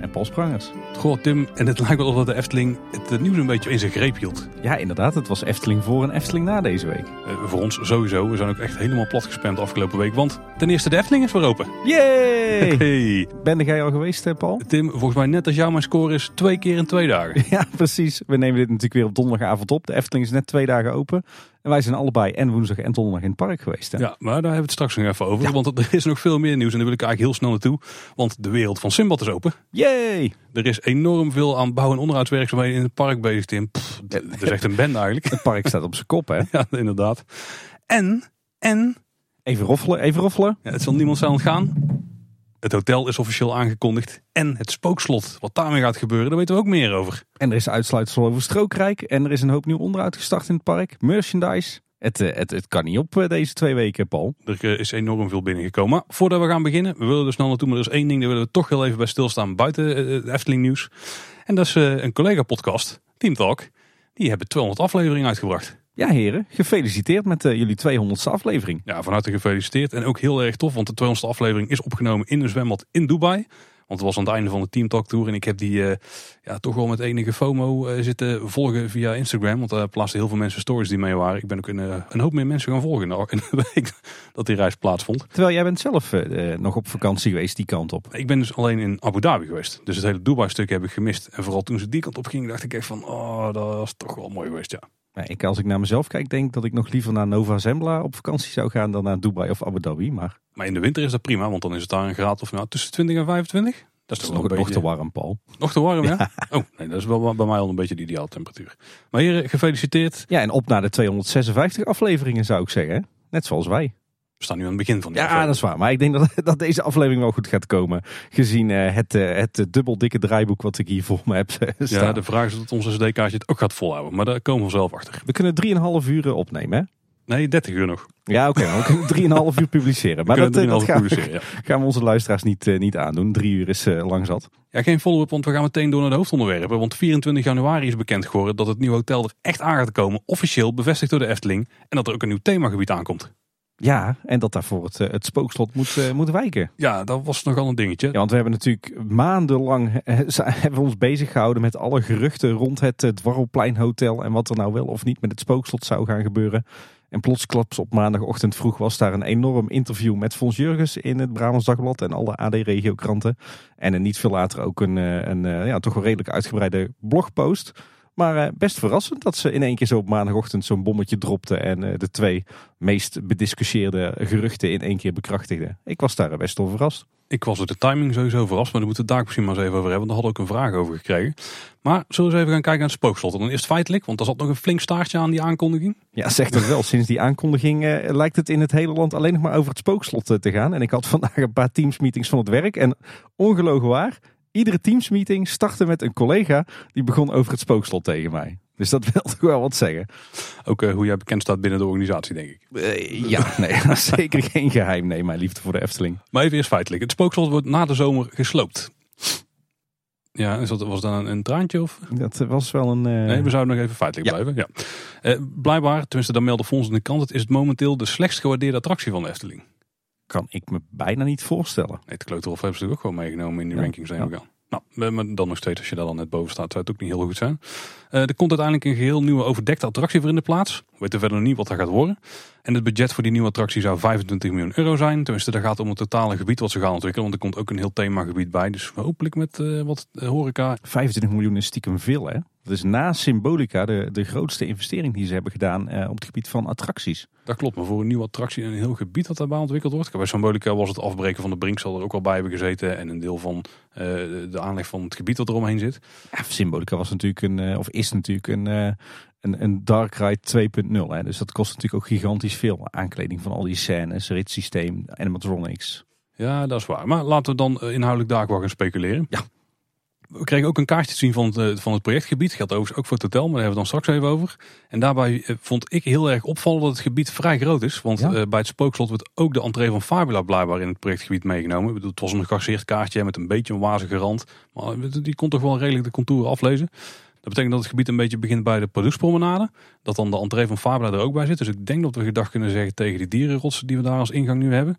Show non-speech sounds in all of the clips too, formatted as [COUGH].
en Paul Sprangers. Goh Tim, en het lijkt wel alsof de Efteling het nieuws een beetje in zijn greep hield. Ja, inderdaad. Het was Efteling voor en Efteling na deze week. Eh, voor ons sowieso. We zijn ook echt helemaal plat gespamd afgelopen week. Want ten eerste de Efteling is weer open. Yay! [LAUGHS] Hey. Ben jij al geweest, hè, Paul? Tim, volgens mij net als jou mijn score is twee keer in twee dagen. [LAUGHS] Ja, precies. We nemen dit natuurlijk weer op donderdagavond op. De Efteling is net twee dagen open. En wij zijn allebei en woensdag en donderdag in het park geweest. Hè? Ja, maar daar hebben we het straks nog even over. Ja. Want er is nog veel meer nieuws en daar wil ik eigenlijk heel snel naartoe. Want de wereld van Simbad is open. Yay! Er is enorm veel aan bouw- en onderhoudswerkzaamheden in het park bezig, Tim. Pff, het is echt een bende eigenlijk. Het park staat op zijn kop, hè? [LAUGHS] Ja, inderdaad. En, en, Even roffelen, even roffelen. ja, het zal niemand zijn ontgaan. Het hotel is officieel aangekondigd. En het spookslot, wat daarmee gaat gebeuren, daar weten we ook meer over. En er is uitsluitsel over Strookrijk. En er is een hoop nieuw onderhoud gestart in het park. Merchandise. Het, eh, het, het kan niet op eh, deze twee weken, Paul. Er eh, is enorm veel binnengekomen. Maar voordat we gaan beginnen, we willen er snel naartoe, maar er is één ding, daar willen we toch heel even bij stilstaan buiten het Efteling nieuws. En dat is een collega-podcast, Team Talk. Die hebben 200 afleveringen uitgebracht. Ja, heren. Gefeliciteerd met eh, jullie 200ste aflevering. Ja, van harte gefeliciteerd. En ook heel erg tof, want de 200ste aflevering is opgenomen in een zwembad in Dubai. Want het was aan het einde van de Team Talk Tour. En ik heb die eh, ja, toch wel met enige FOMO eh, zitten volgen via Instagram. Want daar plaatsten heel veel mensen stories die mee waren. Ik ben ook een, een hoop meer mensen gaan volgen [LAUGHS] in de week dat die reis plaatsvond. Terwijl jij bent zelf nog op vakantie geweest die kant op. Ik ben dus alleen in Abu Dhabi geweest. Dus het hele Dubai stuk heb ik gemist. En vooral toen ze die kant op gingen, dacht ik echt van... Oh, dat was toch wel mooi geweest, ja. Nou, ik, als ik naar mezelf kijk, denk dat ik nog liever naar Nova Zembla op vakantie zou gaan dan naar Dubai of Abu Dhabi. Maar Maar in de winter is dat prima, want dan is het daar een graad of nou, tussen 20 en 25. Dat is toch nog, een nog beetje... te warm, Paul. Nog te warm, ja? [LAUGHS] Oh, nee, dat is wel bij mij al een beetje de ideale temperatuur. Maar heren, gefeliciteerd. Ja, en op naar de 256 afleveringen zou ik zeggen. Net zoals wij. We staan nu aan het begin van die Ja, dat is waar. Maar ik denk dat, [LAUGHS] dat deze aflevering wel goed gaat komen. Gezien eh, het, eh, het eh, dubbel dikke draaiboek wat ik hier voor me heb staan. Ja, de vraag is of onze SD-kaartje het ook gaat volhouden. Maar daar komen we zelf achter. We kunnen 3,5 uur opnemen, hè? Nee, 30 uur nog. Ja, oké. maar we kunnen [LAUGHS] 3,5 uur publiceren. Maar dat, kunnen 3,5 dat gaan, we, publiceren, ja. [LAUGHS] gaan we onze luisteraars niet, niet aandoen. Drie uur is eh, lang zat. Ja, geen follow-up, want we gaan meteen door naar de hoofdonderwerpen. Want 24 januari is bekend geworden dat het nieuwe hotel er echt aan gaat komen. Officieel bevestigd door de Efteling. En dat er ook een nieuw themagebied aankomt. Ja, en dat daarvoor het, eh, het spookslot moet, eh, moet wijken. Ja, dat was nogal een dingetje. Ja, want we hebben natuurlijk maandenlang eh, hebben we ons bezig gehouden met alle geruchten rond het Dwarrelpleinhotel en wat er nou wel of niet met het spookslot zou gaan gebeuren. En plotsklaps op maandagochtend vroeg was daar een enorm interview met Fons Jurgens in het Brabants Dagblad en alle AD-regiokranten. En een niet veel later ook een, een ja, toch wel redelijk uitgebreide blogpost. Maar eh, best verrassend dat ze in één keer zo op maandagochtend zo'n bommetje dropte en eh, de twee meest bediscussieerde geruchten in één keer bekrachtigde. Ik was daar best wel verrast. Ik was door de timing sowieso verrast, maar daar moeten we het daar misschien maar eens even over hebben. Want daar hadden we ook een vraag over gekregen. Maar zullen we eens even gaan kijken naar het spookslot. En dan eerst feitelijk, want er zat nog een flink staartje aan die aankondiging. Ja, zeg dat wel. Sinds die aankondiging eh, lijkt het in het hele land alleen nog maar over het spookslot te gaan. En ik had vandaag een paar teamsmeetings van het werk. En ongelogen waar, iedere teamsmeeting startte met een collega die begon over het spookslot tegen mij. Dus dat [LAUGHS] wil toch wel wat zeggen. Ook eh, hoe jij bekend staat binnen de organisatie, denk ik. Eh, ja, [LAUGHS] nee, zeker geen geheim. Nee, mijn liefde voor de Efteling. Maar even eerst feitelijk. Het spookslot wordt na de zomer gesloopt. Ja, is dat, was dat een, een traantje of? Dat was wel een... eh, Nee, we zouden nog even feitelijk Ja. blijven. Ja. Blijkbaar, tenminste dan melden Fons in de krant, het is het momenteel de slechtst gewaardeerde attractie van de Efteling. Kan ik me bijna niet voorstellen. Nee, het Kleuterhof hebben ze natuurlijk ook gewoon meegenomen in die Ja, rankings ja. Nou, maar dan nog steeds, als je daar dan net boven staat, zou het ook niet heel goed zijn. Eh, er komt uiteindelijk een geheel nieuwe overdekte attractie voor in de plaats. We weten verder nog niet wat dat gaat worden. En het budget voor die nieuwe attractie zou 25 miljoen euro zijn. Tenminste, daar gaat om het totale gebied wat ze gaan ontwikkelen. Want er komt ook een heel themagebied bij. Dus hopelijk met eh, wat eh, horeca. 25 miljoen is stiekem veel, hè? Dat is na Symbolica de, de grootste investering die ze hebben gedaan eh, op het gebied van attracties. Dat klopt, maar voor een nieuwe attractie en een heel gebied dat daarbij ontwikkeld wordt. Bij Symbolica was het afbreken van de brink zal er ook al bij hebben gezeten. En een deel van eh, de aanleg van het gebied dat eromheen zit. Ja, Symbolica was natuurlijk een, eh, of is natuurlijk een, een, een Dark Ride 2.0. Hè? Dus dat kost natuurlijk ook gigantisch veel. Aankleding van al die scènes, ritssysteem, animatronics. Ja, dat is waar. Maar laten we dan inhoudelijk daar wel gaan speculeren. Ja. We kregen ook een kaartje te zien van het, eh, van het projectgebied. Geldt overigens ook voor het hotel, maar daar hebben we dan straks even over. En daarbij eh, vond ik heel erg opvallend dat het gebied vrij groot is. Want Ja. eh, bij het spookslot wordt ook de entree van Fabula blijkbaar in het projectgebied meegenomen. Ik bedoel, Het was een gegasseerd kaartje met een beetje een wazige rand. Maar die kon toch wel redelijk de contouren aflezen. Dat betekent dat het gebied een beetje begint bij de Producepromenade. Dat dan de entree van Fabula er ook bij zit. Dus ik denk dat we gedag kunnen zeggen tegen die dierenrotsen die we daar als ingang nu hebben.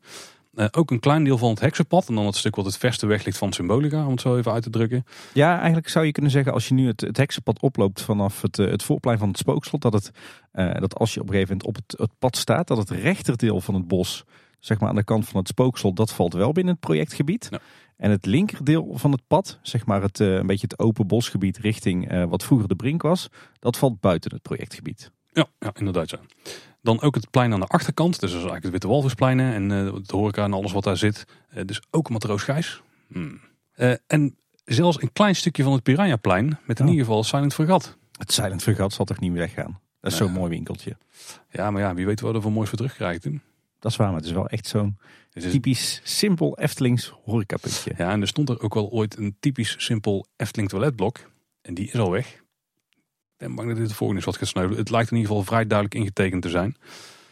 Eh, ook een klein deel van het heksenpad. En dan het stuk wat het verste weg ligt van Symbolica, om het zo even uit te drukken. Ja, eigenlijk zou je kunnen zeggen als je nu het, het heksenpad oploopt vanaf het, eh, het voorplein van het spookslot, dat, het, eh, dat als je op een gegeven moment op het, het pad staat, dat het rechterdeel van het bos, zeg maar aan de kant van het spookslot, dat valt wel binnen het projectgebied. Ja. En het linkerdeel van het pad, zeg maar het, een beetje het open bosgebied richting wat vroeger de brink was, dat valt buiten het projectgebied. Ja, ja inderdaad. Ja. Dan ook het plein aan de achterkant. Dus dat is eigenlijk het Witte Walvisplein en eh het horeca en alles wat daar zit. Eh, dus ook Matroos Gijs. Hmm. Eh, en zelfs een klein stukje van het Piranhaplein met in ieder geval Silent Fregat. Het Silent Fregat zal toch niet meer weggaan. Dat is zo'n mooi winkeltje. Ja, maar ja, wie weet wat we er voor moois voor terugkrijgen toen. Dat is waar, maar het is wel echt zo'n het- typisch simpel Eftelings horecapuntje. ja, en er stond er ook wel ooit een typisch simpel Efteling toiletblok. En die is al weg. Ben bang dat dit de volgende is wat gaat sneuvelen. Het lijkt in ieder geval vrij duidelijk ingetekend te zijn.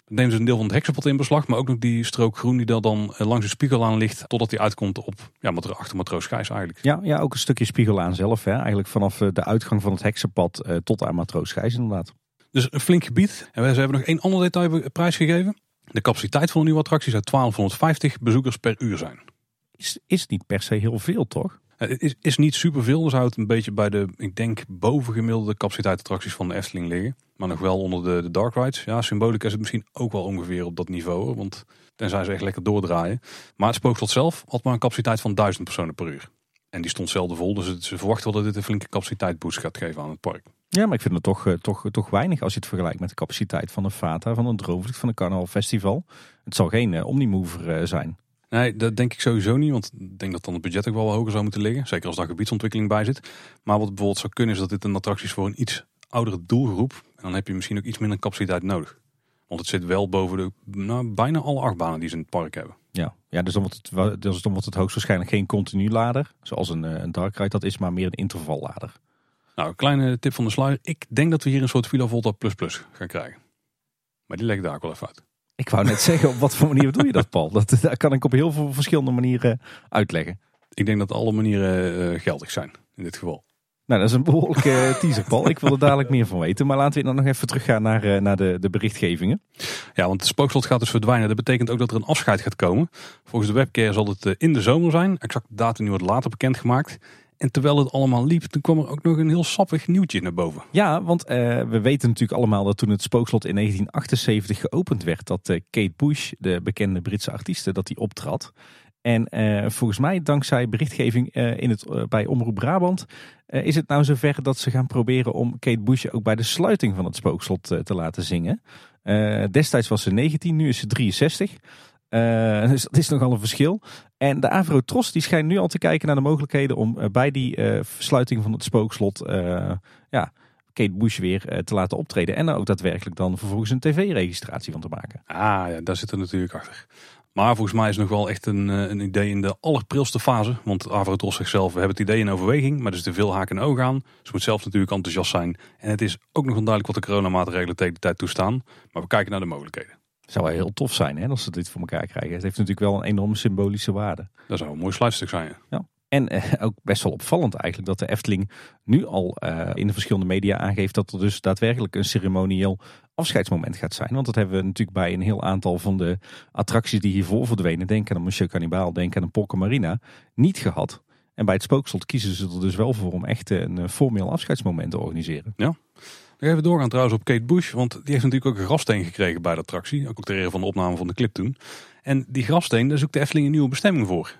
Dan nemen ze een deel van het heksenpad in beslag, maar ook nog die strook groen die daar dan eh, langs de spiegel aan ligt, totdat die uitkomt op ja, achter Matroos Gijs eigenlijk. Ja, ja, ook een stukje spiegel aan zelf. Hè. Eigenlijk vanaf eh, de uitgang van het heksenpad eh, tot aan Matroos Gijs inderdaad. Dus een flink gebied. En we ze hebben nog één ander detail prijsgegeven. De capaciteit van de nieuwe attractie zou 1250 bezoekers per uur zijn. Is, is niet per se heel veel, toch? Eh, Het is, is niet superveel, dus houdt een beetje bij de, ik denk, bovengemiddelde capaciteit attracties van de Efteling liggen. Maar nog wel onder de, de dark rides. Ja, symbolica is het misschien ook wel ongeveer op dat niveau. Want tenzij ze echt lekker doordraaien. Maar het spookslot zelf had maar een capaciteit van 1000 personen per uur. En die stond zelden vol, dus ze verwachten wel dat dit een flinke capaciteitsboost gaat geven aan het park. Ja, maar ik vind het toch, eh, toch, toch weinig als je het vergelijkt met de capaciteit van een Fata, van een Droomvlucht, van een Carnaval Festival. Het zal geen eh, Omnimover eh, zijn. Nee, dat denk ik sowieso niet. Want ik denk dat dan het budget ook wel hoger zou moeten liggen. Zeker als daar gebiedsontwikkeling bij zit. Maar wat bijvoorbeeld zou kunnen is dat dit een attractie is voor een iets oudere doelgroep. En dan heb je misschien ook iets minder capaciteit nodig. Want het zit wel boven de nou, bijna alle achtbanen die ze in het park hebben. Ja, ja dus, dan wordt het, dus dan wordt het hoogstwaarschijnlijk geen continu lader, zoals een, eh, een Dark Ride dat is, maar meer een intervallader. Nou, een kleine tip van de sluier. Ik denk dat we hier een soort Villa Volta Plus Plus gaan krijgen. Maar die leg ik daar ook wel even uit. Ik wou net zeggen, op wat voor manier doe je dat, Paul? Dat, dat kan ik op heel veel verschillende manieren uitleggen. Ik denk dat alle manieren eh, geldig zijn in dit geval. Nou, dat is een behoorlijke eh, teaser, Paul. Ik wil er dadelijk meer van weten. Maar laten we dan nog even teruggaan naar, eh, naar de, de berichtgevingen. Ja, want het spookslot gaat dus verdwijnen. Dat betekent ook dat er een afscheid gaat komen. Volgens de webcare zal het eh, in de zomer zijn. Exact de datum nu wordt later bekendgemaakt. En terwijl het allemaal liep, toen kwam er ook nog een heel sappig nieuwtje naar boven. Ja, want eh, we weten natuurlijk allemaal dat toen het spookslot in 1978 geopend werd, dat eh, Kate Bush, de bekende Britse artieste, dat die optrad. En eh, volgens mij, dankzij berichtgeving in het, bij Omroep Brabant, is het nou zover dat ze gaan proberen om Kate Bush ook bij de sluiting van het spookslot te laten zingen. Destijds was ze 19, nu is ze 63. Eh, dus dat is nogal een verschil. En de Avro Tros die schijnt nu al te kijken naar de mogelijkheden om eh, bij die eh, sluiting van het spookslot ja, Kate Bush weer te laten optreden. En ook daadwerkelijk dan vervolgens een tv-registratie van te maken. Ah ja, daar zit er natuurlijk achter. Maar volgens mij is nog wel echt een, een idee in de allerprilste fase. Want Avrotros zegt zelf, we hebben het idee in overweging. Maar er zitten veel haken en ogen aan. Ze moet zelf natuurlijk enthousiast zijn. En het is ook nog onduidelijk wat de coronamaatregelen tegen de tijd toestaan. Maar we kijken naar de mogelijkheden. Zou wel heel tof zijn hè, als ze dit voor elkaar krijgen. Het heeft natuurlijk wel een enorme symbolische waarde. Dat zou een mooi sluitstuk zijn. ja. En eh, [LAUGHS] ook best wel opvallend eigenlijk dat de Efteling nu al eh, in de verschillende media aangeeft dat er dus daadwerkelijk een ceremonieel afscheidsmoment gaat zijn. Want dat hebben we natuurlijk bij een heel aantal van de attracties die hiervoor verdwenen, denk aan een Monsieur Cannibal, denk aan een Polka Marina, niet gehad. En bij het spookslot kiezen ze er dus wel voor om echt een eh, formeel afscheidsmoment te organiseren. Nog even doorgaan trouwens op Kate Bush. Want die heeft natuurlijk ook een grafsteen gekregen bij de attractie. Ook ter ere van de opname van de clip toen. En die grafsteen, daar zoekt de Efteling een nieuwe bestemming voor.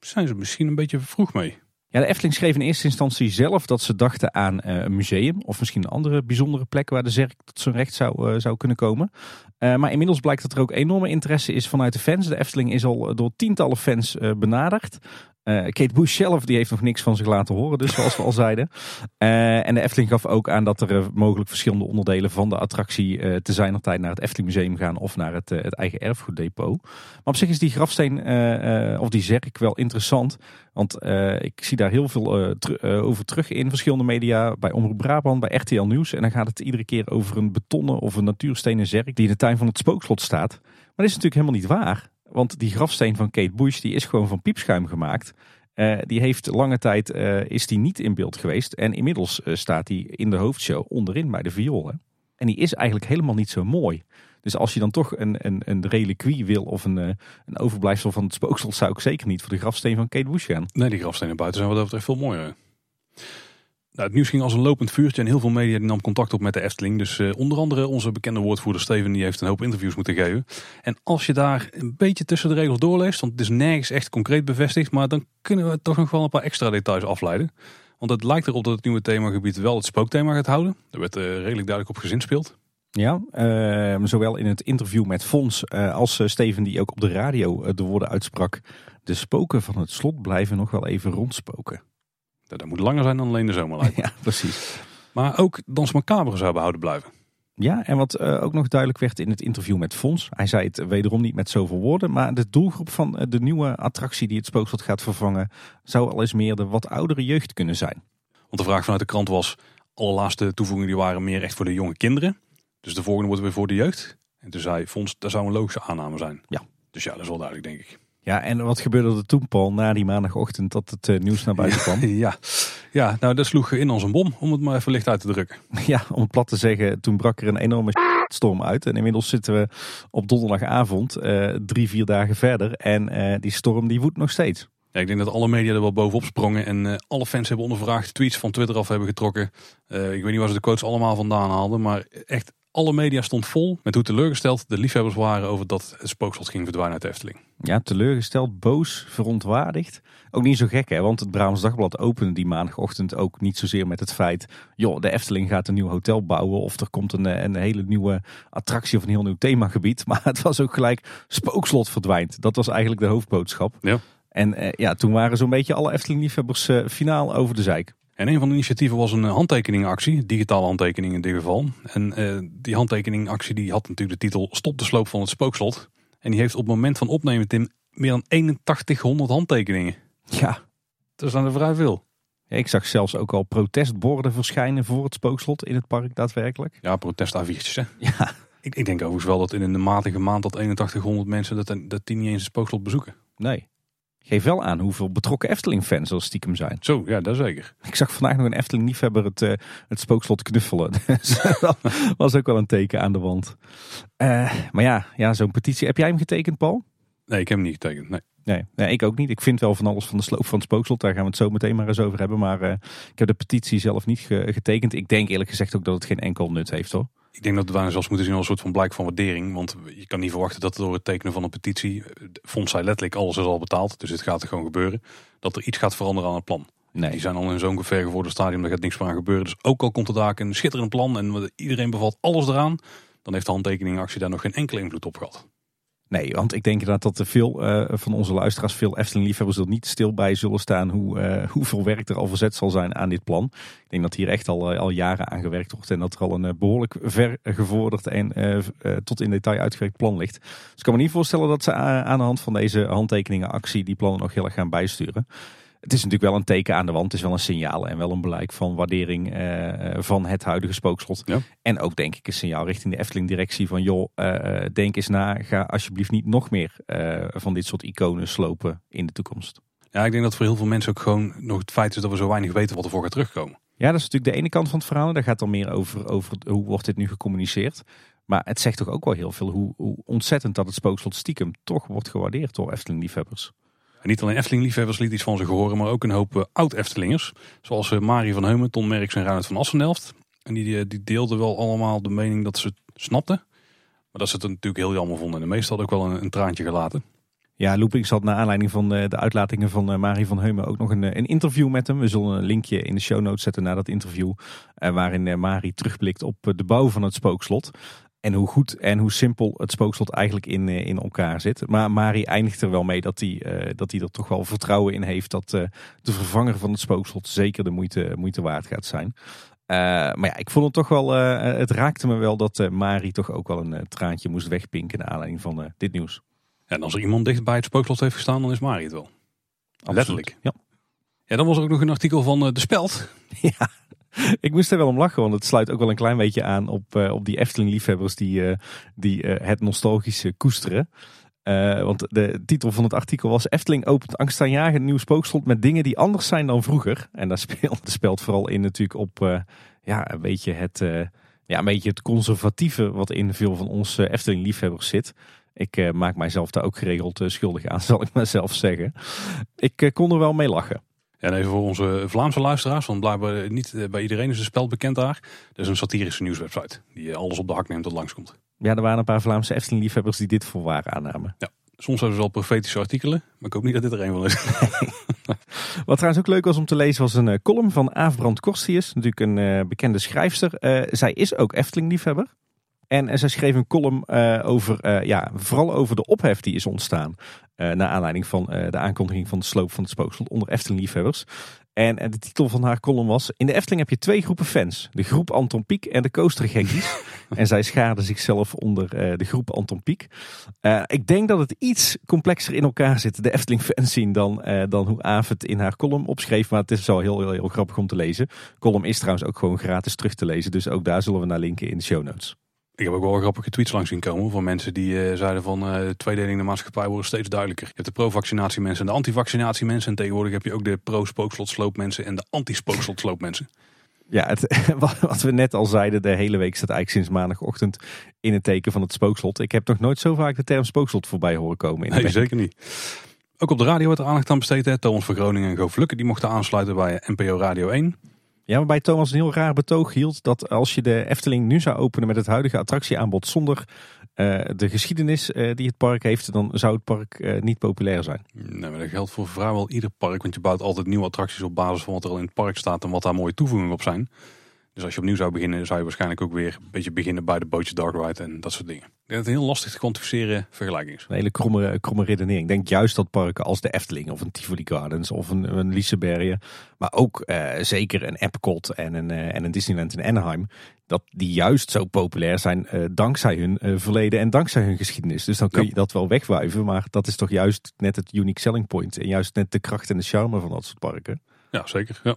Zijn ze misschien een beetje vroeg mee? Ja, de Efteling schreef in eerste instantie zelf dat ze dachten aan eh, een museum of misschien een andere bijzondere plek waar de zerk tot zijn recht zou, eh, zou kunnen komen. Eh, maar inmiddels blijkt dat er ook enorme interesse is vanuit de fans. De Efteling is al door tientallen fans benaderd. Uh, Kate Bush zelf die heeft nog niks van zich laten horen, dus zoals we al zeiden. Uh, en de Efteling gaf ook aan dat er mogelijk verschillende onderdelen van de attractie te zijn tijd naar het Efteling Museum gaan of naar het, het eigen erfgoeddepot. Maar op zich is die grafsteen of die zerk wel interessant. Want ik zie daar heel veel over terug in verschillende media. Bij Omroep Brabant, bij RTL Nieuws. En dan gaat het iedere keer over een betonnen of een natuurstenen zerk die in de tuin van het spookslot staat. Maar dat is natuurlijk helemaal niet waar. Want die grafsteen van Kate Bush die is gewoon van piepschuim gemaakt. Uh, die heeft lange tijd uh, is die niet in beeld geweest. En inmiddels uh, staat die in de hoofdshow onderin bij de viool. En die is eigenlijk helemaal niet zo mooi. Dus als je dan toch een, een, een reliquie wil of een, een overblijfsel van het spooksel, zou ik zeker niet voor de grafsteen van Kate Bush gaan. Nee, die grafstenen buiten zijn wat dat veel mooier. Nou, het nieuws ging als een lopend vuurtje en heel veel media nam contact op met de Efteling. Dus uh, onder andere onze bekende woordvoerder Steven die heeft een hoop interviews moeten geven. En als je daar een beetje tussen de regels doorleest, want het is nergens echt concreet bevestigd, maar dan kunnen we toch nog wel een paar extra details afleiden. Want het lijkt erop dat het nieuwe themagebied wel het spookthema gaat houden. Daar werd uh, redelijk duidelijk op gezinspeeld. Ja, uh, zowel in het interview met Fons uh, als Steven die ook op de radio de woorden uitsprak. De spoken van het slot blijven nog wel even rondspoken. Dat moet langer zijn dan alleen de zomer [LAUGHS] Ja, precies. Maar ook Dans Macabre zou behouden blijven. Ja, en wat uh, ook nog duidelijk werd in het interview met Fons. Hij zei het wederom niet met zoveel woorden. Maar de doelgroep van eh, de nieuwe attractie die het spookslot gaat vervangen... zou al eens meer de wat oudere jeugd kunnen zijn. Want de vraag vanuit de krant was... allerlaatste toevoegingen die waren meer echt voor de jonge kinderen. Dus de volgende wordt weer voor de jeugd. En toen zei Fons, dat zou een logische aanname zijn. Ja. Dus ja, dat is wel duidelijk denk ik. Ja, en wat gebeurde er toen, Paul, na die maandagochtend dat het uh, nieuws naar buiten kwam? [LAUGHS] ja. ja, nou dat sloeg in als een bom, om het maar even licht uit te drukken. Ja, om het plat te zeggen, toen brak er een enorme [LAUGHS] storm uit. En inmiddels zitten we op donderdagavond, uh, drie, vier dagen verder. En uh, die storm die woedt nog steeds. Ja, ik denk dat alle media er wel bovenop sprongen en alle fans hebben ondervraagd, tweets van Twitter af hebben getrokken. ik weet niet waar ze de quotes allemaal vandaan haalden, maar echt alle media stond vol met hoe teleurgesteld de liefhebbers waren over dat het spookslot ging verdwijnen uit de Efteling. Ja, teleurgesteld, boos, verontwaardigd. Ook niet zo gek hè, want het Brabants Dagblad opende die maandagochtend ook niet zozeer met het feit... joh, de Efteling gaat een nieuw hotel bouwen of er komt een, een hele nieuwe attractie of een heel nieuw themagebied. [LAUGHS] Maar het was ook gelijk, spookslot verdwijnt. Dat was eigenlijk de hoofdboodschap. Ja. En eh, ja, toen waren zo'n beetje alle Efteling-liefhebbers uh, finaal over de zeik. En een van de initiatieven was een handtekeningactie, digitale handtekening in dit geval. En uh, die handtekeningactie die had natuurlijk de titel Stop de sloop van het spookslot. En die heeft op het moment van opnemen, Tim, meer dan 8100 handtekeningen. Ja. Dat zijn er vrij veel. Ja, ik zag zelfs ook al protestborden verschijnen voor het spookslot in het park daadwerkelijk. Ja, protestavietjes hè. Ja. Ik, ik denk overigens wel dat in een matige maand dat 8100 mensen dat, dat die niet eens het spookslot bezoeken. Nee. Geef wel aan hoeveel betrokken Efteling-fans er stiekem zijn. Zo, ja, dat zeker. Ik zag vandaag nog een Efteling-liefhebber het, uh, het spookslot knuffelen. [LAUGHS] Dus dat was ook wel een teken aan de wand. Uh, maar ja, ja zo'n petitie. Heb jij hem getekend, Paul? Nee, ik heb hem niet getekend, nee. Nee, nee, ik ook niet. Ik vind wel van alles van de sloop van het spookslot. Daar gaan we het zo meteen maar eens over hebben. Maar uh, ik heb de petitie zelf niet getekend. Ik denk eerlijk gezegd ook dat het geen enkel nut heeft hoor. Ik denk dat we daar zelfs moeten zien als een soort van blijk van waardering. Want je kan niet verwachten dat door het tekenen van een petitie, fonds zij letterlijk alles is al betaald. Dus het gaat er gewoon gebeuren. Dat er iets gaat veranderen aan het plan. Nee. Die zijn al in zo'n ver gevorderd stadium, daar gaat niks meer aan gebeuren. Dus ook al komt er daar een schitterend plan en iedereen bevalt alles eraan. Dan heeft de handtekeningactie daar nog geen enkele invloed op gehad. Nee, want ik denk inderdaad dat er veel uh, van onze luisteraars, veel Efteling-liefhebbers er niet stil bij zullen staan hoe, uh, hoeveel werk er al verzet zal zijn aan dit plan. Ik denk dat hier echt al, al jaren aan gewerkt wordt en dat er al een behoorlijk ver gevorderd en tot in detail uitgewerkt plan ligt. Dus ik kan me niet voorstellen dat ze aan de hand van deze handtekeningenactie die plannen nog heel erg gaan bijsturen. Het is natuurlijk wel een teken aan de wand. Het is wel een signaal en wel een blijk van waardering uh, van het huidige spookslot. Ja. En ook denk ik een signaal richting de Efteling-directie van... joh, uh, denk eens na, ga alsjeblieft niet nog meer van dit soort iconen slopen in de toekomst. Ja, ik denk dat voor heel veel mensen ook gewoon nog het feit is dat we zo weinig weten wat ervoor gaat terugkomen. Ja, dat is natuurlijk de ene kant van het verhaal. Daar gaat dan meer over, over hoe wordt dit nu gecommuniceerd. Maar het zegt toch ook wel heel veel hoe, hoe ontzettend dat het spookslot stiekem toch wordt gewaardeerd door Efteling-liefhebbers. En niet alleen Efteling-liefhebbers liet iets van zich horen, maar ook een hoop uh, oud-Eftelingers. Zoals uh, Marie van Heumen, Ton Merks en Reinhard van Assendelft. En die, die deelden wel allemaal de mening dat ze het snapten. Maar dat ze het natuurlijk heel jammer vonden. En de meesten hadden ook wel een, een traantje gelaten. Ja, Loopings had naar aanleiding van de uitlatingen van Marie van Heumen ook nog een, een, interview met hem. We zullen een linkje in de show notes zetten naar dat interview. waarin Marie terugblikt op de bouw van het spookslot. En hoe goed en hoe simpel het spookslot eigenlijk in, eh, in elkaar zit. Maar Mari eindigt er wel mee dat hij, eh, dat hij er toch wel vertrouwen in heeft dat eh, de vervanger van het spookslot zeker de moeite, moeite waard gaat zijn. Uh, maar ja, ik vond het toch wel, het raakte me wel dat Mari toch ook wel een traantje moest wegpinken naar aanleiding van dit nieuws. En als er iemand dicht bij het spookslot heeft gestaan, dan is Mari het wel. Absoluut. Letterlijk. Ja. Ja, dan was er ook nog een artikel van De Speld. [LAUGHS] Ja, [LAUGHS] ik moest er wel om lachen, want het sluit ook wel een klein beetje aan op, uh, op die Efteling-liefhebbers die, uh, die uh, het nostalgische koesteren. want de titel van het artikel was Efteling opent angstaanjagend nieuw spookslot met dingen die anders zijn dan vroeger. En daar [LAUGHS] speelt, speelt vooral in natuurlijk op ja, een, beetje het, ja, een beetje het conservatieve wat in veel van onze Efteling-liefhebbers zit. Ik maak mijzelf daar ook geregeld schuldig aan, [LAUGHS] zal ik maar zelf zeggen. Ik kon er wel mee lachen. En even voor onze Vlaamse luisteraars, want blijkbaar niet eh, bij iedereen is een spel bekend daar. Dat is een satirische nieuwswebsite die eh, alles op de hak neemt dat langskomt. Ja, er waren een paar Vlaamse Efteling-liefhebbers die dit voor waar aannamen. Ja, soms hebben ze wel profetische artikelen, maar ik hoop niet dat dit er een van is. [LAUGHS] Wat trouwens ook leuk was om te lezen was een uh, column van Aafbrand Korstius, natuurlijk een uh, bekende schrijfster. Uh, zij is ook Efteling-liefhebber. En zij schreef een column over, ja, vooral over de ophef die is ontstaan. Uh, naar aanleiding van uh, de aankondiging van de sloop van het spookslot onder Efteling-liefhebbers. En, en, de titel van haar column was... In de Efteling heb je twee groepen fans. De groep Anton Pieck en de coastergekkies. [LAUGHS] en zij schaarde zichzelf onder uh, de groep Anton Pieck. ik denk dat het iets complexer in elkaar zit, de Efteling-fans zien... dan, dan hoe het in haar column opschreef. Maar het is wel heel, heel, heel grappig om te lezen. column is trouwens ook gewoon gratis terug te lezen. Dus ook daar zullen we naar linken in de show notes. Ik heb ook wel grappige tweets langs zien komen van mensen die uh, zeiden van uh, de tweedeling in de maatschappij wordt steeds duidelijker. Je hebt de pro-vaccinatie mensen en de anti-vaccinatie mensen. En tegenwoordig heb je ook de pro-spookslotsloop mensen en de anti-spookslotsloop mensen. Ja, het, [LAUGHS] wat we net al zeiden, de hele week staat eigenlijk sinds maandagochtend in het teken van het spookslot. Ik heb nog nooit zo vaak de term spookslot voorbij horen komen. In nee, zeker niet. Ook op de radio wordt er aandacht aan besteed. Hè. Thomas van Groningen en Goof Lukke die mochten aansluiten bij NPO Radio 1. Ja, waarbij Thomas een heel raar betoog hield dat als je de Efteling nu zou openen met het huidige attractieaanbod zonder uh, de geschiedenis uh, die het park heeft, dan zou het park uh, niet populair zijn. Nee, maar dat geldt voor vrijwel ieder park, want je bouwt altijd nieuwe attracties op basis van wat er al in het park staat en wat daar mooie toevoegingen op zijn. Dus als je opnieuw zou beginnen, zou je waarschijnlijk ook weer een beetje beginnen bij de bootje Dark Ride en dat soort dingen. Ik denk dat het een heel lastig te kwantificeren vergelijking is. Een hele kromme, kromme redenering. Ik denk juist dat parken als de Efteling of een Tivoli Gardens of een, een Lisebergen, maar ook uh, zeker een Epcot en een, uh, en een Disneyland in Anaheim, dat die juist zo populair zijn uh, dankzij hun verleden en dankzij hun geschiedenis. Dus dan kun je dat wel wegwuiven, maar dat is toch juist net het unique selling point en juist net de kracht en de charme van dat soort parken. Ja, zeker. Ja.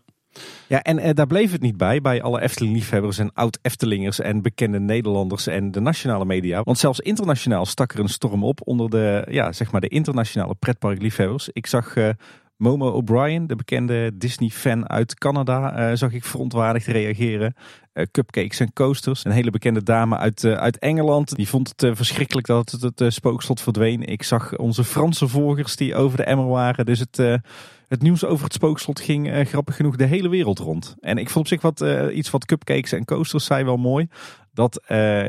Ja, en eh, daar bleef het niet bij, bij alle Efteling-liefhebbers en oud-Eftelingers en bekende Nederlanders en de nationale media. Want zelfs internationaal stak er een storm op onder de, ja, zeg maar de internationale pretparkliefhebbers. Ik zag uh, Momo O'Brien, de bekende Disney-fan uit Canada, uh, zag ik verontwaardigd reageren. Uh, cupcakes en coasters. Een hele bekende dame uit, uh, uit Engeland. Die vond het verschrikkelijk dat het, spookslot verdween. Ik zag onze Franse volgers die over de emmer waren. Dus het het nieuws over het spookslot ging grappig genoeg de hele wereld rond. En ik vond op zich wat, iets wat cupcakes en coasters zei wel mooi. Dat,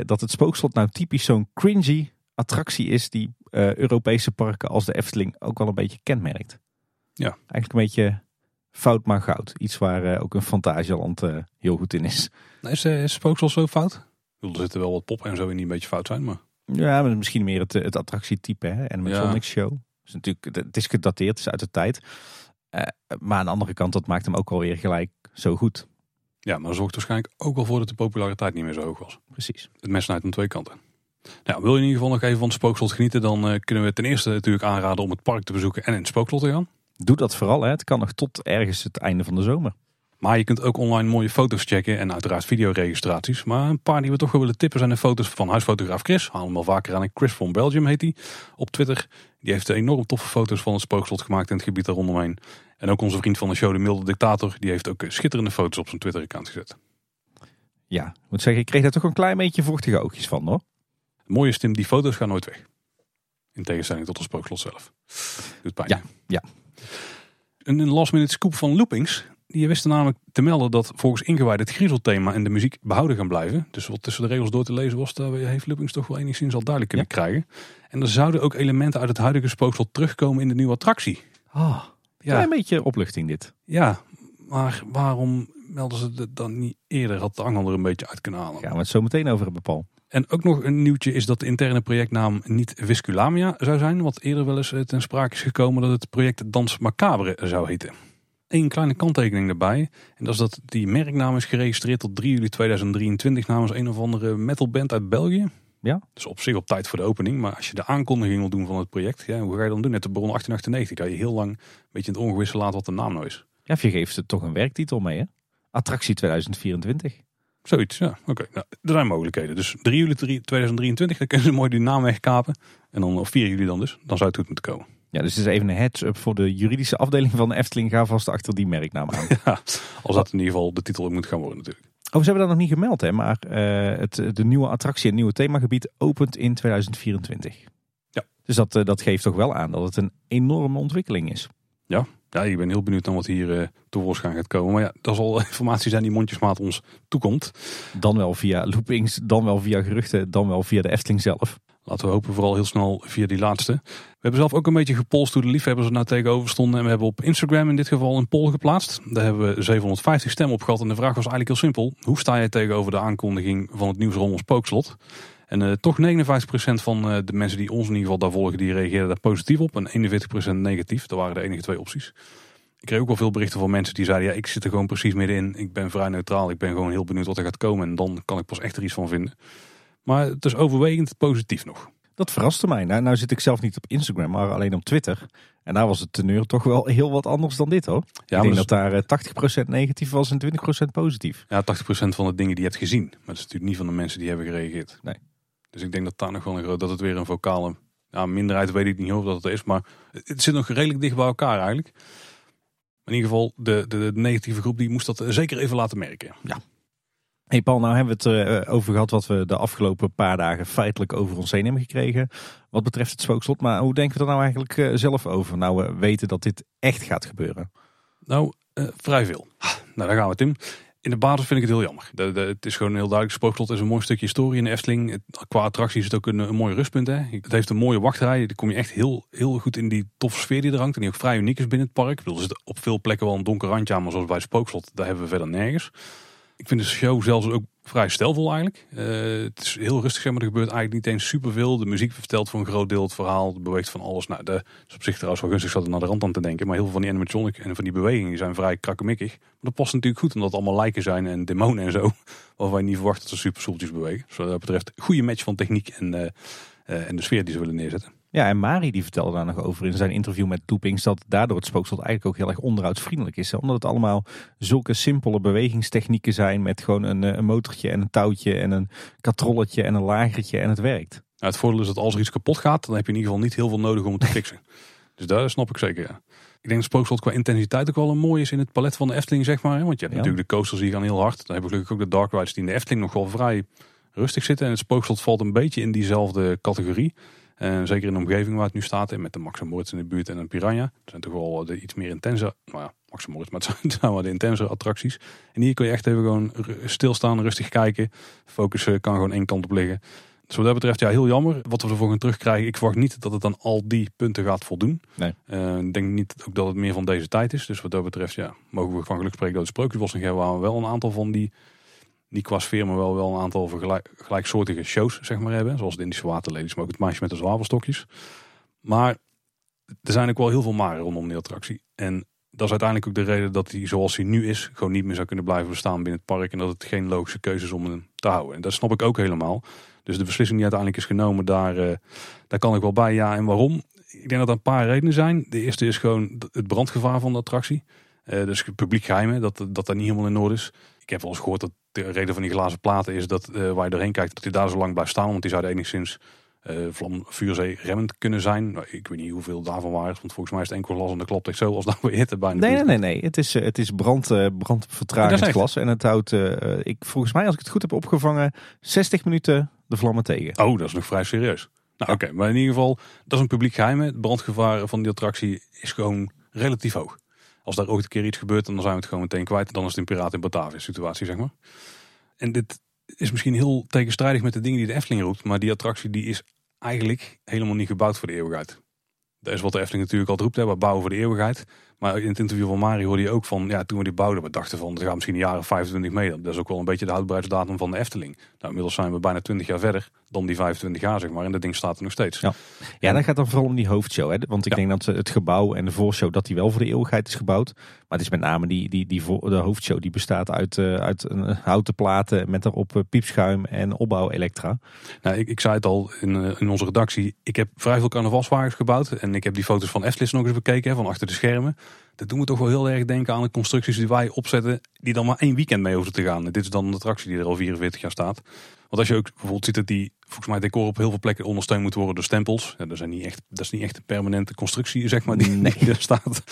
dat het spookslot nou typisch zo'n cringy attractie is die Europese parken als de Efteling ook wel een beetje kenmerkt. Ja. Eigenlijk een beetje fout maar goud. Iets waar ook een Fantasieland heel goed in is. Is, is spookslot zo fout? Er zitten wel wat poppen en zo in die een beetje fout zijn, maar... Ja, maar misschien meer het, het attractietype hè? en met ja. Show. is natuurlijk, het is gedateerd, het is uit de tijd. Uh, maar aan de andere kant, dat maakt hem ook alweer gelijk zo goed. Ja, maar dat zorgt waarschijnlijk ook wel voor dat de populariteit niet meer zo hoog was. Precies. Het mes snijdt aan twee kanten. Nou, wil je in ieder geval nog even van het spookslot genieten, dan uh, kunnen we ten eerste natuurlijk aanraden om het park te bezoeken en in het spookslot te gaan. Doe dat vooral, hè. het kan nog tot ergens het einde van de zomer. Maar je kunt ook online mooie foto's checken en uiteraard videoregistraties. Maar een paar die we toch wel willen tippen zijn de foto's van huisfotograaf Chris. Haal hem al vaker aan. Chris van Belgium heet hij op Twitter. Die heeft enorm toffe foto's van het spookslot gemaakt in het gebied daar rondomheen. En ook onze vriend van de show, de milde dictator, die heeft ook schitterende foto's op zijn Twitter-account gezet. Ja, ik moet zeggen, ik kreeg daar toch een klein beetje vochtige oogjes van hoor. Het mooie is Tim, die foto's gaan nooit weg. In tegenstelling tot het spookslot zelf. Doet pijn. Ja, ja. Een last minute scoop van Loopings. Die wisten namelijk te melden dat volgens ingewijd het griezelthema en de muziek behouden gaan blijven. Dus wat tussen de regels door te lezen was, daar heeft Loopings toch wel enigszins al duidelijk kunnen krijgen. En er zouden ook elementen uit het huidige spookslot terugkomen in de nieuwe attractie. Ah, ja. een beetje opluchting dit. Ja, maar waarom melden ze het dan niet eerder? Had de angel er een beetje uit kunnen halen. Gaan we het zo meteen over hebben, Paul. En ook nog een nieuwtje is dat de interne projectnaam niet Visculamia zou zijn. Wat eerder wel eens eh, ten sprake is gekomen dat het project Dans Macabre zou heten. Eén kleine kanttekening daarbij. En dat is dat die merknaam is geregistreerd tot 3 juli 2023 namens een of andere metalband uit België. Ja. Dus op zich op tijd voor de opening. Maar als je de aankondiging wil doen van het project, ja, hoe ga je dan doen? Net de bron 1898 kan je heel lang een beetje in het ongewisse laten wat de naam nou is. Ja, of je geeft er toch een werktitel mee, hè? Attractie 2024. Zoiets, ja. Oké, nou, er zijn mogelijkheden. Dus 3 juli 2023, dan kunnen ze mooi die naam wegkapen. En dan op 4 juli dan dus. Dan zou het goed moeten komen. Ja, dus het is even een heads-up voor de juridische afdeling van de Efteling. Ga vast achter die merknaam aan. [LAUGHS] Ja, als dat in ieder geval de titel moet gaan worden natuurlijk. Oh, ze hebben dat nog niet gemeld, hè? Maar uh, het, de nieuwe attractie, het nieuwe themagebied, opent in 2024. Ja. Dus dat, uh, dat geeft toch wel aan dat het een enorme ontwikkeling is. Ja, ja ik ben heel benieuwd naar wat hier uh, tevoorschijn gaat komen. Maar ja, dat zal [LAUGHS] informatie zijn die mondjesmaat ons toekomt. Dan wel via loopings, dan wel via geruchten, dan wel via de Efteling zelf. Laten we hopen vooral heel snel via die laatste. We hebben zelf ook een beetje gepolst hoe de liefhebbers er nou tegenover stonden. En we hebben op Instagram in dit geval een poll geplaatst. Daar hebben we 750 stemmen op gehad. En de vraag was eigenlijk heel simpel. Hoe sta jij tegenover de aankondiging van het nieuws rondom Spookslot? En uh, toch 59% van uh, de mensen die ons in ieder geval daar volgen, die reageerden daar positief op. En 41% negatief. Dat waren de enige twee opties. Ik kreeg ook wel veel berichten van mensen die zeiden, ja, ik zit er gewoon precies middenin. Ik ben vrij neutraal. Ik ben gewoon heel benieuwd wat er gaat komen. En dan kan ik pas echt er iets van vinden. Maar het is overwegend positief nog. Dat verraste mij. Nou, nou zit ik zelf niet op Instagram, maar alleen op Twitter. En daar was het teneur toch wel heel wat anders dan dit hoor. Ja, ik denk dat daar 80% negatief was en 20% positief. Ja, 80% van de dingen die je hebt gezien. Maar dat is natuurlijk niet van de mensen die hebben gereageerd. Nee. Dus ik denk dat daar nog wel een groot, dat het weer een vocale ja, minderheid weet ik niet of dat het is. Maar het zit nog redelijk dicht bij elkaar eigenlijk. In ieder geval, de, de, de negatieve groep die moest dat zeker even laten merken. Ja. Hey Paul, nou hebben we het uh, over gehad wat we de afgelopen paar dagen feitelijk over ons heen hebben gekregen. Wat betreft het spookslot. Maar hoe denken we er nou eigenlijk uh, zelf over? Nou, we weten dat dit echt gaat gebeuren. Nou, vrij veel. Nou, daar gaan we Tim. In de basis vind ik het heel jammer. De, het is gewoon heel duidelijk. Spookslot is een mooi stukje historie in de Efteling. Qua attractie is het ook een, een mooi rustpunt. Hè? Het heeft een mooie wachtrij. Dan kom je echt heel, heel goed in die toffe sfeer die er hangt. En die ook vrij uniek is binnen het park. Ik bedoel, er zit op veel plekken wel een donker randje aan. Maar zoals bij Spookslot, daar hebben we verder nergens. Ik vind de show zelfs ook vrij stijlvol eigenlijk. Uh, het is heel rustig, maar. Er gebeurt eigenlijk niet eens superveel. De muziek vertelt voor een groot deel het verhaal. Het beweegt van alles. Nou, de, is op zich trouwens wel gunstig zat naar de rand aan te denken. Maar heel veel van die animatronic en van die bewegingen zijn vrij krakkemikkig. Maar dat past natuurlijk goed, omdat het allemaal lijken zijn en demonen en zo. [LAUGHS] Waarvan je niet verwacht dat ze super soepeltjes bewegen. Dus wat dat betreft, goede match van techniek en, uh, uh, en de sfeer die ze willen neerzetten. Ja, en Mari die vertelde daar nog over in zijn interview met Loopings dat daardoor het spookslot eigenlijk ook heel erg onderhoudsvriendelijk is. Omdat het allemaal zulke simpele bewegingstechnieken zijn met gewoon een, een motortje en een touwtje en een katrolletje en een lagertje en het werkt. Nou, het voordeel is dat als er iets kapot gaat, dan heb je in ieder geval niet heel veel nodig om het te [LAUGHS] fixen. dus daar snap ik zeker, ja. Ik denk dat Spookslot qua intensiteit ook wel een mooi is in het palet van de Efteling, zeg maar. Want je hebt ja. natuurlijk de coasters die gaan heel hard. Dan hebben we gelukkig ook de dark rides die in de Efteling nog wel vrij rustig zitten. En het Spookslot valt een beetje in diezelfde categorie. En zeker in de omgeving waar het nu staat, en met de Max Moritz in de buurt en een Piranha. Dat zijn toch wel de iets meer intense, nou ja, Max Moritz, maar het zijn [LAUGHS] wel de intensere attracties. En hier kun je echt even gewoon stilstaan, rustig kijken. Focussen kan gewoon één kant op liggen. Dus wat dat betreft, ja, heel jammer. Wat we ervoor gaan terugkrijgen, ik verwacht niet dat het aan al die punten gaat voldoen. Nee. Uh, ik denk niet ook dat het meer van deze tijd is. Dus wat dat betreft, ja, mogen we van geluk spreken dat het Sprookjesbos nog hebben, waar we wel een aantal van die niet qua sfeer, maar wel, wel een aantal vergelijk, gelijksoortige shows zeg maar, hebben. Zoals de Indische waterlelies, maar ook het meisje met de zwavelstokjes. Maar er zijn ook wel heel veel maren rondom die attractie. En dat is uiteindelijk ook de reden dat hij zoals hij nu is, gewoon niet meer zou kunnen blijven bestaan binnen het park. En dat het geen logische keuze is om hem te houden. En dat snap ik ook helemaal. Dus de beslissing die uiteindelijk is genomen, daar, uh, daar kan ik wel bij. Ja, en waarom? Ik denk dat er een paar redenen zijn. De eerste is gewoon het brandgevaar van de attractie. Uh, dus publiek geheimen, dat, dat dat niet helemaal in orde is. Ik heb wel eens gehoord dat de reden van die glazen platen is dat uh, waar je doorheen kijkt, dat die daar zo lang blijft staan. Want die zouden enigszins uh, vlam, vuurzee remmend kunnen zijn. Nou, ik weet niet hoeveel daarvan waar is, want volgens mij is het enkel glas en dat klopt echt zo als daar weer hitte bijna. Nee, nee, nee, nee. Het is, het is brand, uh, brandvertragend glas. En het houdt, ik, volgens mij, als ik het goed heb opgevangen, 60 minuten de vlammen tegen. Oh, dat is nog vrij serieus. Nou, oké. Okay, maar in ieder geval, dat is een publiek geheim. Het brandgevaar van die attractie is gewoon relatief hoog. Als daar ooit een keer iets gebeurt, dan zijn we het gewoon meteen kwijt. Dan is het een piraat in Batavia situatie, zeg maar. En dit is misschien heel tegenstrijdig met de dingen die de Efteling roept. Maar die attractie die is eigenlijk helemaal niet gebouwd voor de eeuwigheid. Dat is wat de Efteling natuurlijk al roept. Hè. We bouwen voor de eeuwigheid. Maar in het interview van Mario hoorde je ook van, ja, toen we die bouwden, we dachten van, het gaat misschien een jaar of 25 mee. Dat is ook wel een beetje de houdbaarheidsdatum van de Efteling. Nou, inmiddels zijn we bijna 20 jaar verder dan die 25 jaar, zeg maar. En dat ding staat er nog steeds. Ja, ja dan gaat dan vooral om die hoofdshow. Hè? Want ik denk dat het gebouw en de voorshow, dat die wel voor de eeuwigheid is gebouwd. Maar het is met name die, die, die voor, de hoofdshow, die bestaat uit, uh, uit een houten platen met daarop uh, piepschuim en opbouw elektra. Nou, ik, ik zei het al in, uh, in onze redactie. Ik heb vrij veel carnavalswagens gebouwd. En ik heb die foto's van Efteling nog eens bekeken, hè, van achter de schermen. Dat doen we toch wel heel erg denken aan de constructies die wij opzetten, die dan maar één weekend mee hoeven te gaan. Dit is dan een attractie die er al 44 jaar staat. Want als je ook bijvoorbeeld ziet dat die, volgens mij, decor op heel veel plekken ondersteund moet worden door stempels. Ja, dat, zijn niet echt, dat is niet echt een permanente constructie, zeg maar, die, nee. er staat.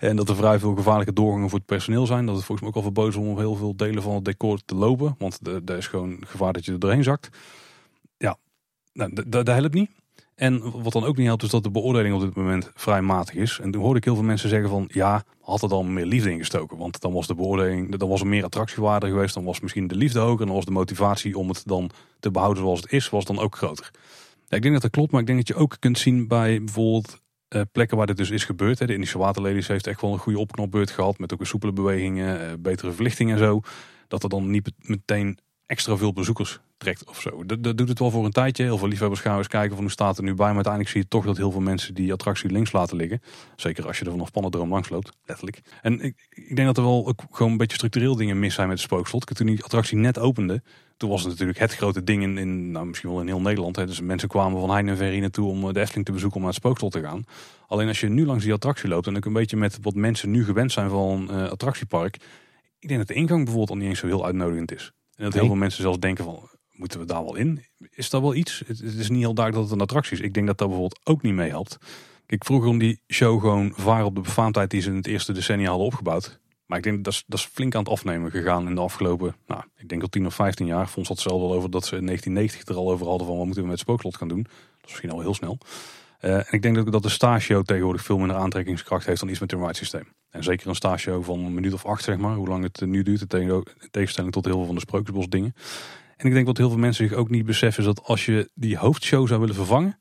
En dat er vrij veel gevaarlijke doorgangen voor het personeel zijn. Dat het volgens mij ook al verboden is om op heel veel delen van het decor te lopen. Want er is gewoon gevaar dat je er doorheen zakt. Ja, nou, dat helpt niet. En wat dan ook niet helpt is dat de beoordeling op dit moment vrij matig is. En toen hoorde ik heel veel mensen zeggen van ja, had er dan meer liefde ingestoken. Want dan was de beoordeling, dan was er meer attractiewaarde geweest. Dan was misschien de liefde hoger. En dan was de motivatie om het dan te behouden zoals het is, was dan ook groter. Ja, ik denk dat dat klopt, maar ik denk dat je ook kunt zien bij bijvoorbeeld uh, plekken waar dit dus is gebeurd. Hè. De Indische Waterlelies heeft echt wel een goede opknopbeurt gehad. Met ook een soepele bewegingen, uh, betere verlichting en zo. Dat er dan niet meteen extra veel bezoekers trekt of zo. Dat, dat, doet het wel voor een tijdje. Heel veel liefhebbers gaan eens kijken van hoe staat er nu bij. Maar uiteindelijk zie je toch dat heel veel mensen die attractie links laten liggen. Zeker als je er vanaf Pannendroom langs loopt, letterlijk. En ik, ik denk dat er wel ook gewoon een beetje structureel dingen mis zijn met de spookslot. Toen die attractie net opende, toen was het natuurlijk het grote ding in, in nou, misschien wel in heel Nederland. Hè. Dus mensen kwamen van heine en naartoe om eh, de Efteling te bezoeken om naar het spookslot te gaan. Alleen als je nu langs die attractie loopt en ook een beetje met wat mensen nu gewend zijn van een uh, attractiepark. Ik denk dat de ingang bijvoorbeeld al niet eens zo heel uitnodigend is. En dat heel veel mensen zelfs denken van, moeten we daar wel in? Is dat wel iets? Het, is niet heel duidelijk dat het een attractie is. Ik denk dat dat bijvoorbeeld ook niet meehelpt. Kijk, vroeger om die show gewoon varen op de befaamdheid die ze in het eerste decennia hadden opgebouwd. Maar ik denk dat is, dat is flink aan het afnemen gegaan in de afgelopen, nou, ik denk al 10 of 15 jaar. Vond het zelf wel over dat ze in 1990 er al over hadden van wat moeten we met Spookslot gaan doen. Dat is misschien al heel snel. Uh, en ik denk dat, dat de stage tegenwoordig veel minder aantrekkingskracht heeft dan iets met het ride systeem. En zeker een stage van een minuut of acht, zeg maar, hoe lang het nu duurt, in tegenstelling tot heel veel van de Sprookjesbos dingen. En ik denk wat heel veel mensen zich ook niet beseffen is dat als je die hoofdshow zou willen vervangen.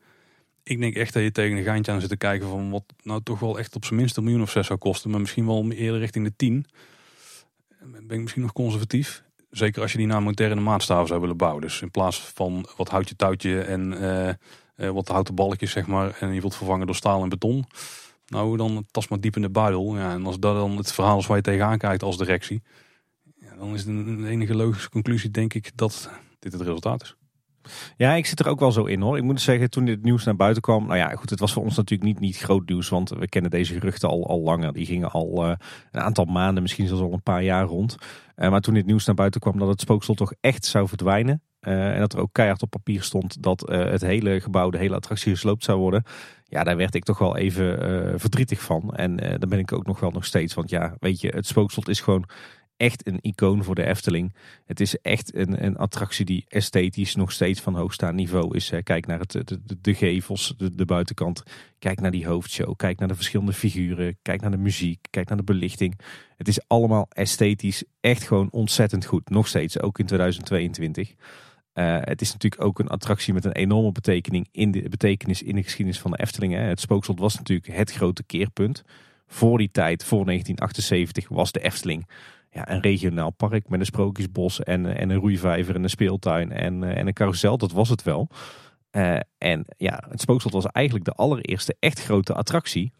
Ik denk echt dat je tegen een geintje aan zit te kijken van wat nou toch wel echt op zijn minst een miljoen of zes zou kosten. Maar misschien wel eerder richting de tien. Ben ik misschien nog conservatief. Zeker als je die naar moderne maatstaven zou willen bouwen. Dus in plaats van wat houtje touwtje en uh, wat houten balkjes zeg maar. En je wilt vervangen door staal en beton. Nou dan tast maar diep in de buidel. Ja, en als dat dan het verhaal is waar je tegenaan kijkt als directie dan is de enige logische conclusie denk ik dat dit het resultaat is. Ja, ik zit er ook wel zo in hoor. Ik moet zeggen, toen dit nieuws naar buiten kwam. Nou ja, goed, het was voor ons natuurlijk niet, niet groot nieuws. Want we kennen deze geruchten al, al langer. Die gingen al uh, een aantal maanden, misschien zelfs al een paar jaar rond. Uh, maar toen dit nieuws naar buiten kwam dat het spookslot toch echt zou verdwijnen. Uh, en dat er ook keihard op papier stond dat het hele gebouw, de hele attractie gesloopt zou worden. Ja, daar werd ik toch wel even verdrietig van. En daar ben ik ook nog wel nog steeds. Want ja, weet je, het spookslot is gewoon echt een icoon voor de Efteling. Het is echt een, een attractie die esthetisch nog steeds van hoogstaand niveau is. Kijk naar het, de, gevels, de, buitenkant. Kijk naar die hoofdshow. Kijk naar de verschillende figuren. Kijk naar de muziek. Kijk naar de belichting. Het is allemaal esthetisch echt gewoon ontzettend goed. Nog steeds, ook in 2022. Uh, eh, het is natuurlijk ook een attractie met een enorme betekenis in de, betekenis in de geschiedenis van de Efteling. Het Spookslot was natuurlijk het grote keerpunt. Voor die tijd, voor 1978, was de Efteling ja, een regionaal park met een sprookjesbos en, en een roeivijver en een speeltuin en, en een carousel. Dat was het wel. Uh, en ja, het Spookslot was eigenlijk de allereerste echt grote attractie.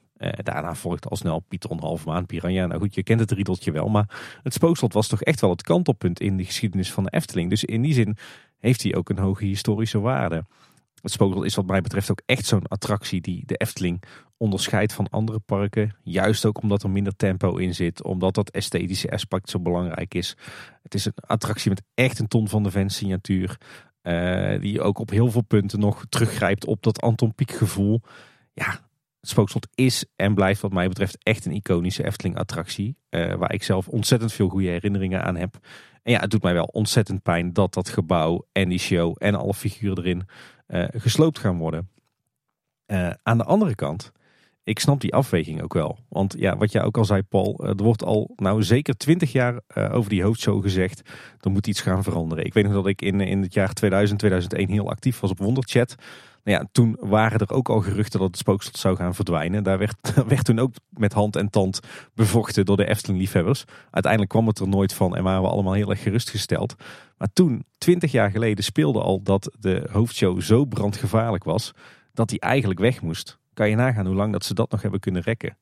Daarna volgde al snel Python, Halfmaan, Piranha. Nou goed, je kent het riedeltje wel. Maar het Spookslot was toch echt wel het kantelpunt in de geschiedenis van de Efteling. Dus in die zin heeft hij ook een hoge historische waarde. Het Spookslot is wat mij betreft ook echt zo'n attractie die de Efteling onderscheidt van andere parken. Juist ook omdat er minder tempo in zit. Omdat dat esthetische aspect zo belangrijk is. Het is een attractie met echt een ton van de Vent signatuur. Uh, die ook op heel veel punten nog teruggrijpt op dat Anton Pieck gevoel. Ja, het Spookslot is en blijft wat mij betreft echt een iconische Efteling attractie. Uh, waar ik zelf ontzettend veel goede herinneringen aan heb. En ja, het doet mij wel ontzettend pijn dat dat gebouw en die show en alle figuren erin uh, gesloopt gaan worden. aan de andere kant ik snap die afweging ook wel. Want ja, wat jij ook al zei, Paul, eh, er wordt al nou zeker twintig jaar uh, over die hoofdshow gezegd. Er moet iets gaan veranderen. Ik weet nog dat ik in, in het jaar 2000, 2001 heel actief was op Wonderchat. Nou ja, toen waren er ook al geruchten dat het spookslot zou gaan verdwijnen. Daar werd, [LAUGHS] werd toen ook met hand en tand bevochten door de Efteling-liefhebbers. Uiteindelijk kwam het er nooit van en waren we allemaal heel erg gerustgesteld. Maar toen, twintig jaar geleden, speelde al dat de hoofdshow zo brandgevaarlijk was dat hij eigenlijk weg moest. Kan je nagaan hoe lang dat ze dat nog hebben kunnen rekken?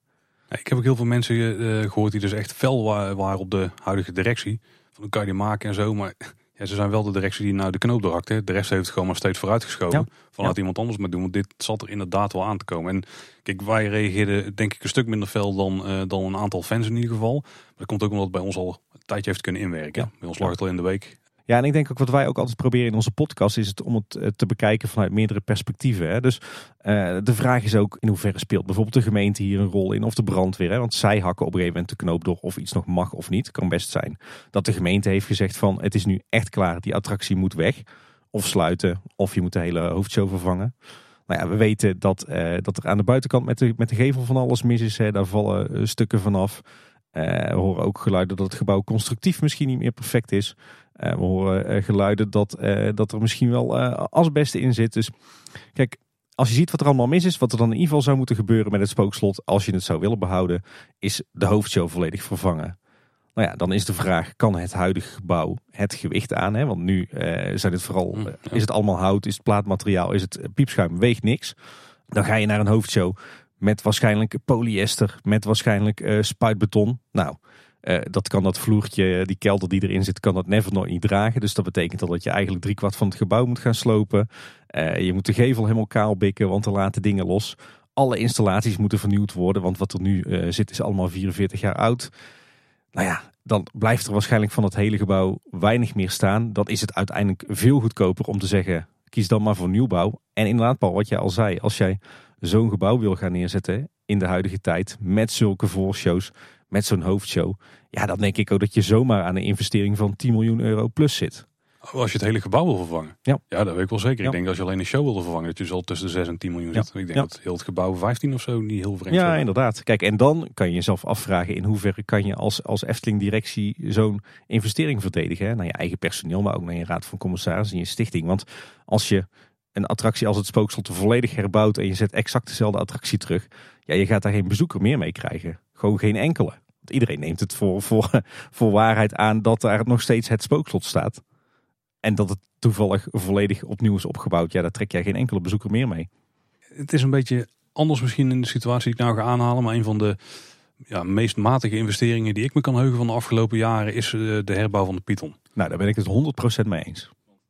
Ik heb ook heel veel mensen uh, gehoord die dus echt fel waren op de huidige directie. Van hoe kan je die maken en zo. Maar [LAUGHS] ja, ze zijn wel de directie die nou de knoop doorhakte. De rest heeft het gewoon maar steeds vooruitgeschoven. Ja. Vanuit iemand anders maar doen. Want dit zat er inderdaad wel aan te komen. En kijk, wij reageerden denk ik een stuk minder fel dan, uh, dan een aantal fans in ieder geval. Maar dat komt ook omdat het bij ons al een tijdje heeft kunnen inwerken. Bij ons lag het al in de week. Ja, en ik denk ook wat wij ook altijd proberen in onze podcast is het om het eh, te bekijken vanuit meerdere perspectieven. Hè. Dus uh, de vraag is ook in hoeverre speelt bijvoorbeeld de gemeente hier een rol in of de brandweer. Hè? Want zij hakken op een gegeven moment de knoop door of iets nog mag of niet. Kan best zijn dat de gemeente heeft gezegd van het is nu echt klaar, die attractie moet weg. Of sluiten, of je moet de hele hoofdshow vervangen. Nou ja, we weten dat, uh, dat er aan de buitenkant met de, met de gevel van alles mis is. Hè. Daar vallen stukken vanaf. Uh, we horen ook geluiden dat het gebouw constructief misschien niet meer perfect is. Uh, we horen uh, geluiden dat, dat er misschien wel asbest in zit. Dus kijk, als je ziet wat er allemaal mis is, wat er dan in ieder geval zou moeten gebeuren met het spookslot, als je het zou willen behouden, is de hoofdshow volledig vervangen. Nou ja, dan is de vraag, kan het huidige gebouw het gewicht aan? Hè? Want nu zijn het vooral, mm, is het allemaal hout, is het plaatmateriaal, is het piepschuim, weegt niks. Dan ga je naar een hoofdshow met waarschijnlijk polyester, met waarschijnlijk spuitbeton. Nou, uh, dat kan dat vloertje, die kelder die erin zit, kan dat never nooit niet dragen. Dus dat betekent dat je eigenlijk driekwart van het gebouw moet gaan slopen. Uh, je moet de gevel helemaal kaal bikken, want er laten dingen los. Alle installaties moeten vernieuwd worden, want wat er nu zit is allemaal 44 jaar oud. Nou ja, dan blijft er waarschijnlijk van het hele gebouw weinig meer staan. Dan is het uiteindelijk veel goedkoper om te zeggen, kies dan maar voor nieuwbouw. En inderdaad, Paul, wat jij al zei, als jij zo'n gebouw wil gaan neerzetten in de huidige tijd, met zulke voorshows, met zo'n hoofdshow, ja, dan denk ik ook dat je zomaar aan een investering van 10 miljoen euro plus zit. Als je het hele gebouw wil vervangen. Ja, ja dat weet ik wel zeker. Ik denk als je alleen een show wil vervangen, dat je zo tussen de 6 en 10 miljoen zit. Ik denk dat heel het gebouw 15 of zo niet heel vreemd Ja, inderdaad. Kijk, en dan kan je jezelf afvragen in hoeverre kan je als, als Efteling-directie zo'n investering verdedigen. Hè? Naar je eigen personeel, maar ook naar je raad van commissarissen en je stichting. Want als je een attractie als het spookslot volledig herbouwt en je zet exact dezelfde attractie terug. Ja, je gaat daar geen bezoeker meer mee krijgen. Gewoon geen enkele. Iedereen neemt het voor, voor, [LAUGHS] voor waarheid aan dat daar nog steeds het spookslot staat. En dat het toevallig volledig opnieuw is opgebouwd. Ja, daar trek jij geen enkele bezoeker meer mee. Het is een beetje anders misschien in de situatie die ik nou ga aanhalen. Maar een van de ja, meest matige investeringen die ik me kan heugen van de afgelopen jaren is eh, de herbouw van de Python. Nou, daar ben ik het 100% mee eens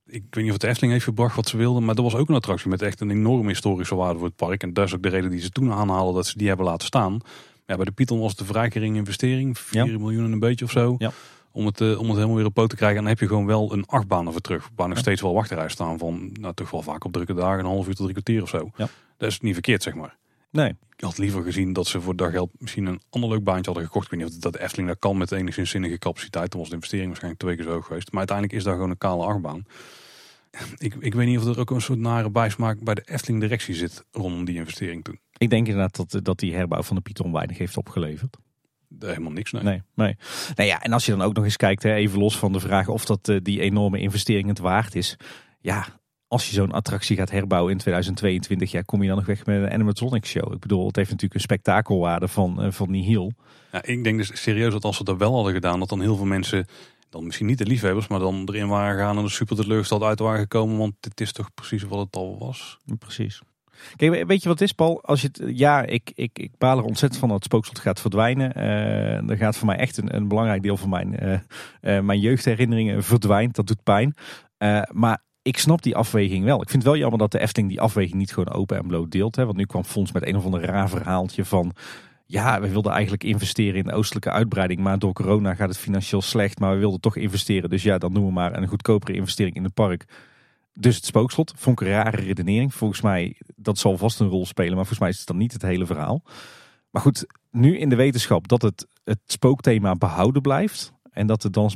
ik weet niet of het Efteling heeft gebracht wat ze wilden, maar dat was ook een attractie met echt een enorme historische waarde voor het park. En dat is ook de reden die ze toen aanhalen dat ze die hebben laten staan. Ja, bij de Python was het een vrij geringe investering, 4 miljoen en een beetje of zo. Ja. Om het, uh, om het helemaal weer op poot te krijgen. En dan heb je gewoon wel een achtbaan ervoor terug. Waar nog steeds wel wachterij staan van, nou toch wel vaak op drukke dagen, een half uur tot drie kwartier of zo. Ja. Dat is niet verkeerd, zeg maar. Nee. Ik had liever gezien dat ze voor dat geld misschien een ander leuk baantje hadden gekocht. Ik weet niet of dat de Efteling dat kan met enigszins zinnige capaciteit. Dan was de investering waarschijnlijk twee keer zo hoog geweest. Maar uiteindelijk is daar gewoon een kale achtbaan. Ik, ik weet niet of er ook een soort nare bijsmaak bij de Efteling directie zit rondom die investering toen. Ik denk inderdaad dat, dat die herbouw van de Python weinig heeft opgeleverd. Helemaal niks, nee. nee. Nee, Nou ja, en als je dan ook nog eens kijkt, hè, even los van de vraag of dat eh, die enorme investering het waard is. Ja, als je zo'n attractie gaat herbouwen in 2022, ja, kom je dan nog weg met een animatronic show. Ik bedoel, het heeft natuurlijk een spektakelwaarde van, uh, van nihil. Ja, ik denk dus serieus dat als we dat wel hadden gedaan, dat dan heel veel mensen dan misschien niet de liefhebbers, maar dan erin waren gaan en er super teleurgesteld uit waren gekomen. Want dit is toch precies wat het al was. Precies. Kijk, weet je wat is, Paul? Als je ja, ik, ik, ik baal er ontzettend van dat het spookslot gaat verdwijnen. Uh, er gaat voor mij echt een, een belangrijk deel van mijn, uh, uh, mijn jeugdherinneringen verdwijnt. Dat doet pijn. maar ik snap die afweging wel. Ik vind het wel jammer dat de Efteling die afweging niet gewoon open en bloot deelt. Hè? Want nu kwam Fons met een of ander raar verhaaltje van ja, we wilden eigenlijk investeren in de oostelijke uitbreiding, maar door corona gaat het financieel slecht. Maar we wilden toch investeren, dus ja, dan doen we maar een goedkopere investering in het park. Dus het spookslot, vond ik een rare redenering. Volgens mij, dat zal vast een rol spelen, maar volgens mij is het dan niet het hele verhaal. Maar goed, nu in de wetenschap dat het, het spookthema behouden blijft. En dat de dans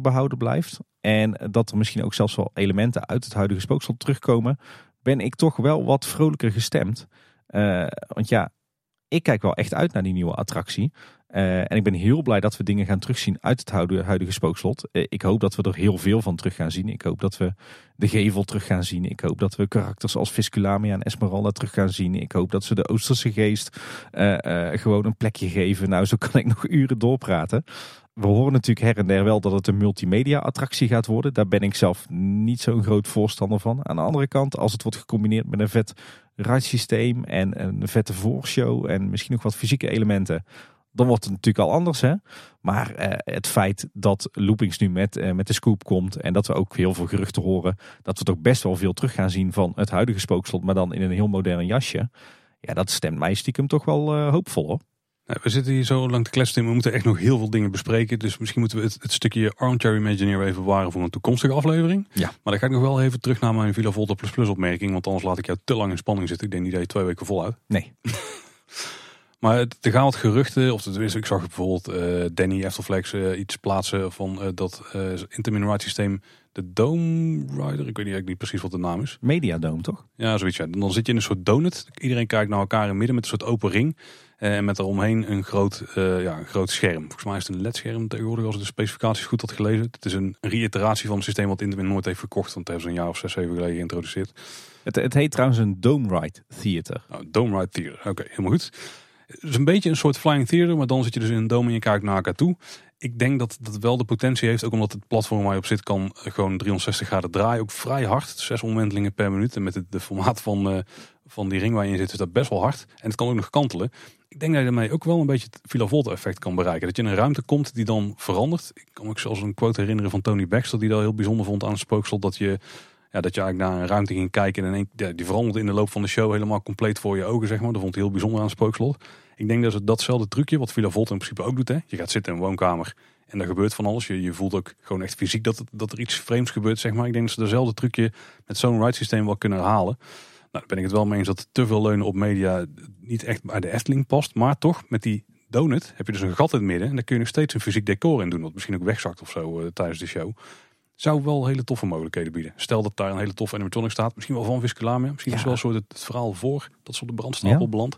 behouden blijft. En dat er misschien ook zelfs wel elementen uit het huidige spookslot terugkomen. Ben ik toch wel wat vrolijker gestemd. Uh, want ja, ik kijk wel echt uit naar die nieuwe attractie. Eh, en ik ben heel blij dat we dingen gaan terugzien uit het huidige, spookslot. Eh, ik hoop dat we er heel veel van terug gaan zien. Ik hoop dat we de gevel terug gaan zien. Ik hoop dat we karakters als Visculamia en Esmeralda terug gaan zien. Ik hoop dat ze de Oosterse geest eh, gewoon een plekje geven. Nou, zo kan ik nog uren doorpraten. We horen natuurlijk her en der wel dat het een multimedia attractie gaat worden. Daar ben ik zelf niet zo'n groot voorstander van. Aan de andere kant, als het wordt gecombineerd met een vet ride en een vette voorshow en misschien nog wat fysieke elementen dan wordt het natuurlijk al anders. Hè? Maar eh, het feit dat Loopings nu met, eh, met de scoop komt en dat we ook heel veel geruchten horen, dat we toch best wel veel terug gaan zien van het huidige spookslot, maar dan in een heel modern jasje. Ja, dat stemt mij stiekem toch wel uh, hoopvol hoor. We zitten hier zo lang te kletsen. We moeten echt nog heel veel dingen bespreken. Dus misschien moeten we het, het stukje Armchair Imagineer even bewaren voor een toekomstige aflevering. Ja. Maar dan ga ik nog wel even terug naar mijn Villa Volta Plus Plus opmerking. Want anders laat ik jou te lang in spanning zitten. Ik denk niet dat je twee weken voluit. Nee. [LAUGHS] Maar er gaan wat geruchten, of tenminste ik zag bijvoorbeeld uh, Danny Eftelflex uh, iets plaatsen van uh, dat intermin ride systeem, de Dome Rider, ik weet niet, niet precies wat de naam is. Media Dome toch? Ja, zoiets. Ja. Dan zit je in een soort donut. Iedereen kijkt naar elkaar in midden met een soort open ring. En met daaromheen een groot, ja, een groot scherm. Volgens mij is het een LED-scherm tegenwoordig als ik de specificaties goed had gelezen. Het is een reiteratie van het systeem wat Intermin nooit heeft verkocht. Want het hebben ze een jaar of zes, zeven geleden geïntroduceerd. Het, het heet trouwens een Dome Ride Theater. Oh, Dome Ride Theater, oké, helemaal goed. Het is een beetje een soort flying theater, maar dan zit je dus in een dome en je kijkt naar elkaar toe. Ik denk dat dat wel de potentie heeft, ook omdat het platform waar je op zit kan gewoon 360 graden draaien. Ook vrij hard, zes omwentelingen per minuut. En met het de formaat van, uh, van die ring waar je in zit is dat best wel hard. En het kan ook nog kantelen. Ik denk dat je daarmee ook wel een beetje het Villa Volta effect kan bereiken. Dat je in een ruimte komt die dan verandert. Ik kan me zelfs een quote herinneren van Tony Baxter die dat heel bijzonder vond aan het spookslot. Dat je ja, dat je eigenlijk naar een ruimte ging kijken en die veranderde in de loop van de show helemaal compleet voor je ogen, zeg maar. Dat vond hij heel bijzonder aan het spookslot. Ik denk dat het datzelfde trucje, wat Villa Volta in principe ook doet. Hè? Je gaat zitten in een woonkamer en er gebeurt van alles. Je, je voelt ook gewoon echt fysiek dat, dat er iets vreemds gebeurt, zeg maar. Ik denk dat ze dezelfde trucje met zo'n ride systeem wel kunnen herhalen. Nou, daar ben ik het wel mee eens dat te veel leunen op media niet echt bij de Efteling past. Maar toch, met die donut heb je dus een gat in het midden. En daar kun je nog steeds een fysiek decor in doen. Wat misschien ook wegzakt of zo uh, tijdens de show zou wel hele toffe mogelijkheden bieden. Stel dat daar een hele toffe animatronic staat, misschien wel van Visculamia. Misschien is wel een soort het, verhaal voor dat ze op de brandstapel ja. belandt.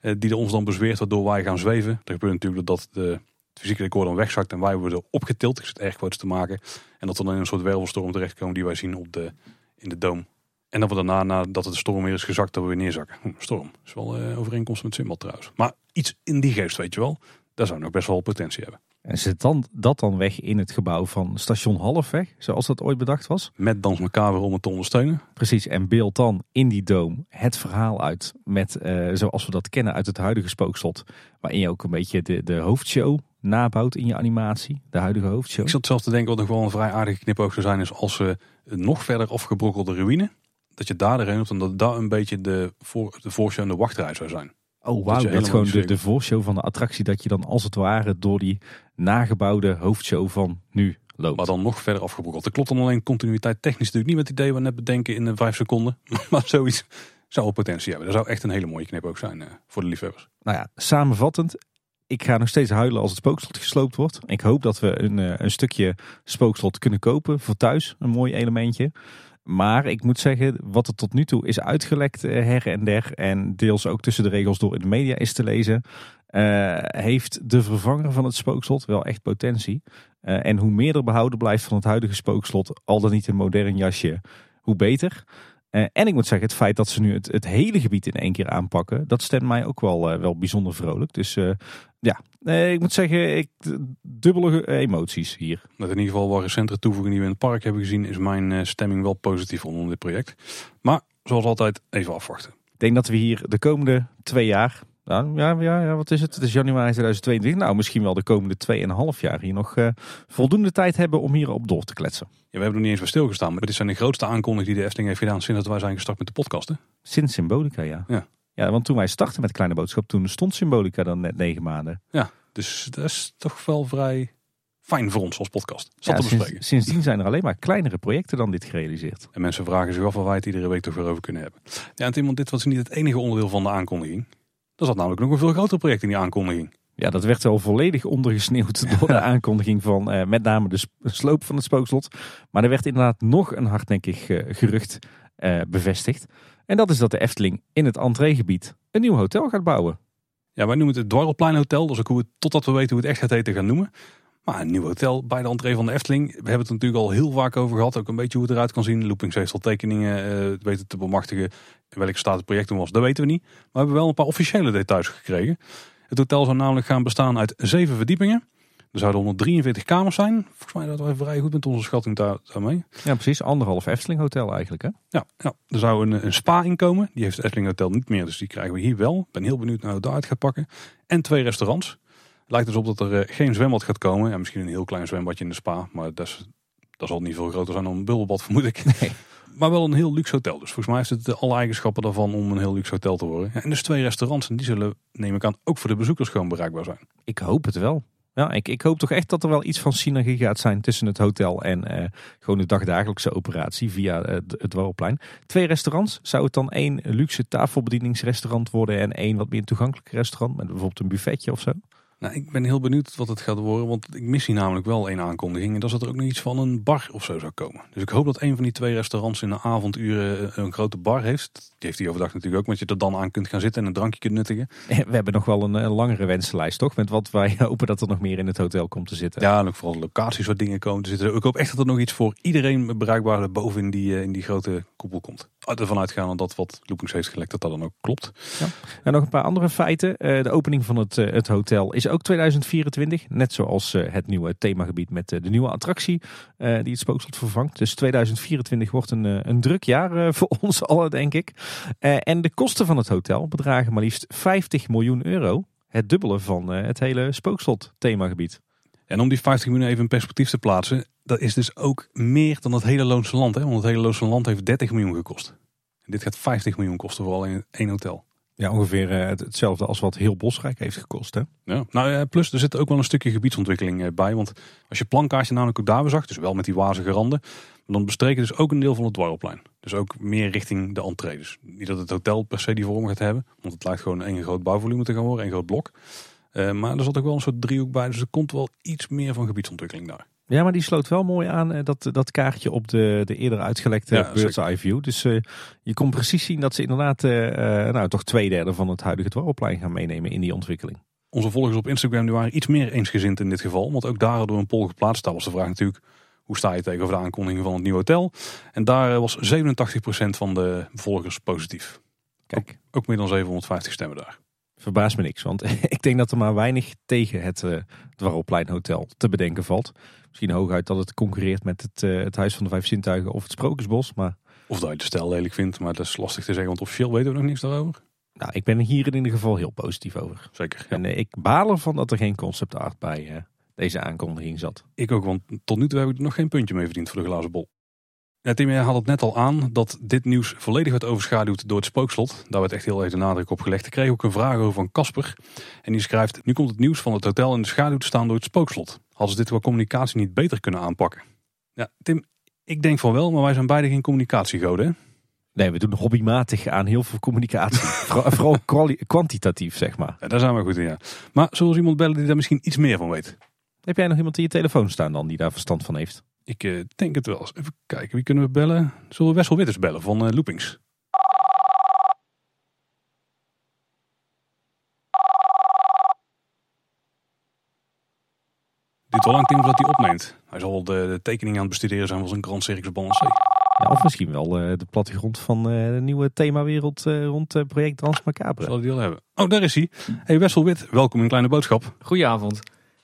Eh, die er ons dan bezweert waardoor wij gaan zweven. Er gebeurt natuurlijk dat de fysieke decor dan wegzakt en wij worden opgetild. Ik zit erg groots te maken. En dat we dan in een soort wervelstorm terechtkomen die wij zien op de, in de doom. En dat we daarna, nadat het de storm weer is gezakt, dat we weer neerzakken. Hm, storm. Dat is wel uh, overeenkomst met Simbad trouwens. Maar iets in die geest, weet je wel. Daar zou nog best wel potentie hebben. En zit dan, dat dan weg in het gebouw van station Halfweg, zoals dat ooit bedacht was? Met Dans Macabre om het te ondersteunen. Precies, en beeld dan in die doom het verhaal uit met, uh, zoals we dat kennen uit het huidige spookslot. Waarin je ook een beetje de, de hoofdshow nabouwt in je animatie, de huidige hoofdshow. Ik zat zelf te denken wat nog wel een vrij aardige knipoog zou zijn, is als we een nog verder afgebrokkelde ruïne, dat je daar erin hebt en dat daar een beetje de, voor, de voorshow en de wachtrij zou zijn. Oh wauw, dat, dat gewoon de, de voorshow van de attractie, dat je dan als het ware door die nagebouwde hoofdshow van nu loopt. Maar dan nog verder afgebrokkeld. Dat klopt dan alleen continuïteit technisch natuurlijk niet met het idee we net bedenken in vijf seconden. [LAUGHS] Maar zoiets zou potentie hebben. Dat zou echt een hele mooie knip ook zijn uh, voor de liefhebbers. Nou ja, samenvattend. Ik ga nog steeds huilen als het spookslot gesloopt wordt. Ik hoop dat we een, uh, een stukje spookslot kunnen kopen voor thuis. Een mooi elementje. Maar ik moet zeggen, wat er tot nu toe is uitgelekt uh, her en der. En deels ook tussen de regels door in de media is te lezen. Uh, heeft de vervanger van het spookslot wel echt potentie. Uh, en hoe meer er behouden blijft van het huidige spookslot, al dan niet een modern jasje, hoe beter. Uh, en ik moet zeggen, het feit dat ze nu het, het, hele gebied in één keer aanpakken, dat stemt mij ook wel, wel bijzonder vrolijk. Dus ja, ik moet zeggen, ik, dubbele emoties hier. Met in ieder geval wat recentere toevoegingen die we in het park hebben gezien, is mijn stemming wel positief rondom dit project. Maar zoals altijd, even afwachten. Ik denk dat we hier de komende twee jaar, nou, ja, ja, ja, wat is het? Het is januari 2022. Nou, misschien wel de komende 2,5 jaar hier nog uh, voldoende tijd hebben om hierop door te kletsen. Ja, we hebben nog niet eens voor stilgestaan. Maar dit zijn de grootste aankondigingen die de Efteling heeft gedaan sinds dat wij zijn gestart met de podcasten. Sinds Symbolica, ja. Ja, ja want toen wij startten met Kleine Boodschap, toen stond Symbolica dan net negen maanden. Ja, dus dat is toch wel vrij fijn voor ons als podcast. Ja, sinds, sindsdien zijn er alleen maar kleinere projecten dan dit gerealiseerd. En mensen vragen zich af of wij het iedere week toch weer over kunnen hebben. Ja, en Tim, dit was niet het enige onderdeel van de aankondiging. Er zat namelijk nog een veel groter project in die aankondiging. Ja, dat werd wel volledig ondergesneeuwd [LAUGHS] door de aankondiging van uh, met name de sloop van het spookslot. Maar er werd inderdaad nog een hardnekkig uh, gerucht uh, bevestigd. En dat is dat de Efteling in het entreegebied een nieuw hotel gaat bouwen. Ja, wij noemen het het Dwarrelplein Hotel. Dus ook hoe het, totdat we weten hoe het echt gaat heten gaan noemen. Maar een nieuw hotel bij de entree van de Efteling. We hebben het natuurlijk al heel vaak over gehad. Ook een beetje hoe het eruit kan zien. Loopings heeft al tekeningen uh, weten te bemachtigen. In welke staat het project toen was, dat weten we niet. Maar we hebben wel een paar officiële details gekregen. Het hotel zou namelijk gaan bestaan uit zeven verdiepingen. Er zouden 143 kamers zijn. Volgens mij dat we vrij goed met onze schatting daar, daarmee. Ja, precies. Anderhalf Efteling Hotel eigenlijk, hè? Ja, ja. er zou een, een spa inkomen. Die heeft het Efteling Hotel niet meer, dus die krijgen we hier wel. ben heel benieuwd naar hoe het daaruit gaat pakken. En twee restaurants. Lijkt dus op dat er eh, geen zwembad gaat komen. Ja, misschien een heel klein zwembadje in de spa. Maar dat, is, dat zal niet veel groter zijn dan een bubbelbad, vermoed ik. Nee. Maar wel een heel luxe hotel. Dus volgens mij heeft het alle eigenschappen daarvan om een heel luxe hotel te worden. En dus twee restaurants. En die zullen, neem ik aan, ook voor de bezoekers gewoon bereikbaar zijn. Ik hoop het wel. Ja, ik, ik hoop toch echt dat er wel iets van synergie gaat zijn tussen het hotel en uh, gewoon de dagdagelijkse operatie via uh, het Warrelplein. Twee restaurants. Zou het dan één luxe tafelbedieningsrestaurant worden en één wat meer toegankelijk restaurant met bijvoorbeeld een buffetje of zo? Nou, ik ben heel benieuwd wat het gaat worden, want ik mis hier namelijk wel één aankondiging. En dat is dat er ook nog iets van een bar of zo zou komen. Dus ik hoop dat een van die twee restaurants in de avonduren een grote bar heeft. Die heeft hij overdag natuurlijk ook, want je er dan aan kunt gaan zitten en een drankje kunt nuttigen. We hebben nog wel een, een langere wensenlijst, toch? Met wat wij [LAUGHS] hopen dat er nog meer in het hotel komt te zitten. Ja, en ook vooral locaties waar dingen komen te zitten. Ik hoop echt dat er nog iets voor iedereen bereikbaar boven in die, eh, in die grote koepel komt. Ervan uitgaan dat wat Loopings heeft gelekt, dat dat dan ook klopt. Ja. En nog een paar andere feiten. Eh, de opening van het, eh, het hotel is ook 2024. Net zoals eh, het nieuwe themagebied met de nieuwe attractie die het spookslot vervangt. Dus 2024 wordt een, een druk jaar [LAUGHS] voor ons allen, denk ik. En de kosten van het hotel bedragen maar liefst 50 miljoen euro. Het dubbele van het hele spookslot themagebied. En om die 50 miljoen even in perspectief te plaatsen, dat is dus ook meer dan het hele Loonse Land. Hè? Want het hele Loonse Land heeft 30 miljoen gekost. En dit gaat 50 miljoen kosten voor alleen één hotel. Ja, ongeveer eh, hetzelfde als wat heel Bosrijk heeft gekost. Hè? Ja, nou, plus er zit ook wel een stukje gebiedsontwikkeling eh, bij. Want als je plankaartje namelijk ook daar zag, dus wel met die wazige randen, dan bestreken dus ook een deel van het dwarrelplein. Dus ook meer richting de entree. Dus niet dat het hotel per se die vorm gaat hebben, want het lijkt gewoon één groot bouwvolume te gaan worden, één groot blok. Uh, maar er zat ook wel een soort driehoek bij, dus er komt wel iets meer van gebiedsontwikkeling daar. Ja, maar die sloot wel mooi aan, eh, dat, dat kaartje op de, de eerder uitgelekte ja, Bird's Eye View. Dus uh, je kon precies zien dat ze inderdaad uh, nou, toch twee derde van het huidige dwarrelplein gaan meenemen in die ontwikkeling. Onze volgers op Instagram die waren iets meer eensgezind in dit geval. Want ook daar hadden we een poll geplaatst. Daar was de vraag natuurlijk, hoe sta je tegenover de aankondiging van het nieuwe hotel? En daar was 87% van de volgers positief. Kijk. Ook, ook meer dan 750 stemmen daar. Verbaast me niks, want [LAUGHS] ik denk dat er maar weinig tegen het uh, Dwarrelplein Hotel te bedenken valt. Misschien hooguit dat het concurreert met het, uh, het Huis van de Vijf Zintuigen of het Sprookjesbos. Maar... Of dat je de stijl lelijk vindt, maar dat is lastig te zeggen, want officieel weten we nog niets daarover. Nou, ik ben hier in ieder geval heel positief over. Zeker. En uh, ik baal ervan dat er geen concept art bij deze aankondiging zat. Ik ook, want tot nu toe heb ik er nog geen puntje mee verdiend voor de glazen bol. Ja, Tim, jij had het net al aan dat dit nieuws volledig werd overschaduwd door het spookslot. Daar werd echt heel even de nadruk op gelegd. Ik kreeg ook een vraag over van Casper. En die schrijft, nu komt het nieuws van het hotel in de schaduw te staan door het spookslot. Hadden ze dit qua communicatie niet beter kunnen aanpakken? Ja, Tim, ik denk van wel, maar wij zijn beide geen communicatiegoden. Hè? Nee, we doen hobbymatig aan heel veel communicatie. [LAUGHS] Vooral kwantitatief, zeg maar. Ja, daar zijn we goed in, ja. Maar zullen we iemand bellen die daar misschien iets meer van weet? Heb jij nog iemand in je telefoon staan dan die daar verstand van heeft? Ik uh, denk het wel. Even kijken, wie kunnen we bellen? Zullen we Wessel Witters bellen van uh, Loopings? Dit wel lang Tim dat hij opneemt. Hij zal wel de, de tekening aan het bestuderen zijn van zijn Grand Circus Balancé. Ja, of misschien wel uh, de plattegrond van de nieuwe themawereld rond het project Trans Macabre. Zal hij die al hebben? Oh, daar is hij. Hey Wessel Wit, welkom in Kleine Boodschap. Goedenavond.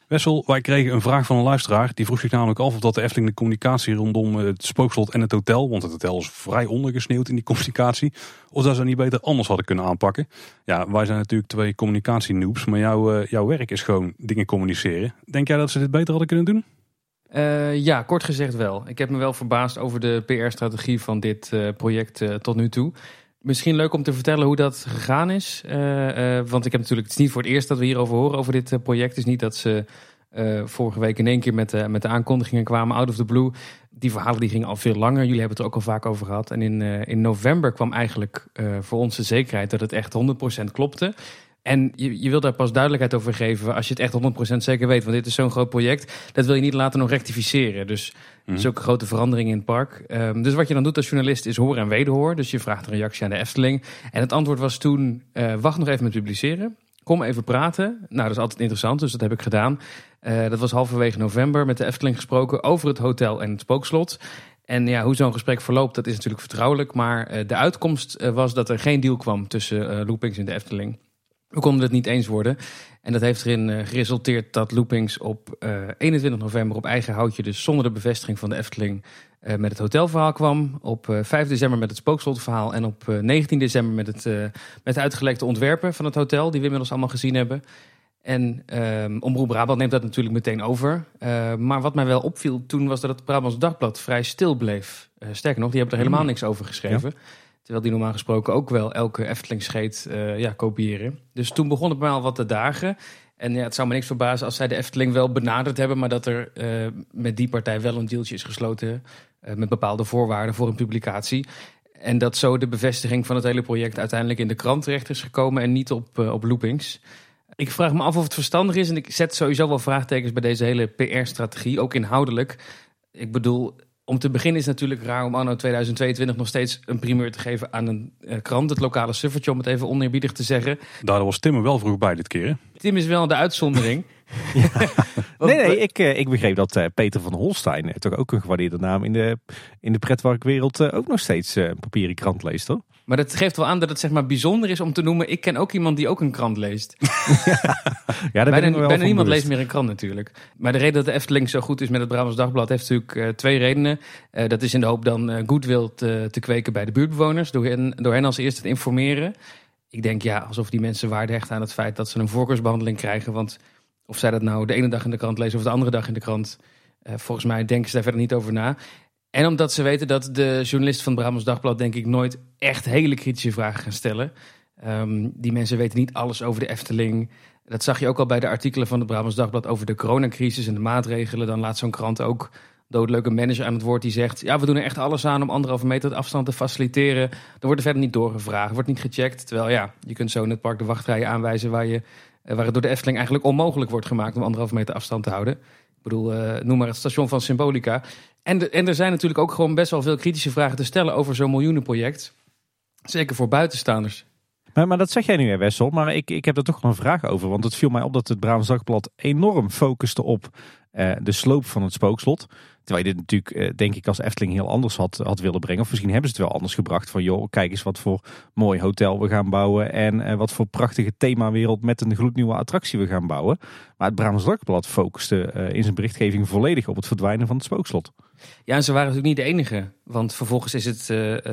Wessel, wij kregen een vraag van een luisteraar. Die vroeg zich namelijk af of dat de Efteling de communicatie rondom het spookslot en het hotel, want het hotel is vrij ondergesneeuwd in die communicatie, of dat ze niet beter anders hadden kunnen aanpakken. Ja, wij zijn natuurlijk twee communicatienoobs, maar jouw, uh, jouw werk is gewoon dingen communiceren. Denk jij dat ze dit beter hadden kunnen doen? Uh, ja, kort gezegd wel. Ik heb me wel verbaasd over de PR-strategie van dit uh, project tot nu toe. Misschien leuk om te vertellen hoe dat gegaan is. Uh, uh, want ik heb natuurlijk, het is niet voor het eerst dat we hierover horen, over dit uh, project. Het is niet dat ze vorige week in één keer met, met de aankondigingen kwamen, out of the blue. Die verhalen die gingen al veel langer. Jullie hebben het er ook al vaak over gehad. En in, in november kwam eigenlijk voor ons de zekerheid dat het echt 100% klopte. En je, je wil daar pas duidelijkheid over geven als je het echt 100% zeker weet. Want dit is zo'n groot project. Dat wil je niet later nog rectificeren. Dus mm. een grote verandering in het park. Um, dus wat je dan doet als journalist is horen en wederhoor. Dus je vraagt een reactie aan de Efteling. En het antwoord was toen, uh, wacht nog even met publiceren. kom even praten. Nou, dat is altijd interessant, dus dat heb ik gedaan. Uh, dat was halverwege november met de Efteling gesproken over het hotel en het spookslot. En ja, hoe zo'n gesprek verloopt, dat is natuurlijk vertrouwelijk. Maar uh, de uitkomst was dat er geen deal kwam tussen Loopings en de Efteling. We konden het niet eens worden. En dat heeft erin geresulteerd dat Loopings op 21 november op eigen houtje, dus zonder de bevestiging van de Efteling, uh, met het hotelverhaal kwam. Op uh, 5 december met het spookslotverhaal. En op uh, 19 december met, het, met de uitgelekte ontwerpen van het hotel. Die we inmiddels allemaal gezien hebben. En um, Omroep Brabant neemt dat natuurlijk meteen over. maar wat mij wel opviel toen was dat het Brabants Dagblad vrij stil bleef. sterker nog, die hebben er helemaal niks over geschreven. Ja. Terwijl die normaal gesproken ook wel elke Efteling-scheet ja, kopiëren. Dus toen begon het al wat te dagen. En ja, het zou me niks verbazen als zij de Efteling wel benaderd hebben, maar dat er uh, met die partij wel een deeltje is gesloten uh, met bepaalde voorwaarden voor een publicatie. En dat zo de bevestiging van het hele project uiteindelijk in de krant terecht is gekomen en niet op, op loopings. Ik vraag me af of het verstandig is en ik zet sowieso wel vraagtekens bij deze hele PR-strategie, ook inhoudelijk. Ik bedoel, om te beginnen is het natuurlijk raar om anno 2022 nog steeds een primeur te geven aan een uh, krant, het lokale suffertje, om het even oneerbiedig te zeggen. Daar was Tim er wel vroeg bij dit keer. Hè? Tim is wel de uitzondering. [LAUGHS] [LAUGHS] nee, nee, ik, uh, ik begreep dat uh, Peter van Holstein, toch ook een gewaardeerde naam in de, in de pretparkwereld, ook nog steeds een papieren krant leest, hoor. Maar dat geeft wel aan dat het zeg maar bijzonder is om te noemen. Ik ken ook iemand die ook een krant leest. [LAUGHS] ja, ja bijna, bijna niemand leest meer een krant natuurlijk. Maar de reden dat de Efteling zo goed is met het Brabants Dagblad heeft natuurlijk uh, twee redenen. Uh, dat is in de hoop dan uh, goodwill te, te kweken bij de buurtbewoners. Door hen, door hen als eerste te informeren. Ik denk ja, alsof die mensen waarde hechten aan het feit dat ze een voorkeursbehandeling krijgen. Want of zij dat nou de ene dag in de krant lezen of de andere dag in de krant. volgens mij denken ze daar verder niet over na. En omdat ze weten dat de journalisten van het Brabants Dagblad denk ik nooit echt hele kritische vragen gaan stellen. Um, die mensen weten niet alles over de Efteling. Dat zag je ook al bij de artikelen van het Brabants Dagblad over de coronacrisis en de maatregelen. Dan laat zo'n krant ook doodleuke manager aan het woord die zegt... ja, we doen er echt alles aan om anderhalve meter afstand te faciliteren. Er wordt er verder niet doorgevraagd, wordt niet gecheckt. Terwijl ja, je kunt zo in het park de wachtrijen aanwijzen... waar, je, waar het door de Efteling eigenlijk onmogelijk wordt gemaakt... om anderhalve meter afstand te houden. Ik bedoel, uh, noem maar het station van Symbolica. En, en er zijn natuurlijk ook gewoon best wel veel kritische vragen te stellen over zo'n miljoenenproject. Zeker voor buitenstaanders. Maar, maar dat zeg jij nu, Wessel. Maar ik, ik heb er toch nog een vraag over. Want het viel mij op dat het Brabants Dagblad enorm focuste op uh, de sloop van het spookslot. Terwijl je dit natuurlijk, uh, denk ik, als Efteling heel anders had, had willen brengen. Of misschien hebben ze het wel anders gebracht. Van joh, kijk eens wat voor mooi hotel we gaan bouwen. En uh, wat voor prachtige themawereld met een gloednieuwe attractie we gaan bouwen. Maar het Brabants Dagblad focuste in zijn berichtgeving volledig op het verdwijnen van het spookslot. Ja, en ze waren natuurlijk niet de enige. Want vervolgens is het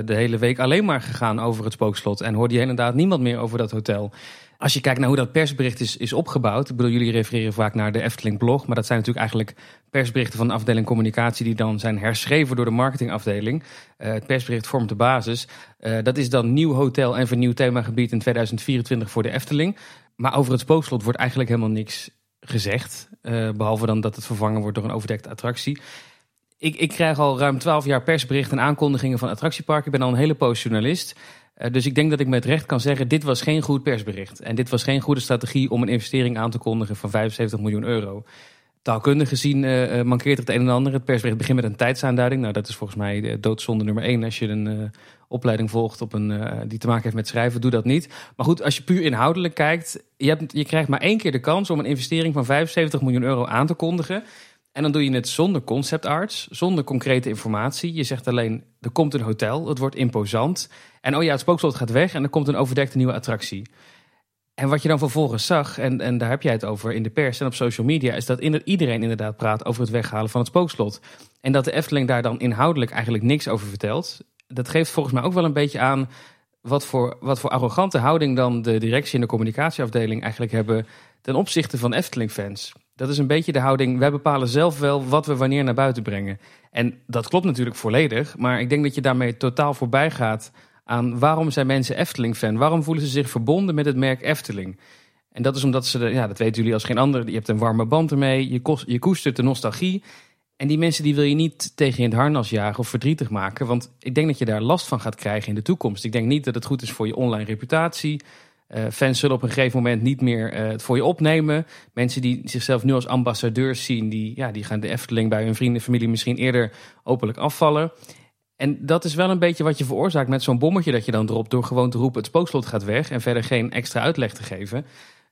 de hele week alleen maar gegaan over het spookslot. En hoorde je inderdaad niemand meer over dat hotel. Als je kijkt naar hoe dat persbericht is, is opgebouwd. Ik bedoel, jullie refereren vaak naar de Efteling blog. Maar dat zijn natuurlijk eigenlijk persberichten van de afdeling communicatie. die dan zijn herschreven door de marketingafdeling. Uh, het persbericht vormt de basis. Uh, dat is dan nieuw hotel en vernieuwd themagebied in 2024 voor de Efteling. Maar over het spookslot wordt eigenlijk helemaal niks gezegd. Behalve dan dat het vervangen wordt door een overdekte attractie. Ik, ik krijg al ruim 12 jaar persberichten en aankondigingen van attractieparken. Ik ben al een hele poos journalist. Uh, dus ik denk dat ik met recht kan zeggen, dit was geen goed persbericht. En dit was geen goede strategie om een investering aan te kondigen van 75 miljoen euro. Taalkundig gezien uh, mankeert het een en ander. Het persbericht begint met een tijdsaanduiding. Nou, dat is volgens mij de doodzonde nummer één. Als je een opleiding volgt op een, die te maken heeft met schrijven, doe dat niet. Maar goed, als je puur inhoudelijk kijkt, je, hebt, je krijgt maar één keer de kans om een investering van 75 miljoen euro aan te kondigen. En dan doe je het zonder concept arts, zonder concrete informatie. Je zegt alleen, er komt een hotel, het wordt imposant. En oh ja, het spookslot gaat weg en er komt een overdekte nieuwe attractie. En wat je dan vervolgens zag, en, en daar heb jij het over in de pers en op social media, is dat iedereen inderdaad praat over het weghalen van het spookslot. En dat de Efteling daar dan inhoudelijk eigenlijk niks over vertelt. Dat geeft volgens mij ook wel een beetje aan wat voor, wat voor arrogante houding dan de directie en de communicatieafdeling eigenlijk hebben ten opzichte van Efteling-fans. Dat is een beetje de houding. Wij bepalen zelf wel wat we wanneer naar buiten brengen. En dat klopt natuurlijk volledig. Maar ik denk dat je daarmee totaal voorbij gaat aan waarom zijn mensen Efteling-fan? Waarom voelen ze zich verbonden met het merk Efteling? En dat is omdat ze, ja, dat weten jullie als geen ander. Je hebt een warme band ermee. Je, je koestert de nostalgie. En die mensen die wil je niet tegen in het harnas jagen of verdrietig maken. Want ik denk dat je daar last van gaat krijgen in de toekomst. Ik denk niet dat het goed is voor je online reputatie. Uh, fans zullen op een gegeven moment niet meer uh, het voor je opnemen. Mensen die zichzelf nu als ambassadeurs zien, die, ja, die gaan de Efteling bij hun vrienden en familie misschien eerder openlijk afvallen. En dat is wel een beetje wat je veroorzaakt met zo'n bommetje dat je dan dropt door gewoon te roepen het spookslot gaat weg en verder geen extra uitleg te geven.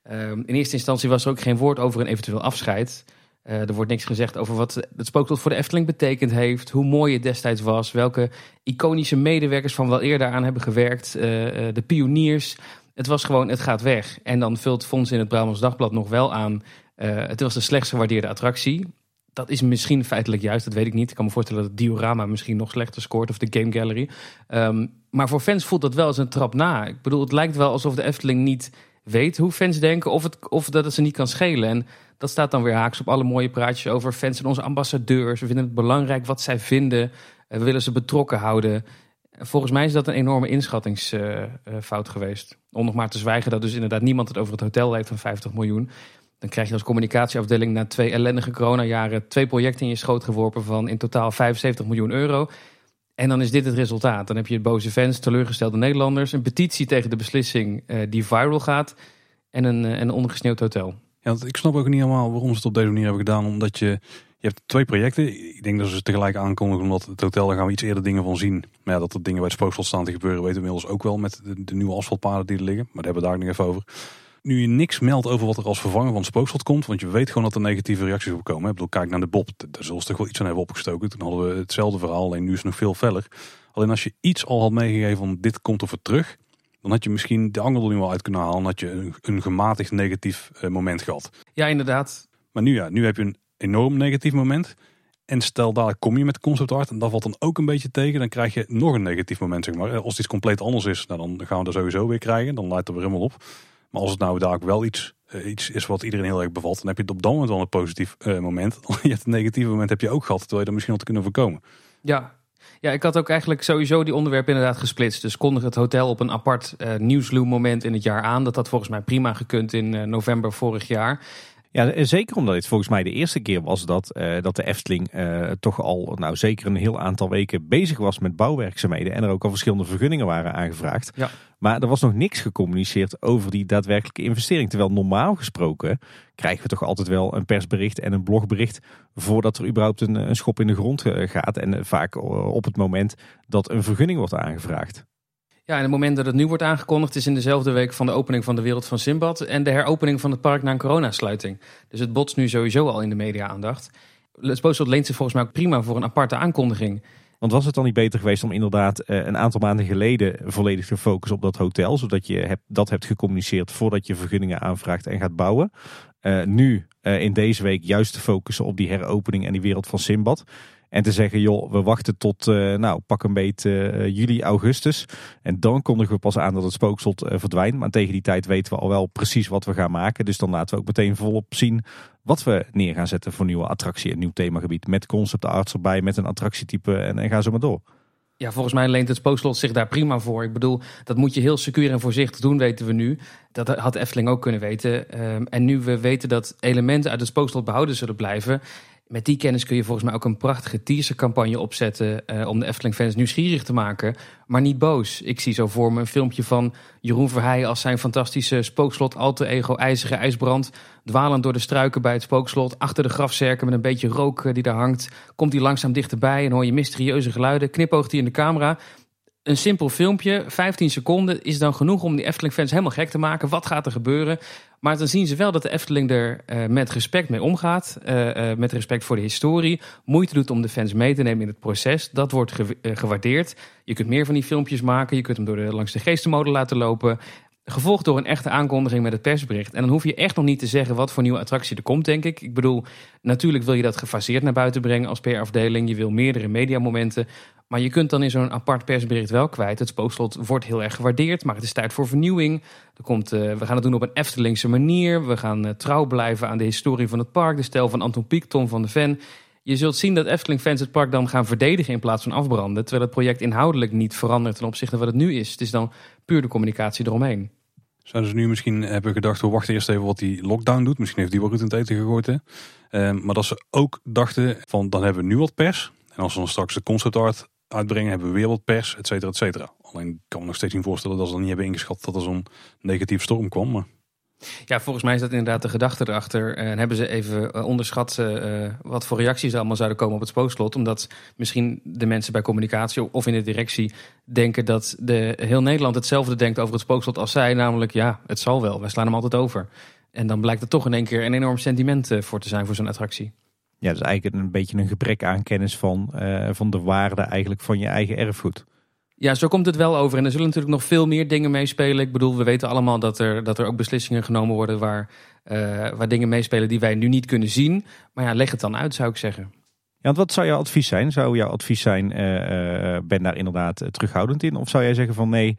Ehm, in eerste instantie was er ook geen woord over een eventueel afscheid. Uh, er wordt niks gezegd over wat het spookslot voor de Efteling betekend heeft. Hoe mooi het destijds was. Welke iconische medewerkers van wel eerder aan hebben gewerkt. De pioniers. Het was gewoon, het gaat weg. En dan vult Fons in het Brabants Dagblad nog wel aan. Uh, het was de slechtst gewaardeerde attractie. Dat is misschien feitelijk juist, dat weet ik niet. Ik kan me voorstellen dat het diorama misschien nog slechter scoort. Of de Game Gallery. Um, maar voor fans voelt dat wel als een trap na. Ik bedoel, het lijkt wel alsof de Efteling niet weet hoe fans denken. Of, het, of dat het ze niet kan schelen. En dat staat dan weer haaks op alle mooie praatjes over fans en onze ambassadeurs. We vinden het belangrijk wat zij vinden. We willen ze betrokken houden. Volgens mij is dat een enorme inschattingsfout geweest. Om nog maar te zwijgen dat dus inderdaad niemand het over het hotel heeft van 50 miljoen. Dan krijg je als communicatieafdeling na twee ellendige coronajaren twee projecten in je schoot geworpen van in totaal 75 miljoen euro. En dan is dit het resultaat. Dan heb je boze fans, teleurgestelde Nederlanders, een petitie tegen de beslissing uh, die viral gaat en een, uh, en een ondergesneeuwd hotel. Ja, ik snap ook niet helemaal waarom ze het op deze manier hebben gedaan. Omdat je hebt twee projecten. Ik denk dat ze tegelijk aankondigen, omdat het hotel, daar gaan we iets eerder dingen van zien. Maar ja, dat er dingen bij het spookslot staan te gebeuren, weten we inmiddels ook wel met de, de nieuwe asfaltpaden die er liggen. Maar daar hebben we daar nog even over. Nu je niks meldt over wat er als vervanger van het spookslot komt, want je weet gewoon dat er negatieve reacties op komen. Ik bedoel, kijk naar de Bob, daar zullen ze toch wel iets aan hebben opgestoken. Toen hadden we hetzelfde verhaal, alleen nu is het nog veel feller. Alleen als je iets al had meegegeven van dit komt er voor terug, dan had je misschien de angel er nu wel uit kunnen halen. had je een, een gematigd negatief eh, moment gehad. Ja, inderdaad. Maar nu ja, nu heb je een enorm negatief moment. En stel daar kom je met concept art en dat valt dan ook een beetje tegen. Dan krijg je nog een negatief moment, zeg maar. Als het iets compleet anders is, nou, dan gaan we er sowieso weer krijgen. Dan leidt er weer helemaal op. Maar als het nou ook wel iets, uh, iets is wat iedereen heel erg bevalt, dan heb je het op dat moment wel een positief uh, moment. [LAUGHS] je hebt een negatieve moment heb je ook gehad, terwijl je dat misschien had kunnen voorkomen. Ja, ja, ik had ook eigenlijk sowieso die onderwerpen inderdaad gesplitst. Dus kondig het hotel op een apart uh, nieuwsloom moment in het jaar aan. Dat had volgens mij prima gekund in november vorig jaar. Ja, zeker omdat het volgens mij de eerste keer was dat, uh, dat de Efteling uh, toch al nou, zeker een heel aantal weken bezig was met bouwwerkzaamheden. En er ook al verschillende vergunningen waren aangevraagd. Ja. Maar er was nog niks gecommuniceerd over die daadwerkelijke investering. Terwijl normaal gesproken krijgen we toch altijd wel een persbericht en een blogbericht voordat er überhaupt een, een schop in de grond eh, gaat. En vaak op het moment dat een vergunning wordt aangevraagd. Ja, en het moment dat het nu wordt aangekondigd is in dezelfde week van de opening van de Wereld van Simbad en de heropening van het park na een coronasluiting. Dus het botst nu sowieso al in de media-aandacht. Spookslot leent zich volgens mij ook prima voor een aparte aankondiging. Want was het dan niet beter geweest om inderdaad eh, een aantal maanden geleden volledig te focussen op dat hotel, zodat je dat hebt gecommuniceerd voordat je vergunningen aanvraagt en gaat bouwen? Uh, nu uh, in deze week juist te focussen op die heropening en die Wereld van Simbad. En te zeggen, joh, we wachten tot, uh, nou, pak een beet uh, juli, augustus. En dan kondigen we pas aan dat het spookslot uh, verdwijnt. Maar tegen die tijd weten we al wel precies wat we gaan maken. Dus dan laten we ook meteen volop zien wat we neer gaan zetten voor nieuwe attractie en nieuw themagebied. Met concept arts erbij, met een attractietype en, en ga zo maar door. Ja, volgens mij leent het spookslot zich daar prima voor. Ik bedoel, dat moet je heel secuur en voorzichtig doen, weten we nu. Dat had Efteling ook kunnen weten. Um, en nu we weten dat elementen uit het spookslot behouden zullen blijven met die kennis kun je volgens mij ook een prachtige teasercampagne opzetten uh, om de Efteling-fans nieuwsgierig te maken, maar niet boos. Ik zie zo voor me een filmpje van Jeroen Verheijen als zijn fantastische spookslot alter ego ijzige ijsbrand, dwalend door de struiken bij het spookslot, achter de grafzerken met een beetje rook uh, die daar hangt, komt hij langzaam dichterbij en hoor je mysterieuze geluiden, knipoogt hij in de camera. Een simpel filmpje, 15 seconden, is dan genoeg om die Efteling-fans helemaal gek te maken. Wat gaat er gebeuren? Maar dan zien ze wel dat de Efteling er uh, met respect mee omgaat. Uh, uh, met respect voor de historie. Moeite doet om de fans mee te nemen in het proces. Dat wordt ge gewaardeerd. Je kunt meer van die filmpjes maken. Je kunt hem door de, langs de geestenmode laten lopen. Gevolgd door een echte aankondiging met het persbericht. En dan hoef je echt nog niet te zeggen wat voor nieuwe attractie er komt, denk ik. Ik bedoel, natuurlijk wil je dat gefaseerd naar buiten brengen als PR-afdeling. Je wil meerdere mediamomenten. Maar je kunt dan in zo'n apart persbericht wel kwijt. Het spookslot wordt heel erg gewaardeerd, maar het is tijd voor vernieuwing. Er komt, uh, we gaan het doen op een Eftelingse manier. We gaan uh, trouw blijven aan de historie van het park. De stijl van Anton Pieck, Tom van de Ven. Je zult zien dat Efteling-fans het park dan gaan verdedigen in plaats van afbranden. Terwijl het project inhoudelijk niet verandert ten opzichte van wat het nu is. Het is dan puur de communicatie eromheen. Zouden ze nu misschien hebben gedacht, we wachten eerst even wat die lockdown doet. Misschien heeft die wel goed eten gegooid. Hè? Uh, maar dat ze ook dachten van, dan hebben we nu wat pers. En als we dan straks de concept art uitbrengen, hebben we weer wat pers, et cetera, et cetera. Alleen kan me nog steeds niet voorstellen dat ze dan niet hebben ingeschat dat er zo'n negatief storm kwam. Maar... Ja, volgens mij is dat inderdaad de gedachte erachter. En hebben ze even onderschat uh, wat voor reacties er allemaal zouden komen op het spookslot. Omdat misschien de mensen bij communicatie of in de directie denken dat de, heel Nederland hetzelfde denkt over het spookslot als zij. Namelijk, ja, het zal wel. Wij slaan hem altijd over. En dan blijkt er toch in één keer een enorm sentiment eh, voor te zijn voor zo'n attractie. Ja, dus eigenlijk een beetje een gebrek aan kennis van, eh, van de waarde eigenlijk van je eigen erfgoed. Ja, zo komt het wel over. En er zullen natuurlijk nog veel meer dingen meespelen. Ik bedoel, we weten allemaal dat er, dat er ook beslissingen genomen worden waar, eh, waar dingen meespelen die wij nu niet kunnen zien. Maar ja, leg het dan uit, zou ik zeggen. Ja, want wat zou jouw advies zijn? Zou jouw advies zijn, eh, eh, ben daar inderdaad terughoudend in? Of zou jij zeggen van nee,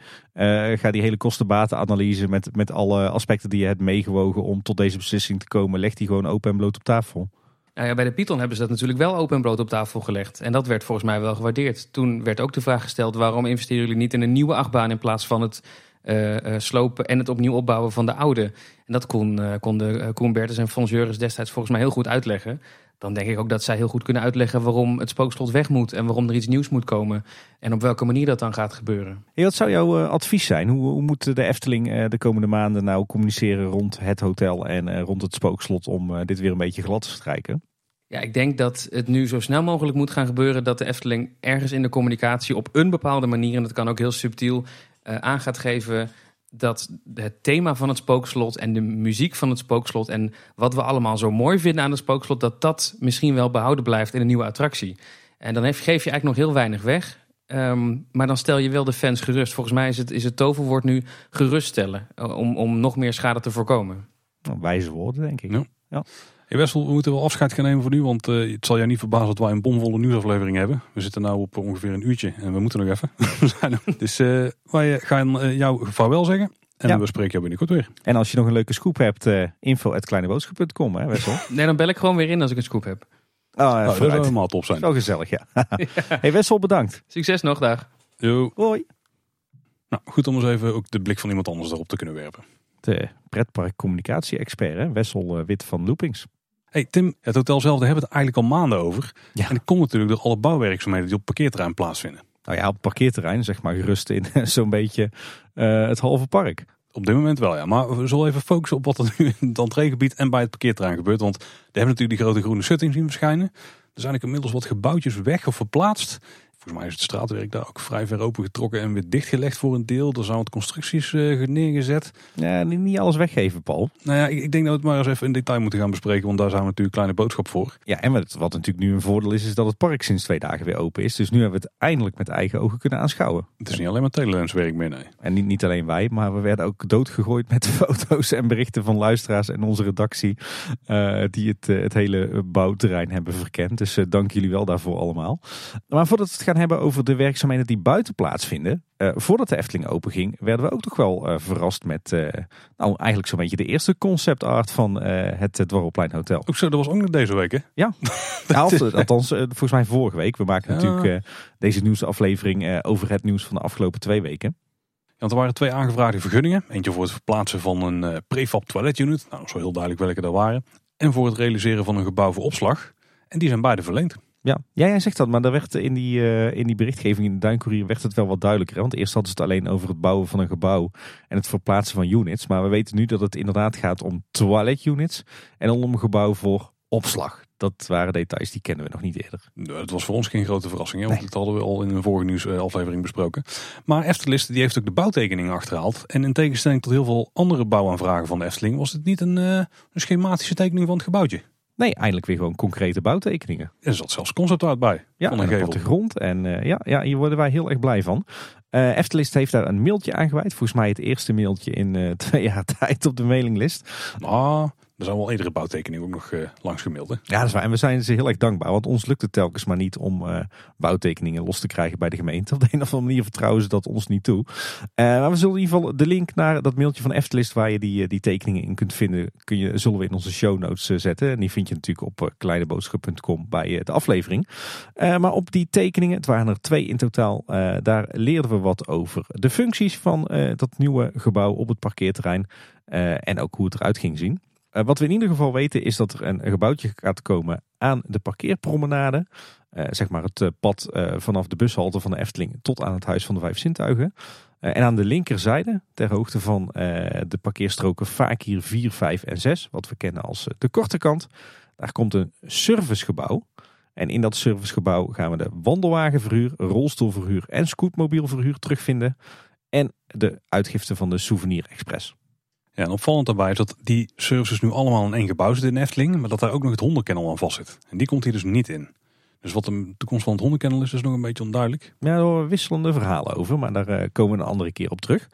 ga die hele kostenbatenanalyse met, met alle aspecten die je hebt meegewogen om tot deze beslissing te komen, leg die gewoon open en bloot op tafel? Nou ja, bij de Python hebben ze dat natuurlijk wel open en brood op tafel gelegd. En dat werd volgens mij wel gewaardeerd. Toen werd ook de vraag gesteld: waarom investeren jullie niet in een nieuwe achtbaan in plaats van het eh, eh, slopen en het opnieuw opbouwen van de oude? En dat kon, eh, konden Koen Bertens en Fons destijds volgens mij heel goed uitleggen. Dan denk ik ook dat zij heel goed kunnen uitleggen waarom het spookslot weg moet en waarom er iets nieuws moet komen. En op welke manier dat dan gaat gebeuren. Hey, wat zou jouw eh, advies zijn? Hoe, hoe moet de Efteling eh, de komende maanden nou communiceren rond het hotel en eh, rond het spookslot om dit weer een beetje glad te strijken? Ja, ik denk dat het nu zo snel mogelijk moet gaan gebeuren dat de Efteling ergens in de communicatie op een bepaalde manier, en dat kan ook heel subtiel, aan gaat geven dat het thema van het spookslot en de muziek van het spookslot en wat we allemaal zo mooi vinden aan het spookslot, dat dat misschien wel behouden blijft in een nieuwe attractie. En dan heeft, geef je eigenlijk nog heel weinig weg. Ehm, maar dan stel je wel de fans gerust. Volgens mij is het, is het toverwoord nu geruststellen. eh, Om, om nog meer schade te voorkomen. Nou, wijze woorden, denk ik. Ja. Hey Wessel, we moeten wel afscheid gaan nemen van nu, want eh, het zal jou niet verbazen dat wij een bomvolle nieuwsaflevering hebben. We zitten nu op ongeveer een uurtje en we moeten nog even. [LAUGHS] Dus eh, wij gaan eh, jou vaarwel zeggen en Ja. we spreken jou binnenkort weer. En als je nog een leuke scoop hebt, eh info.kleineboodschap.com, hè Wessel? [LAUGHS] Nee, dan bel ik gewoon weer in als ik een scoop heb. Oh, Nou, dat zou helemaal top zijn. Zo gezellig, ja. [LAUGHS] hey Wessel, bedankt. Succes nog, dag. Yo. Hoi. Nou, goed om eens even ook de blik van iemand anders daarop te kunnen werpen. De pretpark communicatie-expert, hè? Wessel eh, Wit van Loopings. Hey Tim, het hotel zelf, daar hebben we het eigenlijk al maanden over. Ja. En dat komt natuurlijk door alle bouwwerkzaamheden die op het parkeerterrein plaatsvinden. Nou ja, op het parkeerterrein, zeg maar, gerust in [LAUGHS] zo'n beetje eh, het halve park. Op dit moment wel, ja. Maar we zullen even focussen op wat er nu in het entreegebied en bij het parkeerterrein gebeurt. Want we hebben natuurlijk die grote groene schutting zien verschijnen. Er zijn ook inmiddels wat gebouwtjes weg of verplaatst. Volgens mij is het straatwerk daar ook vrij ver opengetrokken en weer dichtgelegd voor een deel. Er zijn wat constructies eh, neergezet. Ja, niet alles weggeven, Paul. Nou ja, ik, ik denk dat we het maar eens even in detail moeten gaan bespreken. Want daar zijn we natuurlijk kleine boodschap voor. Ja, en wat, wat natuurlijk nu een voordeel is, is dat het park sinds twee dagen weer open is. Dus nu hebben we het eindelijk met eigen ogen kunnen aanschouwen. Het is niet alleen maar telelenswerk meer, nee. En niet, niet alleen wij, maar we werden ook doodgegooid met [LAUGHS] foto's en berichten van luisteraars en onze redactie. eh, die het, eh, het hele bouwterrein hebben verkend. Dus dank jullie wel daarvoor allemaal. Maar voordat we het gaan hebben over de werkzaamheden die buiten plaatsvinden. eh, voordat de Efteling open ging, werden we ook toch wel eh, verrast met eh, nou eigenlijk zo'n beetje de eerste concept art van het Dwarrelplein Hotel. Ook zo, dat was ook nog deze week, hè? Ja, [LAUGHS] althans volgens mij vorige week. We maken Ja. natuurlijk deze nieuwsaflevering over het nieuws van de afgelopen twee weken. Want er waren twee aangevraagde vergunningen. Eentje voor het verplaatsen van een prefab toiletunit. Nou, zo heel duidelijk welke dat waren. En voor het realiseren van een gebouw voor opslag. En die zijn beide verleend. Ja, ja jij zegt dat, maar daar werd in die, eh, in die berichtgeving in de Duincourier werd het wel wat duidelijker. hè? Want eerst hadden ze het alleen over het bouwen van een gebouw en het verplaatsen van units. Maar we weten nu dat het inderdaad gaat om toiletunits en om een gebouw voor opslag. Dat waren details die kennen we nog niet eerder. Het was voor ons geen grote verrassing. Hè? Want dat hadden we al in een vorige nieuwsaflevering besproken. Maar Eftelist die heeft ook de bouwtekening achterhaald. En in tegenstelling tot heel veel andere bouwaanvragen van de Efteling... was het niet een, eh, een schematische tekening van het gebouwtje. Nee, eindelijk weer gewoon concrete bouwtekeningen. Er zat zelfs conceptart bij. Ja, van een gevel. plattegrond. En eh, ja, ja, hier worden wij heel erg blij van. Eh Eftelist heeft daar een mailtje aangeweid. Volgens mij het eerste mailtje in eh, [LAUGHS] twee jaar tijd op de mailinglist. Maar er zijn wel eerdere bouwtekeningen ook nog eh, langs gemaild. Hè? Ja, dat is waar. En we zijn ze heel erg dankbaar. Want ons lukt het telkens maar niet om eh, bouwtekeningen los te krijgen bij de gemeente. [LAUGHS] Op de een of andere manier vertrouwen ze dat ons niet toe. Eh, maar we zullen in ieder geval de link naar dat mailtje van Eftelist waar je die, die tekeningen in kunt vinden, kun je, zullen we in onze show notes zetten. En die vind je natuurlijk op kleineboodschap.com bij de aflevering. Maar op die tekeningen, het waren er twee in totaal, daar leerden we wat over de functies van dat nieuwe gebouw op het parkeerterrein. en ook hoe het eruit ging zien. Eh, wat we in ieder geval weten is dat er een, gebouwtje gaat komen aan de parkeerpromenade. Eh, zeg maar het eh, pad vanaf de bushalte van de Efteling tot aan het Huis van de Vijf Zintuigen. Eh, en aan de linkerzijde, ter hoogte van de parkeerstroken Fakir 4, 5 en 6, wat we kennen als de korte kant, daar komt een servicegebouw. En in dat servicegebouw gaan we de wandelwagenverhuur, rolstoelverhuur en scootmobielverhuur terugvinden. En de uitgifte van de Souvenir Express. Ja, en opvallend daarbij is dat die services nu allemaal in één gebouw zitten in Efteling, maar dat daar ook nog het hondenkennel aan vast zit. En die komt hier dus niet in. Dus wat de toekomst van het hondenkennel is, is nog een beetje onduidelijk. Ja, daar wisselende verhalen over, maar daar eh, komen we een andere keer op terug.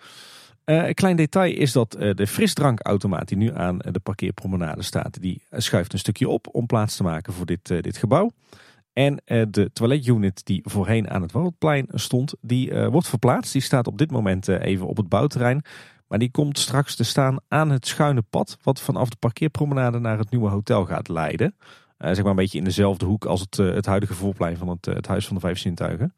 Eh, een klein detail is dat eh, de frisdrankautomaat die nu aan de parkeerpromenade staat, die schuift een stukje op om plaats te maken voor dit, dit gebouw. En de toiletunit die voorheen aan het Woudplein stond, die wordt verplaatst. Die staat op dit moment even op het bouwterrein. Maar die komt straks te staan aan het schuine pad, wat vanaf de parkeerpromenade naar het nieuwe hotel gaat leiden. Uh, zeg maar een beetje in dezelfde hoek als het, uh, het huidige voorplein van het, het Huis van de Vijf Zintuigen.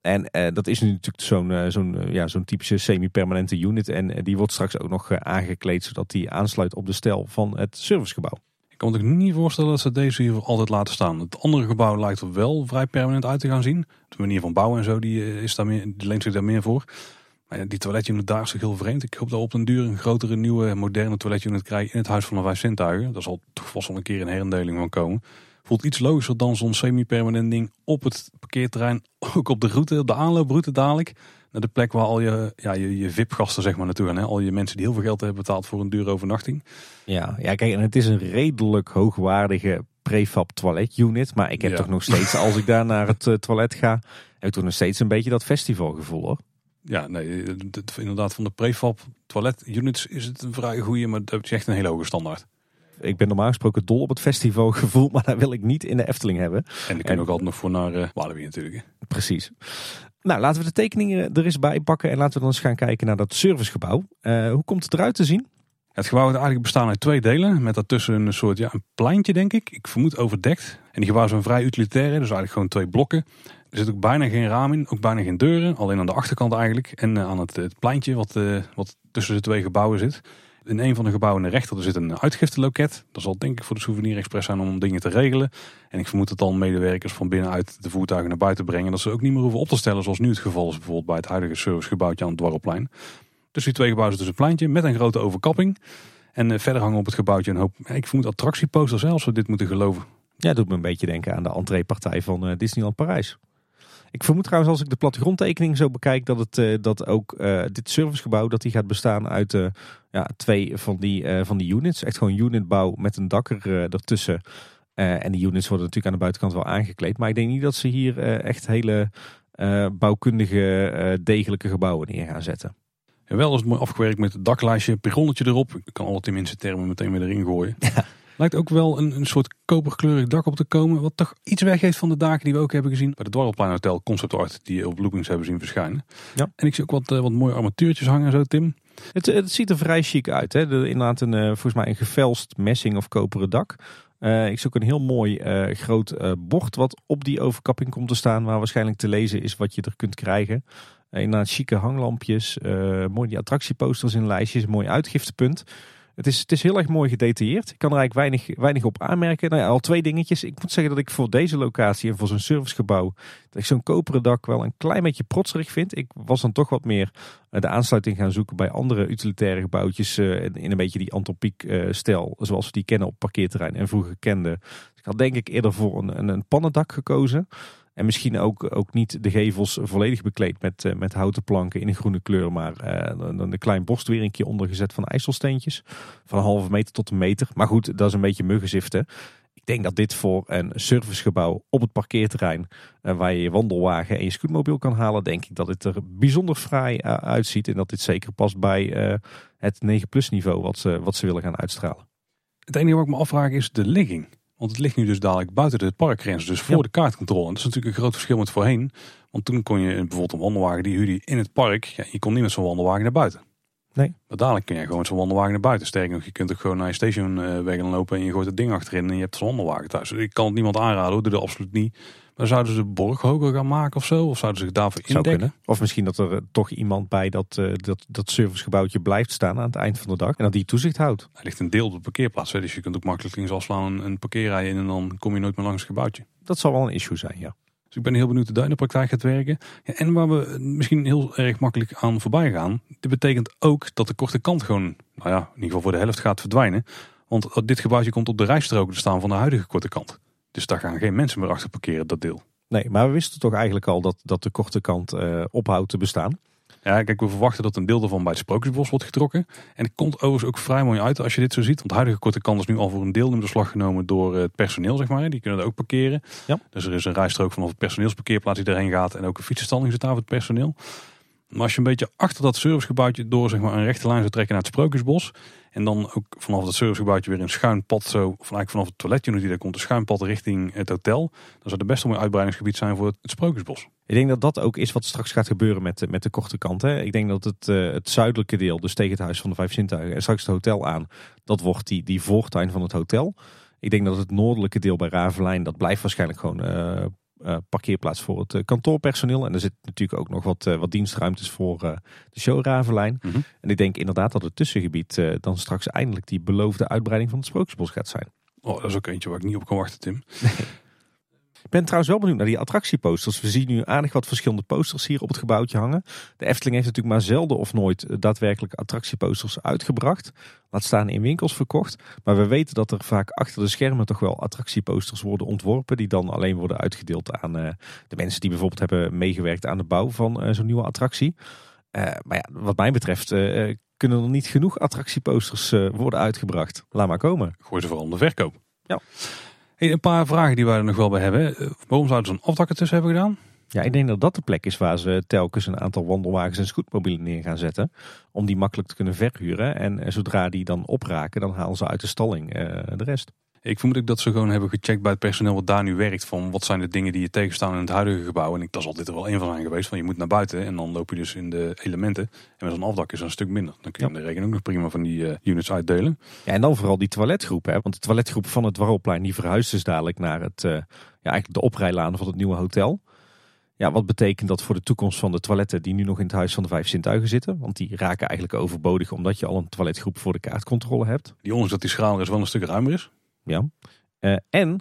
En dat is nu natuurlijk zo'n zo'n ja, zo'n typische semi-permanente unit. En die wordt straks ook nog aangekleed, zodat die aansluit op de stijl van het servicegebouw. Ik kan me niet voorstellen dat ze deze hier altijd laten staan. Het andere gebouw lijkt er wel vrij permanent uit te gaan zien. De manier van bouwen en zo, die, is daar meer, leent zich daar meer voor. Maar ja, die toiletunit daar is toch heel vreemd. Ik hoop dat we op een duur een grotere, nieuwe, moderne toiletunit krijgen in het Huis van de Vijf Zintuigen. Daar zal toch vast wel een keer een herendeling van komen. Voelt iets logischer dan zo'n semi-permanent ding op het parkeerterrein. [LAUGHS] Ook op de route, de aanlooproute dadelijk. Naar de plek waar al je, ja, je, je VIP-gasten zeg maar naartoe gaan. Hè? Al je mensen die heel veel geld hebben betaald voor een dure overnachting. Ja, ja kijk, en het is een redelijk hoogwaardige prefab toiletunit. Maar ik heb toch nog steeds, als ik daar naar het uh, toilet ga, heb ik toch nog steeds een beetje dat festivalgevoel hoor. Ja, nee, inderdaad van de prefab toilet units is het een vrij goede, maar dat is echt een hele hoge standaard. Ik ben normaal gesproken dol op het festivalgevoel, [LAUGHS] maar dat wil ik niet in de Efteling hebben. En ik kan ook altijd nog voor naar uh, Walibi natuurlijk. Precies. Nou, laten we de tekeningen er eens bij pakken en laten we dan eens gaan kijken naar dat servicegebouw. Uh, hoe komt het eruit te zien? Het gebouw wordt eigenlijk bestaan uit twee delen. Met daartussen een soort ja, een pleintje, denk ik. Ik vermoed overdekt. En die gebouwen zijn vrij utilitair. Dus eigenlijk gewoon twee blokken. Er zit ook bijna geen raam in, ook bijna geen deuren. Alleen aan de achterkant eigenlijk. En eh, aan het, pleintje wat, uh, wat tussen de twee gebouwen zit. In een van de gebouwen in de rechter zit een uitgifteloket. Dat zal denk ik voor de Souvenir Express zijn om dingen te regelen. En ik vermoed dat dan medewerkers van binnenuit de voertuigen naar buiten brengen. Dat ze ook niet meer hoeven op te stellen zoals nu het geval is. Bijvoorbeeld bij het huidige servicegebouwtje aan het Dwarrelplein. Dus die twee gebouwen zitten dus een pleintje met een grote overkapping. En uh, verder hangen op het gebouwtje een hoop, ik vermoed attractieposters zelfs, we dit moeten geloven. Ja, doet me een beetje denken aan de entreepartij van Disneyland Parijs. Ik vermoed trouwens als ik de plattegrondtekening zo bekijk dat, het, uh, dat ook uh, dit servicegebouw dat die gaat bestaan uit uh, ja, twee van die, van die units. Echt gewoon unitbouw met een dak er, ertussen. en die units worden natuurlijk aan de buitenkant wel aangekleed. Maar ik denk niet dat ze hier echt hele bouwkundige degelijke gebouwen neer gaan zetten. En wel is het mooi afgewerkt met het daklijstje, perronnetje erop. Ik kan alle tenminste termen meteen weer erin gooien. Ja. [LAUGHS] Lijkt ook wel een, een soort koperkleurig dak op te komen. Wat toch iets weggeeft van de daken die we ook hebben gezien. Bij de Dwarrelplein Hotel Concept Art. Die op loopings hebben zien verschijnen. Ja. En ik zie ook wat, uh, wat mooie armatuurtjes hangen zo Tim. Het, het ziet er vrij chic uit. Hè? De, inderdaad een, uh, volgens mij een gevelst messing of koperen dak. Uh, ik zie ook een heel mooi groot bord wat op die overkapping komt te staan. Waar waarschijnlijk te lezen is wat je er kunt krijgen. inderdaad chique hanglampjes. mooi die attractieposters in lijstjes. Mooi uitgiftepunt. Het is, het is heel erg mooi gedetailleerd. Ik kan er eigenlijk weinig, weinig op aanmerken. Nou al twee dingetjes. Ik moet zeggen dat ik voor deze locatie en voor zo'n servicegebouw... dat ik zo'n koperen dak wel een klein beetje protserig vind. Ik was dan toch wat meer eh, de aansluiting gaan zoeken bij andere utilitaire gebouwtjes... Eh, in een beetje die antropiek eh, stijl, zoals we die kennen op parkeerterrein en vroeger kenden. Dus ik had denk ik eerder voor een, een pannendak gekozen... En misschien ook, ook niet de gevels volledig bekleed met, uh, met houten planken in een groene kleur. Maar uh, dan een klein borstweringje ondergezet van ijzelsteentjes. Van een halve meter tot een meter. Maar goed, dat is een beetje muggenziften. Ik denk dat dit voor een servicegebouw op het parkeerterrein. Uh, waar je je wandelwagen en je scootmobiel kan halen. Denk ik dat het er bijzonder fraai uitziet. En dat dit zeker past bij het 9 plus niveau wat ze, wat ze willen gaan uitstralen. Het enige wat ik me afvraag is de ligging. Want het ligt nu dus dadelijk buiten de parkgrens, dus voor de kaartcontrole. En dat is natuurlijk een groot verschil met voorheen. Want toen kon je bijvoorbeeld een wandelwagen die huurde in het park. Ja, je kon niet met zo'n wandelwagen naar buiten. Nee. Maar dadelijk kun je gewoon met zo'n wandelwagen naar buiten. Sterker nog, je kunt ook gewoon naar je stationweg gaan lopen en je gooit het ding achterin en je hebt zo'n wandelwagen thuis. Dus ik kan het niemand aanraden, doe dat absoluut niet. Maar zouden ze de borg hoger gaan maken of zo? Of zouden ze zich daarvoor indekken? Of misschien dat er eh, toch iemand bij dat, uh, dat, dat servicegebouwtje blijft staan aan het eind van de dag. En dat die toezicht houdt. Hij ligt een deel op de parkeerplaats. Hè? Dus je kunt ook makkelijk links afslaan een, een parkeerrij in en dan kom je nooit meer langs het gebouwtje. Dat zal wel een issue zijn, ja. Dus ik ben heel benieuwd hoe dat in de praktijk gaat werken. Ja, en waar we misschien heel erg makkelijk aan voorbij gaan. Dit betekent ook dat de korte kant gewoon, nou ja, in ieder geval voor de helft gaat verdwijnen. Want dit gebouwtje komt op de rijstrook te staan van de huidige korte kant. Dus daar gaan geen mensen meer achter parkeren, dat deel. Nee, maar we wisten toch eigenlijk al dat, dat de korte kant uh, ophoudt te bestaan. Ja, kijk, we verwachten dat een deel daarvan bij het Sprookjesbos wordt getrokken. En het komt overigens ook vrij mooi uit als je dit zo ziet. Want de huidige korte kant is nu al voor een deel in beslag genomen door het personeel, zeg maar. Die kunnen er ook parkeren. Ja. Dus er is een rijstrook vanaf het personeelsparkeerplaats die erheen gaat. En ook een fietsenstalling zit daar voor het personeel. Maar als je een beetje achter dat servicegebouwtje door zeg maar, een rechte lijn zou trekken naar het Sprookjesbos. En dan ook vanaf dat servicegebouwtje weer een schuin pad zo, eigenlijk vanaf het toiletje die daar komt, een schuin pad richting het hotel. Dan zou het best wel een uitbreidingsgebied zijn voor het, het Sprookjesbos. Ik denk dat dat ook is wat straks gaat gebeuren met, de- met de korte kant. Hè. Ik denk dat het, eh, het zuidelijke deel, dus tegen het Huis van de Vijf Zintuigen en straks het hotel aan, dat wordt die, die voortuin van het hotel. Ik denk dat het noordelijke deel bij Ravelijn, dat blijft waarschijnlijk gewoon eh, eh, parkeerplaats voor het eh, kantoorpersoneel. En er zit natuurlijk ook nog wat, eh, wat dienstruimtes voor de show Ravelijn. Mhm. En ik denk inderdaad dat het tussengebied dan straks eindelijk die beloofde uitbreiding van het Sprookjesbos gaat zijn. Oh, dat is ook eentje waar ik niet op kan wachten, Tim. [LAUGHS] Ik ben trouwens wel benieuwd naar die attractieposters. We zien nu aardig wat verschillende posters hier op het gebouwtje hangen. De Efteling heeft natuurlijk maar zelden of nooit eh, daadwerkelijk attractieposters uitgebracht. Laat staan in winkels verkocht. Maar we weten dat er vaak achter de schermen toch wel attractieposters worden ontworpen. Die dan alleen worden uitgedeeld aan eh, de mensen die bijvoorbeeld hebben meegewerkt aan de bouw van eh, zo'n nieuwe attractie. Maar ja, wat mij betreft kunnen er niet genoeg attractieposters worden uitgebracht. Laat maar komen. Gooi ze vooral de verkoop. Ja. Een paar vragen die wij er nog wel bij hebben. Eh, Waarom zouden ze een afdak ertussen hebben gedaan? Ja, ik denk dat dat de plek is waar ze telkens een aantal wandelwagens en scootmobielen neer gaan zetten. Om die makkelijk te kunnen verhuren. En eh, zodra die dan opraken, dan halen ze uit de stalling eh, de rest. Ik vermoed ook dat ze gewoon hebben gecheckt bij het personeel wat daar nu werkt. Van wat zijn de dingen die je tegenstaan in het huidige gebouw. En ik, dat is altijd er wel een van zijn geweest. Van je moet naar buiten en dan loop je dus in de elementen. En met zo'n afdak is dat een stuk minder. Dan kun je in de regen ook nog prima van die eh, units uitdelen. Ja, en dan vooral die toiletgroep. Hè? Want de toiletgroep van het Dwarrelplein die verhuist dus dadelijk naar het, eh, ja, eigenlijk de oprijlaan van het nieuwe hotel. Ja, wat betekent dat voor de toekomst van de toiletten die nu nog in het Huis van de Vijf Zintuigen zitten? Want die raken eigenlijk overbodig omdat je al een toiletgroep voor de kaartcontrole hebt. Die ondanks dat die schaal is wel een stuk ruimer is. Ja. Eh, en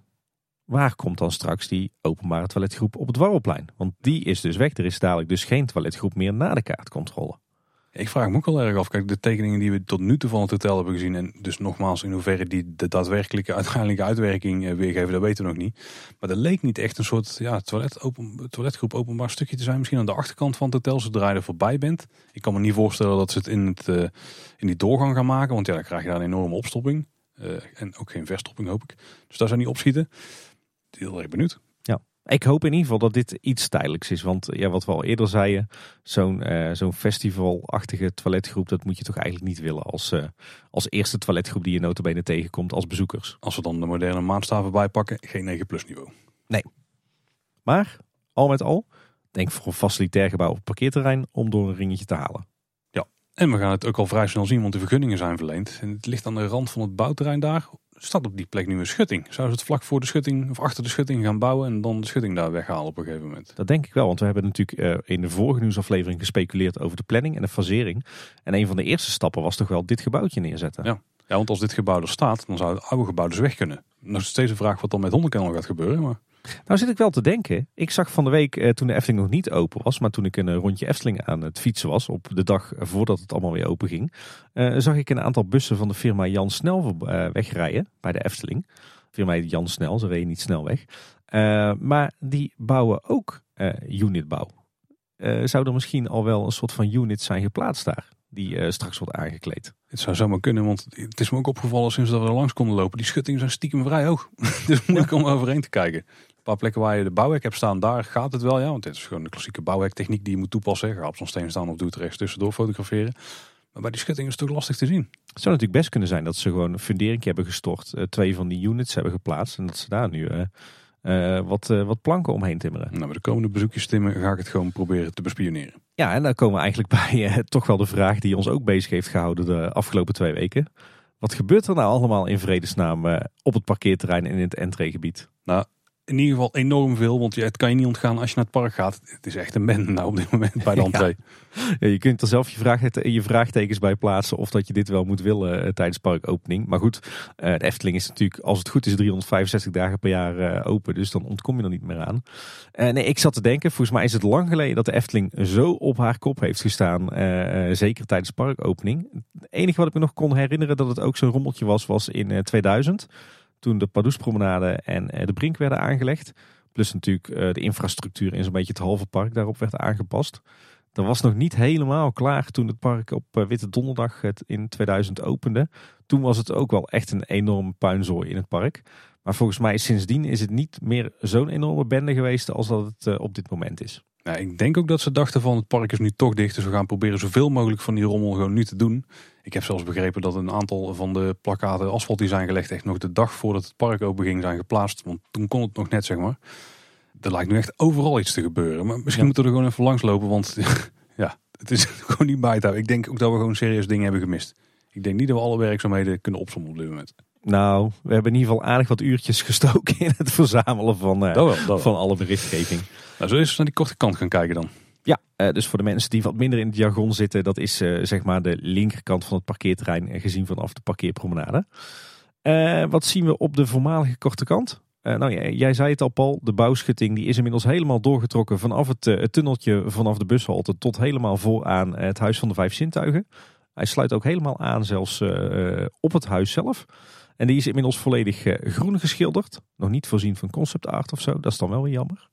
waar komt dan straks die openbare toiletgroep op het Dwarrelplein? Want die is dus weg. Er is dadelijk dus geen toiletgroep meer na de kaartcontrole. Ik vraag me ook wel erg af. Kijk, de tekeningen die we tot nu toe van het hotel hebben gezien. En dus nogmaals, in hoeverre die de daadwerkelijke uiteindelijke uitwerking eh, weergeven, dat weten we nog niet. Maar er leek niet echt een soort ja, toilet, open, toiletgroep openbaar stukje te zijn. Misschien aan de achterkant van het hotel, zodra je er voorbij bent. Ik kan me niet voorstellen dat ze het in, het, eh, in die doorgang gaan maken. Want ja, dan krijg je daar een enorme opstopping. Eh, en ook geen verstopping, hoop ik. Dus daar zou niet opschieten. Heel erg benieuwd. Ik hoop in ieder geval dat dit iets tijdelijks is. Want ja, wat we al eerder zeiden, zo'n eh, zo'n festivalachtige toiletgroep, dat moet je toch eigenlijk niet willen als, eh, als eerste toiletgroep die je notabene tegenkomt als bezoekers. Als we dan de moderne maatstaven bijpakken, geen 9 plus niveau. Maar al met al, denk voor een facilitair gebouw op het parkeerterrein om door een ringetje te halen. En we gaan het ook al vrij snel zien, want de vergunningen zijn verleend. En het ligt aan de rand van het bouwterrein daar. Staat op die plek nu een schutting. Zouden ze het vlak voor de schutting of achter de schutting gaan bouwen en dan de schutting daar weghalen op een gegeven moment? Dat denk ik wel, want we hebben natuurlijk eh, in de vorige nieuwsaflevering gespeculeerd over de planning en de fasering. En een van de eerste stappen was toch wel dit gebouwtje neerzetten. Ja. Ja, want als dit gebouw er staat, dan zou het oude gebouw dus weg kunnen. Nog steeds een vraag wat dan met Hondenkennel gaat gebeuren. Maar Nou zit ik wel te denken. Ik zag van de week, eh, toen de Efteling nog niet open was, maar toen ik een eh, rondje Efteling aan het fietsen was, op de dag voordat het allemaal weer open ging, eh, zag ik een aantal bussen van de firma Jan Snel eh, wegrijden bij de Efteling. Firma heet Jan Snel, ze reden niet snel weg. Eh, maar die bouwen ook eh, unitbouw. Zou er misschien al wel een soort van unit zijn geplaatst daar, die straks wordt aangekleed? het zou zomaar kunnen, want het is me ook opgevallen sinds dat we er langs konden lopen. Die schuttingen zijn stiekem vrij hoog. [LAUGHS] dus moeilijk om overheen te kijken. Een paar plekken waar je de bouwhek hebt staan, daar gaat het wel. Ja, want dit is gewoon de klassieke bouwhektechniek die je moet toepassen. Ga op zo'n steen staan of doe het rechts tussendoor fotograferen. Maar bij die schuttingen is het toch lastig te zien. Het zou natuurlijk best kunnen zijn dat ze gewoon een fundering hebben gestort, eh, twee van die units hebben geplaatst en dat ze daar nu eh, eh, wat, wat planken omheen timmeren. Nou, bij de komende bezoekjes Timmen ga ik het gewoon proberen te bespioneren. Ja, en dan komen we eigenlijk [LAUGHS] bij toch wel de vraag die ons ook bezig heeft gehouden de afgelopen twee weken. Wat gebeurt er nou allemaal in vredesnaam op het parkeerterrein en in het entreegebied? In ieder geval enorm veel, want het kan je niet ontgaan als je naar het park gaat. Het is echt een bende nou op dit moment bij de [LAUGHS] entree. Ja, je kunt er zelf je, vraag, je vraagtekens bij plaatsen of dat je dit wel moet willen eh, tijdens parkopening. Maar goed, eh, de Efteling is natuurlijk, als het goed is, 365 dagen per jaar eh, open. Dus dan ontkom je er niet meer aan. Nee, ik zat te denken, volgens mij is het lang geleden dat de Efteling zo op haar kop heeft gestaan. zeker tijdens parkopening. Het enige wat ik me nog kon herinneren dat het ook zo'n rommeltje was, was in eh, 2000. Toen de Pardoespromenade en eh, de Brink werden aangelegd. Plus natuurlijk eh, de infrastructuur in zo'n beetje het halve park daarop werd aangepast. Dat was nog niet helemaal klaar toen het park op Witte Donderdag het in 2000 opende. Toen was het ook wel echt een enorme puinzooi in het park. Maar volgens mij sindsdien is het niet meer zo'n enorme bende geweest als dat het op dit moment is. Nou, ik denk ook dat ze dachten van het park is nu toch dicht. Dus we gaan proberen zoveel mogelijk van die rommel gewoon nu te doen. Ik heb zelfs begrepen dat een aantal van de plakkaten asfalt die zijn gelegd echt nog de dag voordat het park open ging zijn geplaatst. Want toen kon het nog net zeg maar. Er lijkt nu echt overal iets te gebeuren. Maar misschien moeten we er gewoon even langs lopen. Want [LAUGHS] ja, het is [LAUGHS] gewoon niet bij te houden. Ik denk ook dat we gewoon serieus dingen hebben gemist. Ik denk niet dat we alle werkzaamheden kunnen opzommen op dit moment. Nou, we hebben in ieder geval aardig wat uurtjes gestoken in het verzamelen van, uh, dat wel, van alle berichtgeving. Nou, zo eens naar die korte kant gaan kijken dan. Ja, uh, dus voor de mensen die wat minder in het jargon zitten, dat is uh, zeg maar de linkerkant van het parkeerterrein gezien vanaf de parkeerpromenade. wat zien we op de voormalige korte kant? nou, jij, jij, zei het al, Paul. De bouwschutting die is inmiddels helemaal doorgetrokken vanaf het, tunneltje vanaf de bushalte tot helemaal vooraan het Huis van de Vijf Zintuigen. Hij sluit ook helemaal aan, zelfs op het huis zelf. En die is inmiddels volledig eh, groen geschilderd. Nog niet voorzien van concept art of zo. Dat is dan wel weer jammer.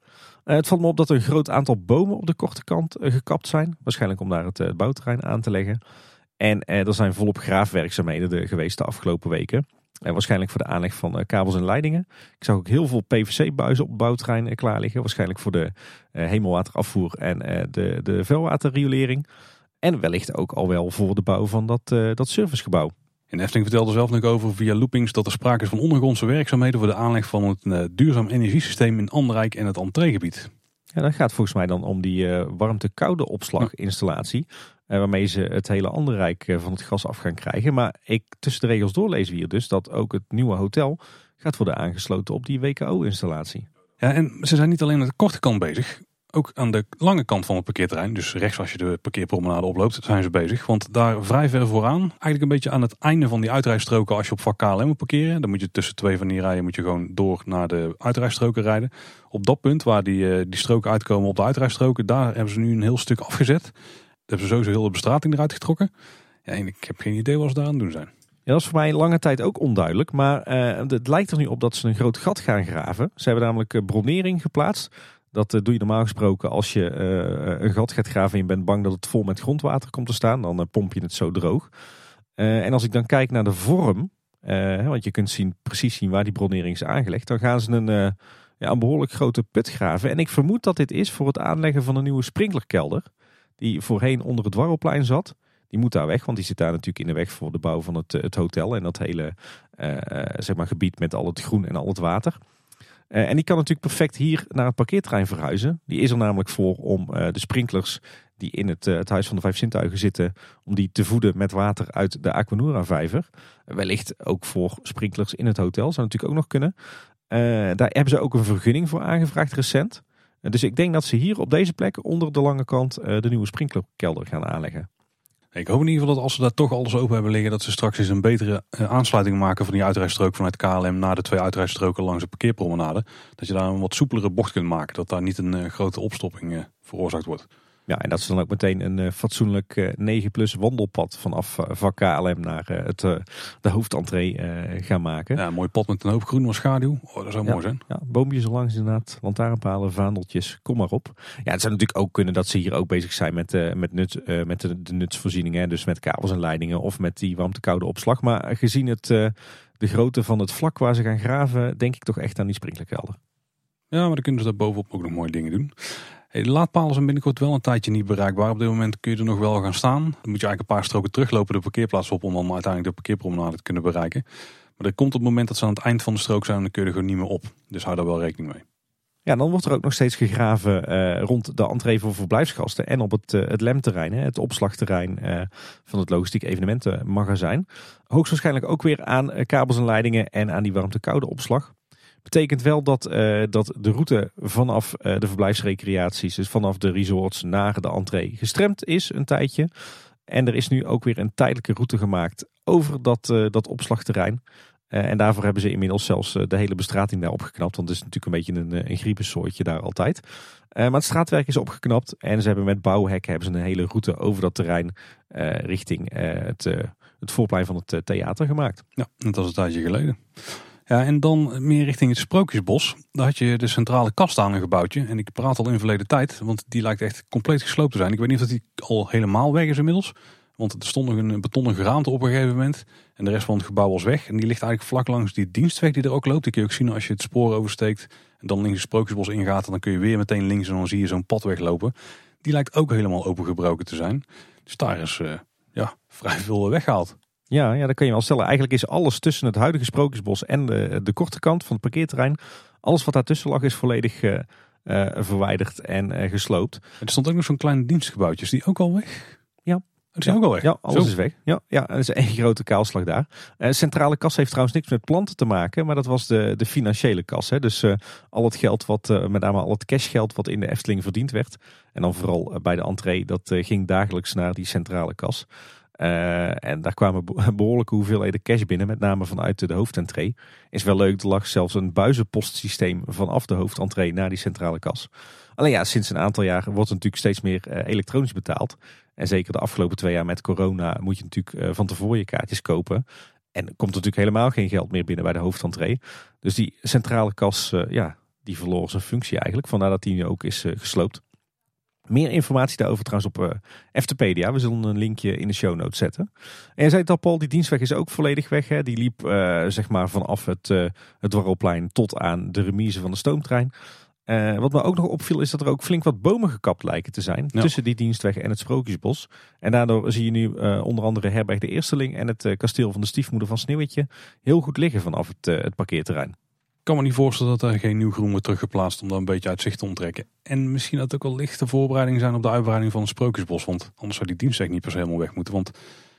Uh, het valt me op dat een groot aantal bomen op de korte kant uh, gekapt zijn. Waarschijnlijk om daar het uh, bouwterrein aan te leggen. En er zijn volop graafwerkzaamheden geweest de afgelopen weken. En waarschijnlijk voor de aanleg van kabels en leidingen. Ik zag ook heel veel PVC-buizen op het bouwterrein klaar liggen. Waarschijnlijk voor de hemelwaterafvoer en de, de vuilwaterriolering. En wellicht ook al wel voor de bouw van dat, dat servicegebouw. In Efteling vertelde zelf nog over via loopings dat er sprake is van ondergrondse werkzaamheden voor de aanleg van het uh, duurzaam energiesysteem in Anderrijk en het entreegebied. Ja, dat gaat volgens mij dan om die uh, warmte-koude opslaginstallatie. Uh, waarmee ze het hele Anderrijk van het gas af gaan krijgen. Maar ik tussen de regels doorlezen we hier dus dat ook het nieuwe hotel gaat worden aangesloten op die WKO-installatie. Ja, en ze zijn niet alleen met de korte kant bezig ook aan de lange kant van het parkeerterrein, dus rechts als je de parkeerpromenade oploopt, zijn ze bezig. Want daar vrij ver vooraan, eigenlijk een beetje aan het einde van die uitrijstroken als je op vak KLM moet parkeren. Dan moet je tussen twee van die rijen moet je gewoon door naar de uitrijstroken rijden. Op dat punt waar die, eh, die stroken uitkomen op de uitrijstroken, daar hebben ze nu een heel stuk afgezet. Daar hebben ze sowieso heel de bestrating eruit getrokken. Ja, en ik heb geen idee wat ze daar aan het doen zijn. Ja, dat is voor mij lange tijd ook onduidelijk. Maar uh, het lijkt er nu op dat ze een groot gat gaan graven. Ze hebben namelijk uh, bronering geplaatst. Dat eh, doe je normaal gesproken als je eh, een gat gaat graven en je bent bang dat het vol met grondwater komt te staan. Dan eh, pomp je het zo droog. en als ik dan kijk naar de vorm, want je kunt zien, precies zien waar die bronering is aangelegd. Dan gaan ze een, ja, een behoorlijk grote put graven. En ik vermoed dat dit is voor het aanleggen van een nieuwe sprinklerkelder. Die voorheen onder het Warrelplein zat. Die moet daar weg, want die zit daar natuurlijk in de weg voor de bouw van het, het hotel. En dat hele zeg maar gebied met al het groen en al het water. Uh, en die kan natuurlijk perfect hier naar het parkeerterrein verhuizen. Die is er namelijk voor om uh, de sprinklers die in het, uh, het Huis van de Vijf Zintuigen zitten, om die te voeden met water uit de Aquanura vijver. wellicht ook voor sprinklers in het hotel, zou natuurlijk ook nog kunnen. daar hebben ze ook een vergunning voor aangevraagd recent. dus ik denk dat ze hier op deze plek onder de lange kant de nieuwe sprinklerkelder gaan aanleggen. Ik hoop in ieder geval dat als ze daar toch alles open hebben liggen, dat ze straks eens een betere eh, aansluiting maken van die uitrijstrook vanuit KLM naar de twee uitrijstroken langs de parkeerpromenade. Dat je daar een wat soepelere bocht kunt maken, dat daar niet een uh, grote opstopping uh, veroorzaakt wordt. Ja, en dat ze dan ook meteen een uh, fatsoenlijk 9 eh, plus wandelpad vanaf uh, van KLM naar het, de hoofdentree gaan maken. Ja, een mooi pad met een hoop groen als schaduw. Oh, dat zou mooi zijn. Ja, boompjes langs inderdaad, lantaarnpalen, vaandeltjes, kom maar op. Ja, het zou natuurlijk ook kunnen dat ze hier ook bezig zijn met, met, nut, met de, de nutsvoorzieningen. Dus met kabels en leidingen of met die warmte-koude opslag. Maar gezien het, de grootte van het vlak waar ze gaan graven, denk ik toch echt aan die sprinklerkelder. Ja, maar dan kunnen ze daar bovenop ook nog mooie dingen doen. De laadpalen zijn binnenkort wel een tijdje niet bereikbaar. Op dit moment kun je er nog wel gaan staan. Dan moet je eigenlijk een paar stroken teruglopen de parkeerplaats op om dan uiteindelijk de parkeerpromenade te kunnen bereiken. Maar er komt op het moment dat ze aan het eind van de strook zijn, dan kun je er gewoon niet meer op. Dus hou daar wel rekening mee. Ja, dan wordt er ook nog steeds gegraven uh, rond de entree voor verblijfsgasten en op het, uh, het LEM-terrein, het opslagterrein uh, van het logistiek evenementenmagazijn. Hoogstwaarschijnlijk ook weer aan kabels en leidingen en aan die warmte-koude opslag. Betekent wel dat, uh, dat de route vanaf uh, de verblijfsrecreaties, dus vanaf de resorts naar de entree, gestremd is een tijdje. En er is nu ook weer een tijdelijke route gemaakt over dat, uh, dat opslagterrein. en daarvoor hebben ze inmiddels zelfs de hele bestrating daar opgeknapt. Want het is natuurlijk een beetje een, een griepensoortje daar altijd. maar het straatwerk is opgeknapt. En ze hebben met bouwhekken hebben ze een hele route over dat terrein richting het, het voorplein van het theater gemaakt. Ja, dat was een tijdje geleden. Ja, en dan meer richting het Sprookjesbos. Daar had je de centrale kast aan een gebouwtje. En ik praat al in verleden tijd, want die lijkt echt compleet gesloopt te zijn. Ik weet niet of die al helemaal weg is inmiddels. Want er stond nog een betonnen geraamte op een gegeven moment. En de rest van het gebouw was weg. En die ligt eigenlijk vlak langs die dienstweg die er ook loopt. Die kun je ook zien als je het spoor oversteekt. En dan links het Sprookjesbos ingaat. En dan kun je weer meteen links en dan zie je zo'n pad weglopen. Die lijkt ook helemaal opengebroken te zijn. Dus daar is uh, ja, vrij veel weggehaald. Ja, ja, dat kan je wel stellen. Eigenlijk is alles tussen het huidige Sprookjesbos en de, de korte kant van het parkeerterrein. Alles wat daartussen lag is volledig uh, uh, verwijderd en gesloopt. Er stond ook nog zo'n klein dienstgebouwtje. Is die ook al weg? Ja, het is ook al weg. Ja, alles is weg. Ja, ja, er is één grote kaalslag daar. Centrale kas heeft trouwens niks met planten te maken, maar dat was de, de financiële kas. Hè. Dus al het geld, wat, met name al het cashgeld wat in de Efteling verdiend werd. En dan vooral bij de entree, dat ging dagelijks naar die centrale kas. En daar kwamen [LAUGHS] behoorlijke hoeveelheden cash binnen, met name vanuit de hoofdentree. Is wel leuk, er lag zelfs een buizenpostsysteem vanaf de hoofdentree naar die centrale kas. Alleen ja, sinds een aantal jaar wordt natuurlijk steeds meer elektronisch betaald. En zeker de afgelopen twee jaar met corona moet je natuurlijk eh, van tevoren je kaartjes kopen. En er komt natuurlijk helemaal geen geld meer binnen bij de hoofdentree. Dus die centrale kas, ja, die verloor zijn functie eigenlijk. Vandaar dat die nu ook is gesloopt. Meer informatie daarover trouwens op uh, Eftepedia. We zullen een linkje in de show notes zetten. En je zei het al, Paul, die dienstweg is ook volledig weg. Hè? Die liep zeg maar vanaf het, het Dwarrelplein tot aan de remise van de stoomtrein. Uh, wat me ook nog opviel is dat er ook flink wat bomen gekapt lijken te zijn. Tussen die dienstweg en het Sprookjesbos. En daardoor zie je nu uh, onder andere Herberg de Eersteling en het uh, kasteel van de stiefmoeder van Sneeuwwitje heel goed liggen vanaf het, het parkeerterrein. Kan me niet voorstellen dat er geen nieuw groen wordt teruggeplaatst om dat een beetje uit zicht te onttrekken. En misschien dat het ook wel lichte voorbereiding zijn op de uitbreiding van het Sprookjesbos. Want anders zou die dienstweg niet per se helemaal weg moeten. Want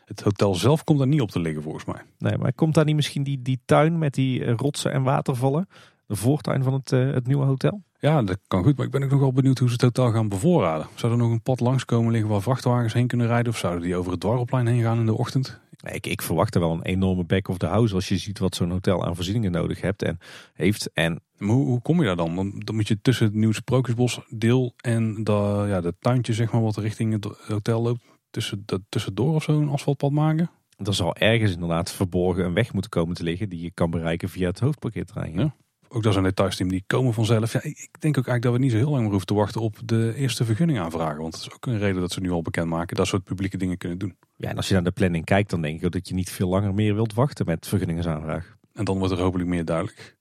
het hotel zelf komt daar niet op te liggen volgens mij. Nee, maar komt daar niet misschien die, die tuin met die rotsen en watervallen? De voortuin van het, het nieuwe hotel? Ja, dat kan goed, maar ik ben ook nog wel benieuwd hoe ze het totaal gaan bevoorraden. Zou er nog een pad langskomen liggen waar vrachtwagens heen kunnen rijden? Of zouden die over het dwarrelplein heen gaan in de ochtend? Ik, ik verwacht er wel een enorme back of the house als je ziet wat zo'n hotel aan voorzieningen nodig hebt en heeft. En... Maar hoe, hoe kom je daar dan? dan? Dan moet je tussen het Nieuw Sprookjesbos deel en de, ja, de tuintje zeg maar, wat richting het hotel loopt, tussen, dat, tussendoor of zo een asfaltpad maken? Er zal ergens inderdaad verborgen een weg moeten komen te liggen die je kan bereiken via het hoofdparkeerterrein. Ja ook dat is een detailsteam die komen vanzelf. Ja, ik denk ook eigenlijk dat we niet zo heel lang meer hoeven te wachten op de eerste vergunning aanvragen. Want dat is ook een reden dat ze nu al bekendmaken dat soort publieke dingen kunnen doen. Ja, en als je naar de planning kijkt, dan denk ik dat je niet veel langer meer wilt wachten met vergunningsaanvraag. En dan wordt er hopelijk meer duidelijk.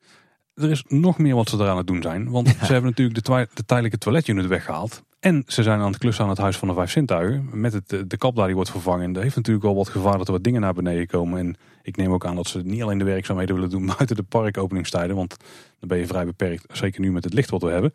Er is nog meer wat ze eraan het doen zijn. Want ze hebben natuurlijk de, de tijdelijke toiletunit weggehaald. En ze zijn aan het klussen aan het Huis van de Vijf Zintuigen. Met het, de kap die wordt vervangen. Dat heeft natuurlijk wel wat gevaar dat er wat dingen naar beneden komen. En ik neem ook aan dat ze niet alleen de werkzaamheden willen doen [LAUGHS] buiten de parkopeningstijden. Want dan ben je vrij beperkt. Zeker nu met het licht wat we hebben.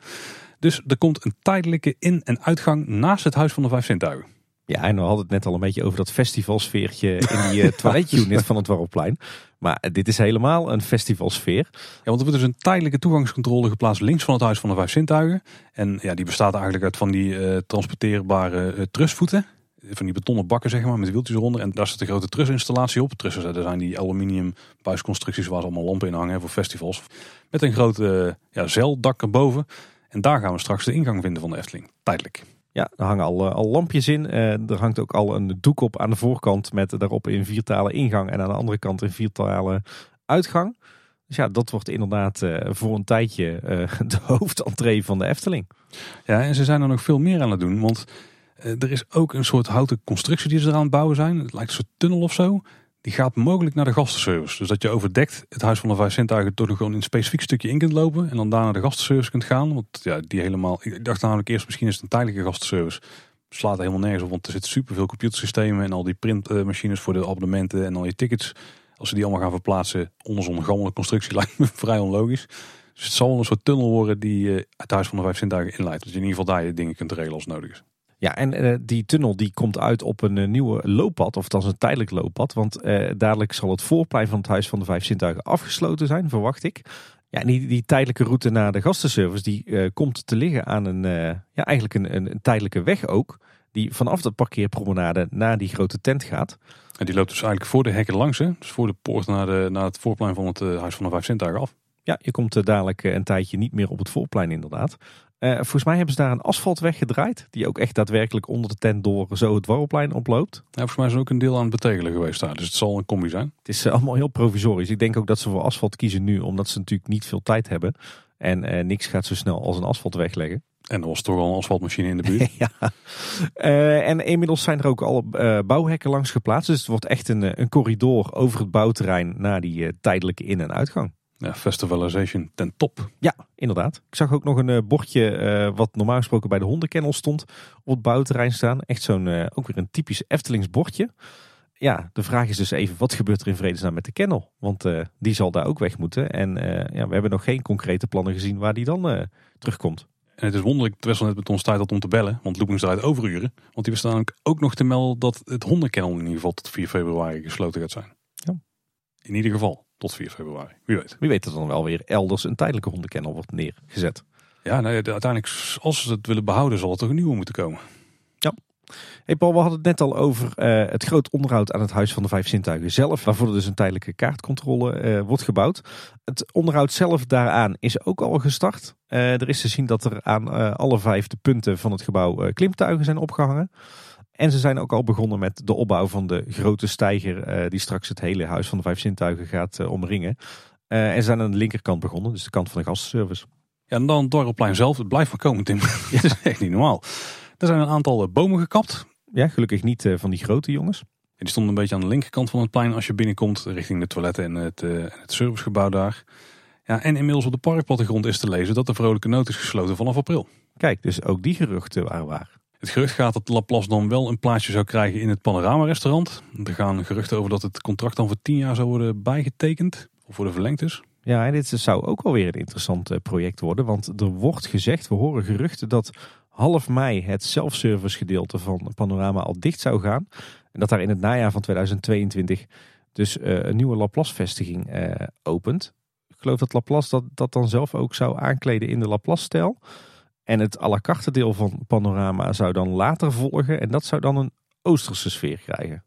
Dus er komt een tijdelijke in- en uitgang naast het Huis van de Vijf Zintuigen. Ja, en we hadden het net al een beetje over dat festivalsfeertje in die uh, [LAUGHS] toiletunit van het Warrelplein. Maar dit is helemaal een festivalsfeer. Ja, want er wordt dus een tijdelijke toegangscontrole geplaatst links van het Huis van de Vijf Zintuigen. En ja, die bestaat eigenlijk uit van die uh, transporteerbare uh, trusvoeten. Van die betonnen bakken zeg maar, met wieltjes eronder. En daar zit een grote trusinstallatie op. Trussen, dat zijn die aluminium buisconstructies waar ze allemaal lampen in hangen voor festivals. Met een grote ja, zeildak erboven. En daar gaan we straks de ingang vinden van de Efteling. Tijdelijk. Ja, er hangen al, al lampjes in. Uh, er hangt ook al een doek op aan de voorkant met daarop een viertale ingang en aan de andere kant een viertale uitgang. Dus ja, dat wordt inderdaad uh, voor een tijdje [LAUGHS] de hoofdentree van de Efteling. Ja, en ze zijn er nog veel meer aan het doen, want er is ook een soort houten constructie die ze eraan het bouwen zijn. Het lijkt een soort tunnel of zo die gaat mogelijk naar de gastenservice. Dus dat je overdekt het Huis van de Vijf Zintuigen toch nog gewoon in een specifiek stukje in kunt lopen. En dan daar naar de gastenservice kunt gaan. Want ja, die helemaal. Ik dacht namelijk eerst misschien is het een tijdelijke gastenservice. Slaat helemaal nergens op, want er zitten superveel computersystemen en al die printmachines voor de abonnementen en al je tickets. Als ze die allemaal gaan verplaatsen onder zo'n gammele constructie [LAUGHS] lijkt me vrij onlogisch. Dus het zal een soort tunnel worden die uh, het Huis van de Vijf Zintuigen inleidt. Dat je in ieder geval daar je dingen kunt regelen als nodig is. Ja, en uh, die tunnel die komt uit op een uh, nieuwe looppad, of althans een tijdelijk looppad. Want uh, dadelijk zal het voorplein van het Huis van de Vijf Zintuigen afgesloten zijn, verwacht ik. Ja, en die, die tijdelijke route naar de gastenservice, die komt te liggen aan een, ja, eigenlijk een, een, een, tijdelijke weg ook. Die vanaf de parkeerpromenade naar die grote tent gaat. En die loopt dus eigenlijk voor de hekken langs, hè? Dus voor de poort naar, de, naar het voorplein van het Huis van de Vijf Zintuigen af. Ja, je komt dadelijk een tijdje niet meer op het voorplein inderdaad. Eh, volgens mij hebben ze daar een asfaltweg gedraaid. Die ook echt daadwerkelijk onder de tent door zo het Dwarrelplein oploopt. Ja, volgens mij is er ook een deel aan het betegelen geweest daar. Dus het zal een combi zijn. Het is eh, allemaal heel provisorisch. Ik denk ook dat ze voor asfalt kiezen nu. Omdat ze natuurlijk niet veel tijd hebben. En eh, niks gaat zo snel als een asfaltweg leggen. En er was toch al een asfaltmachine in de buurt. [LAUGHS] ja. En inmiddels zijn er ook al eh, bouwhekken langs geplaatst. Dus het wordt echt een, een corridor over het bouwterrein naar die tijdelijke in- en uitgang. Ja, festivalization ten top. Ja, inderdaad. Ik zag ook nog een eh, bordje eh, wat normaal gesproken bij de hondenkennel stond op het bouwterrein staan. Echt zo'n, eh, ook weer een typisch Eftelings bordje. Ja, de vraag is dus even, wat gebeurt er in vredesnaam met de kennel? Want die zal daar ook weg moeten. En ja, we hebben nog geen concrete plannen gezien waar die dan terugkomt. En het is wonderlijk dat Wessel net met ons tijd had om te bellen. Want Loopings draait overuren. Want die namelijk ook nog te melden dat het hondenkennel in ieder geval tot 4 februari gesloten gaat zijn. Ja. In ieder geval tot 4 februari. Wie weet. Wie weet dat er dan wel weer elders een tijdelijke hondenkennel wordt neergezet. Ja, nou ja, de- uiteindelijk als ze het willen behouden zal er toch een nieuwe moeten komen. Hey Paul, we hadden het net al over eh, het groot onderhoud aan het Huis van de Vijf Zintuigen zelf. Waarvoor er dus een tijdelijke kaartcontrole eh, wordt gebouwd. Het onderhoud zelf daaraan is ook al gestart. Eh, er is te zien dat er aan eh, alle vijf de punten van het gebouw eh, klimtuigen zijn opgehangen. En ze zijn ook al begonnen met de opbouw van de grote steiger eh, die straks het hele Huis van de Vijf Zintuigen gaat eh, omringen. Eh, en ze zijn aan de linkerkant begonnen, dus de kant van de gastenservice. Ja, en dan het Dorplein zelf. Het blijft maar komen, Tim. [LAUGHS] Het is echt niet normaal. Er zijn een aantal bomen gekapt. Ja, gelukkig niet van die grote jongens. En die stonden een beetje aan de linkerkant van het plein als je binnenkomt richting de toiletten en het, het servicegebouw daar. Ja, en inmiddels op de parkplattegrond is te lezen dat de vrolijke noot is gesloten vanaf april. Kijk, dus ook die geruchten waren waar. Het gerucht gaat dat Laplace dan wel een plaatsje zou krijgen in het Panorama-restaurant. Er gaan geruchten over dat het contract dan voor tien jaar zou worden bijgetekend. Of worden verlengd is. Ja, en dit zou ook alweer een interessant eh, project worden. Want er wordt gezegd, we horen geruchten dat half mei het self-service gedeelte van Panorama al dicht zou gaan. En dat daar in het najaar van 2022 dus eh, een nieuwe Laplace-vestiging eh, opent. Ik geloof dat Laplace dat, dat dan zelf ook zou aankleden in de Laplace-stijl. En het à la carte deel van Panorama zou dan later volgen. En dat zou dan een Oosterse sfeer krijgen.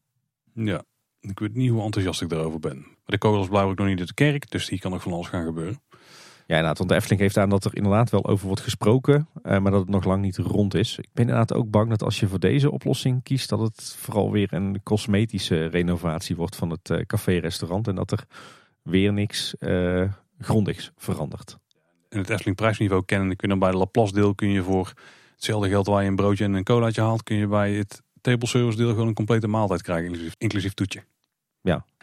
Ja, ik weet niet hoe enthousiast ik daarover ben. Maar de kogels blijven ook nog niet uit de kerk, dus hier kan nog van alles gaan gebeuren. Ja, inderdaad, want de Efteling geeft aan dat er inderdaad wel over wordt gesproken, eh, maar dat het nog lang niet rond is. Ik ben inderdaad ook bang dat als je voor deze oplossing kiest, dat het vooral weer een cosmetische renovatie wordt van het eh, café-restaurant en dat er weer niks eh, grondigs verandert. En het Efteling prijsniveau kennen, kun je dan bij de Laplace deel kun je voor hetzelfde geld waar je een broodje en een colaatje haalt, kun je bij het table service deel gewoon een complete maaltijd krijgen, inclusief, inclusief toetje.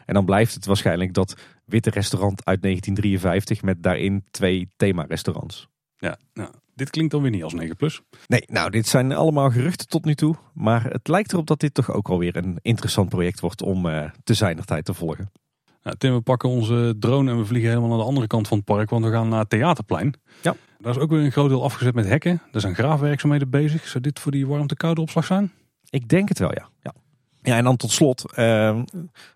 En dan blijft het waarschijnlijk dat witte restaurant uit 1953 met daarin twee thema-restaurants. Ja, nou, dit klinkt dan weer niet als 9 plus. Nee, nou, dit zijn allemaal geruchten tot nu toe. Maar het lijkt erop dat dit toch ook alweer een interessant project wordt om eh te zijner tijd te volgen. Nou, Tim, we pakken onze drone en we vliegen helemaal naar de andere kant van het park, want we gaan naar het Theaterplein. Ja. Daar is ook weer een groot deel afgezet met hekken. Er zijn graafwerkzaamheden bezig. Zou dit voor die warmte-koude opslag zijn? Ik denk het wel, ja. Ja, ja en dan tot slot, eh,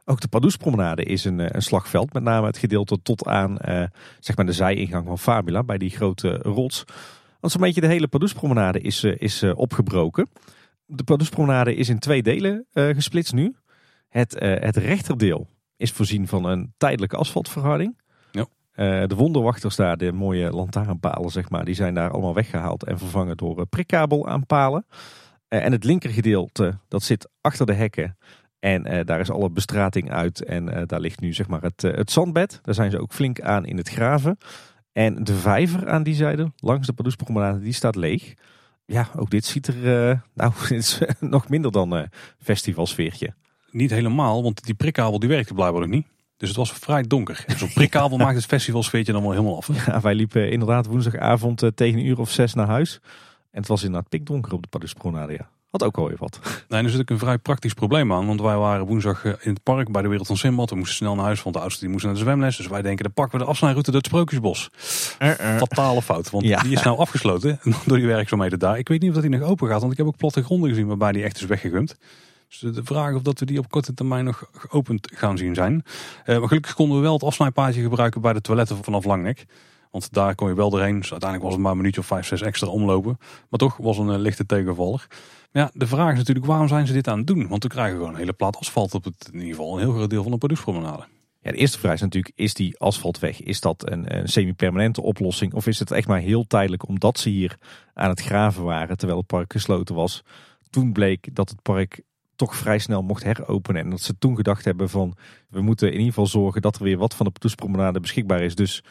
ook de Pardoespromenade is een, eh, een slagveld. Met name het gedeelte tot aan eh, zeg maar de zijingang van Fabula, bij die grote rots. Want zo'n beetje de hele Pardoespromenade is, eh, is opgebroken. De Pardoespromenade is in twee delen gesplitst nu. Het, het rechterdeel is voorzien van een tijdelijke asfaltverharding. Ja. Eh, de wonderwachters daar, de mooie lantaarnpalen zeg maar, die zijn daar allemaal weggehaald en vervangen door eh, prikkabel aan palen. Eh, en het linkergedeelte, dat zit achter de hekken. En daar is alle bestrating uit. En daar ligt nu zeg maar het, het zandbed. Daar zijn ze ook flink aan in het graven. En de vijver aan die zijde, langs de Pardoespromenade, die staat leeg. Ja, ook dit ziet er, [LAUGHS] nou, is [LAUGHS] nog minder dan eh festivalsfeertje. Niet helemaal, want die prikkabel die werkte blijkbaar nog niet. Dus het was vrij donker. Zo'n prikkabel [LAUGHS] maakt het festivalsfeertje dan wel helemaal af. hè? Ja, wij liepen inderdaad woensdagavond eh, tegen een uur of zes naar huis. En het was inderdaad pikdonker op de Pardoespromenade, ja. Had ook alweer wat. Nee, er zit ook een vrij praktisch probleem aan. Want wij waren woensdag eh, in het park bij de Wereld van Simbad. We moesten snel naar huis, want de oudste die moest naar de zwemles. Dus wij denken, dan pakken we de afsnijroute door het Sprookjesbos. Fatale fout, want Ja. die is nou afgesloten [LAUGHS] door die werkzaamheden daar. Ik weet niet of dat die nog open gaat, want ik heb ook plattegronden gezien waarbij die echt is weggegumd. Dus de vraag of dat we die op korte termijn nog geopend gaan zien zijn. Eh, maar gelukkig konden we wel het afsnijpaadje gebruiken bij de toiletten vanaf Langnek. Want daar kon je wel doorheen. Dus uiteindelijk was het maar een minuutje of vijf, zes extra omlopen. Maar toch was een eh, lichte tegenvaller. Maar ja, de vraag is natuurlijk waarom zijn ze dit aan het doen? Want we krijgen gewoon een hele plaat asfalt op het, in ieder geval een heel groot deel van de Pardoespromenade. Ja, de eerste vraag is natuurlijk, is die asfaltweg, is dat een, een semi-permanente oplossing? Of is het echt maar heel tijdelijk omdat ze hier aan het graven waren terwijl het park gesloten was? Toen bleek dat het park toch vrij snel mocht heropenen. En dat ze toen gedacht hebben van, we moeten in ieder geval zorgen dat er weer wat van de Pardoespromenade beschikbaar is. Dus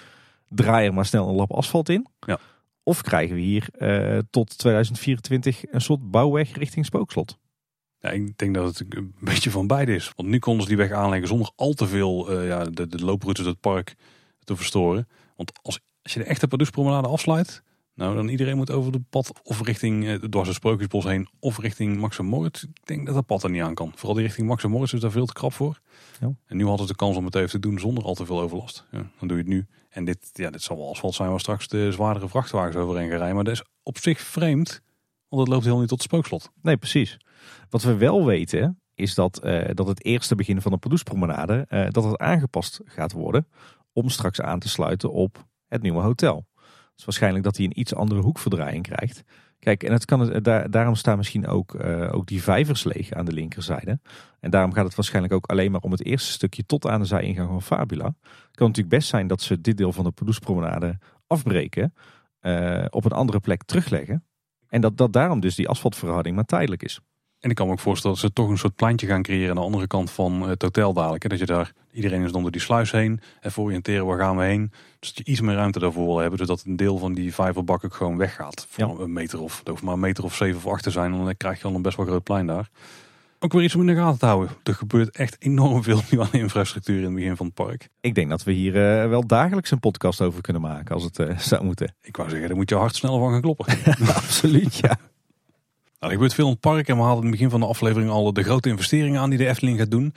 draai er maar snel een lap asfalt in. Ja. Of krijgen we hier eh, tot 2024 een soort bouwweg richting Spookslot? Ja, ik denk dat het een beetje van beide is. Want nu konden ze die weg aanleggen zonder al te veel uh, ja, de, de looproutes het park te verstoren. Want als, als je de echte Pardoespromenade afsluit, nou dan iedereen moet over de pad of richting uh, dwars het Sprookjesbos heen of richting Max Moritz. Ik denk dat dat pad er niet aan kan. Vooral die richting Max Moritz is daar veel te krap voor. Ja. En nu hadden ze de kans om het even te doen zonder al te veel overlast. Ja, dan doe je het nu. En dit, ja, dit zal wel asfalt zijn waar straks de zwaardere vrachtwagens overheen gaan rijden. Maar dat is op zich vreemd, want het loopt heel niet tot het spookslot. Nee, precies. Wat we wel weten is dat, uh, dat het eerste begin van de Pardoespromenade uh, dat het aangepast gaat worden om straks aan te sluiten op het nieuwe hotel. Dus waarschijnlijk dat hij een iets andere hoekverdraaiing krijgt. Kijk, en het kan, daar, daarom staan misschien ook, uh, ook die vijvers leeg aan de linkerzijde. En daarom gaat het waarschijnlijk ook alleen maar om het eerste stukje tot aan de zijingang van Fabula. Het kan natuurlijk best zijn dat ze dit deel van de Pardoespromenade afbreken, uh, op een andere plek terugleggen. En dat, dat daarom dus die asfaltverhouding maar tijdelijk is. En ik kan me ook voorstellen dat ze toch een soort pleintje gaan creëren aan de andere kant van het hotel dadelijk. Hè? Dat je daar, iedereen is door die sluis heen. Even oriënteren, waar gaan we heen? Dus dat je iets meer ruimte daarvoor wil hebben. Zodat een deel van die vijverbak ook gewoon weggaat. Voor ja. een meter of, het hoeft maar een meter of zeven of acht te zijn. Dan krijg je al een best wel groot plein daar. Ook weer iets om in de gaten te houden. Er gebeurt echt enorm veel nu aan infrastructuur in het begin van het park. Ik denk dat we hier uh, wel dagelijks een podcast over kunnen maken als het uh, zou moeten. Ik wou zeggen, daar moet je hart snel van gaan kloppen. [LAUGHS] Absoluut, ja. Nou, er gebeurt veel in het park en we hadden in het begin van de aflevering al de grote investeringen aan die de Efteling gaat doen.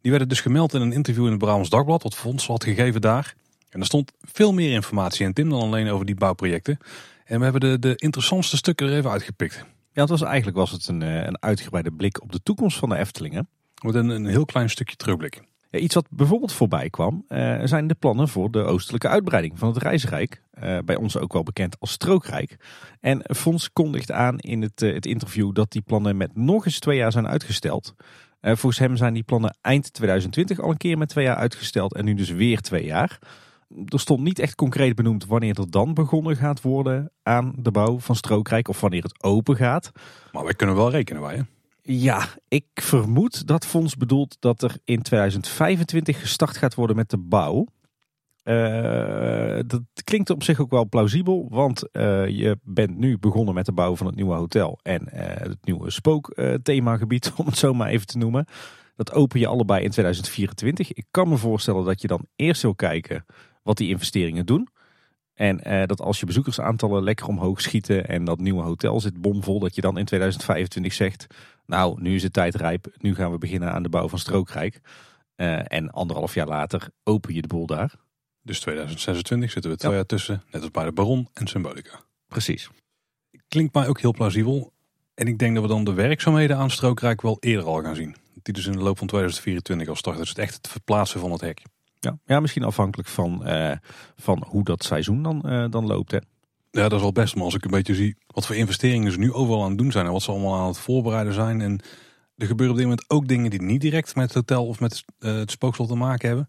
Die werden dus gemeld in een interview in het Brabants Dagblad, wat Fonds had gegeven daar. En er stond veel meer informatie in Tim dan alleen over die bouwprojecten. En we hebben de, de interessantste stukken er even uitgepikt. Ja, het was, eigenlijk was het een, een uitgebreide blik op de toekomst van de Eftelingen. Met een, een heel klein stukje terugblik. Ja, iets wat bijvoorbeeld voorbij kwam, uh, zijn de plannen voor de oostelijke uitbreiding van het Reisrijk. Uh, bij ons ook wel bekend als Strookrijk. En Fons kondigt aan in het, het interview dat die plannen met nog eens twee jaar zijn uitgesteld. volgens hem zijn die plannen eind 2020 al een keer met twee jaar uitgesteld en nu dus weer twee jaar. Er stond niet echt concreet benoemd wanneer er dan begonnen gaat worden aan de bouw van Strookrijk of wanneer het open gaat. Maar wij kunnen wel rekenen wij hè? Ja, ik vermoed dat Fonds bedoelt dat er in 2025 gestart gaat worden met de bouw. Uh, dat klinkt op zich ook wel plausibel, want uh, je bent nu begonnen met de bouw van het nieuwe hotel en uh, het nieuwe spookthemagebied, [LAUGHS] om het zo maar even te noemen. Dat open je allebei in 2024. Ik kan me voorstellen dat je dan eerst wil kijken wat die investeringen doen. En dat als je bezoekersaantallen lekker omhoog schieten en dat nieuwe hotel zit bomvol, dat je dan in 2025 zegt, nou nu is het tijd rijp, nu gaan we beginnen aan de bouw van Strookrijk. en anderhalf jaar later open je de boel daar. Dus 2026 zitten we twee ja. jaar tussen, net als bij de Baron en Symbolica. Precies. Klinkt mij ook heel plausibel. En ik denk dat we dan de werkzaamheden aan Strookrijk wel eerder al gaan zien. Die dus in de loop van 2024 al starten. Dus het echt het verplaatsen van het hek. Ja, ja misschien afhankelijk van, uh, van hoe dat seizoen dan, uh, dan loopt. Hè. Ja, dat is al best. Maar als ik een beetje zie wat voor investeringen ze nu overal aan het doen zijn. En wat ze allemaal aan het voorbereiden zijn. En er gebeuren op dit moment ook dingen die niet direct met het hotel of met uh, het spookslot te maken hebben.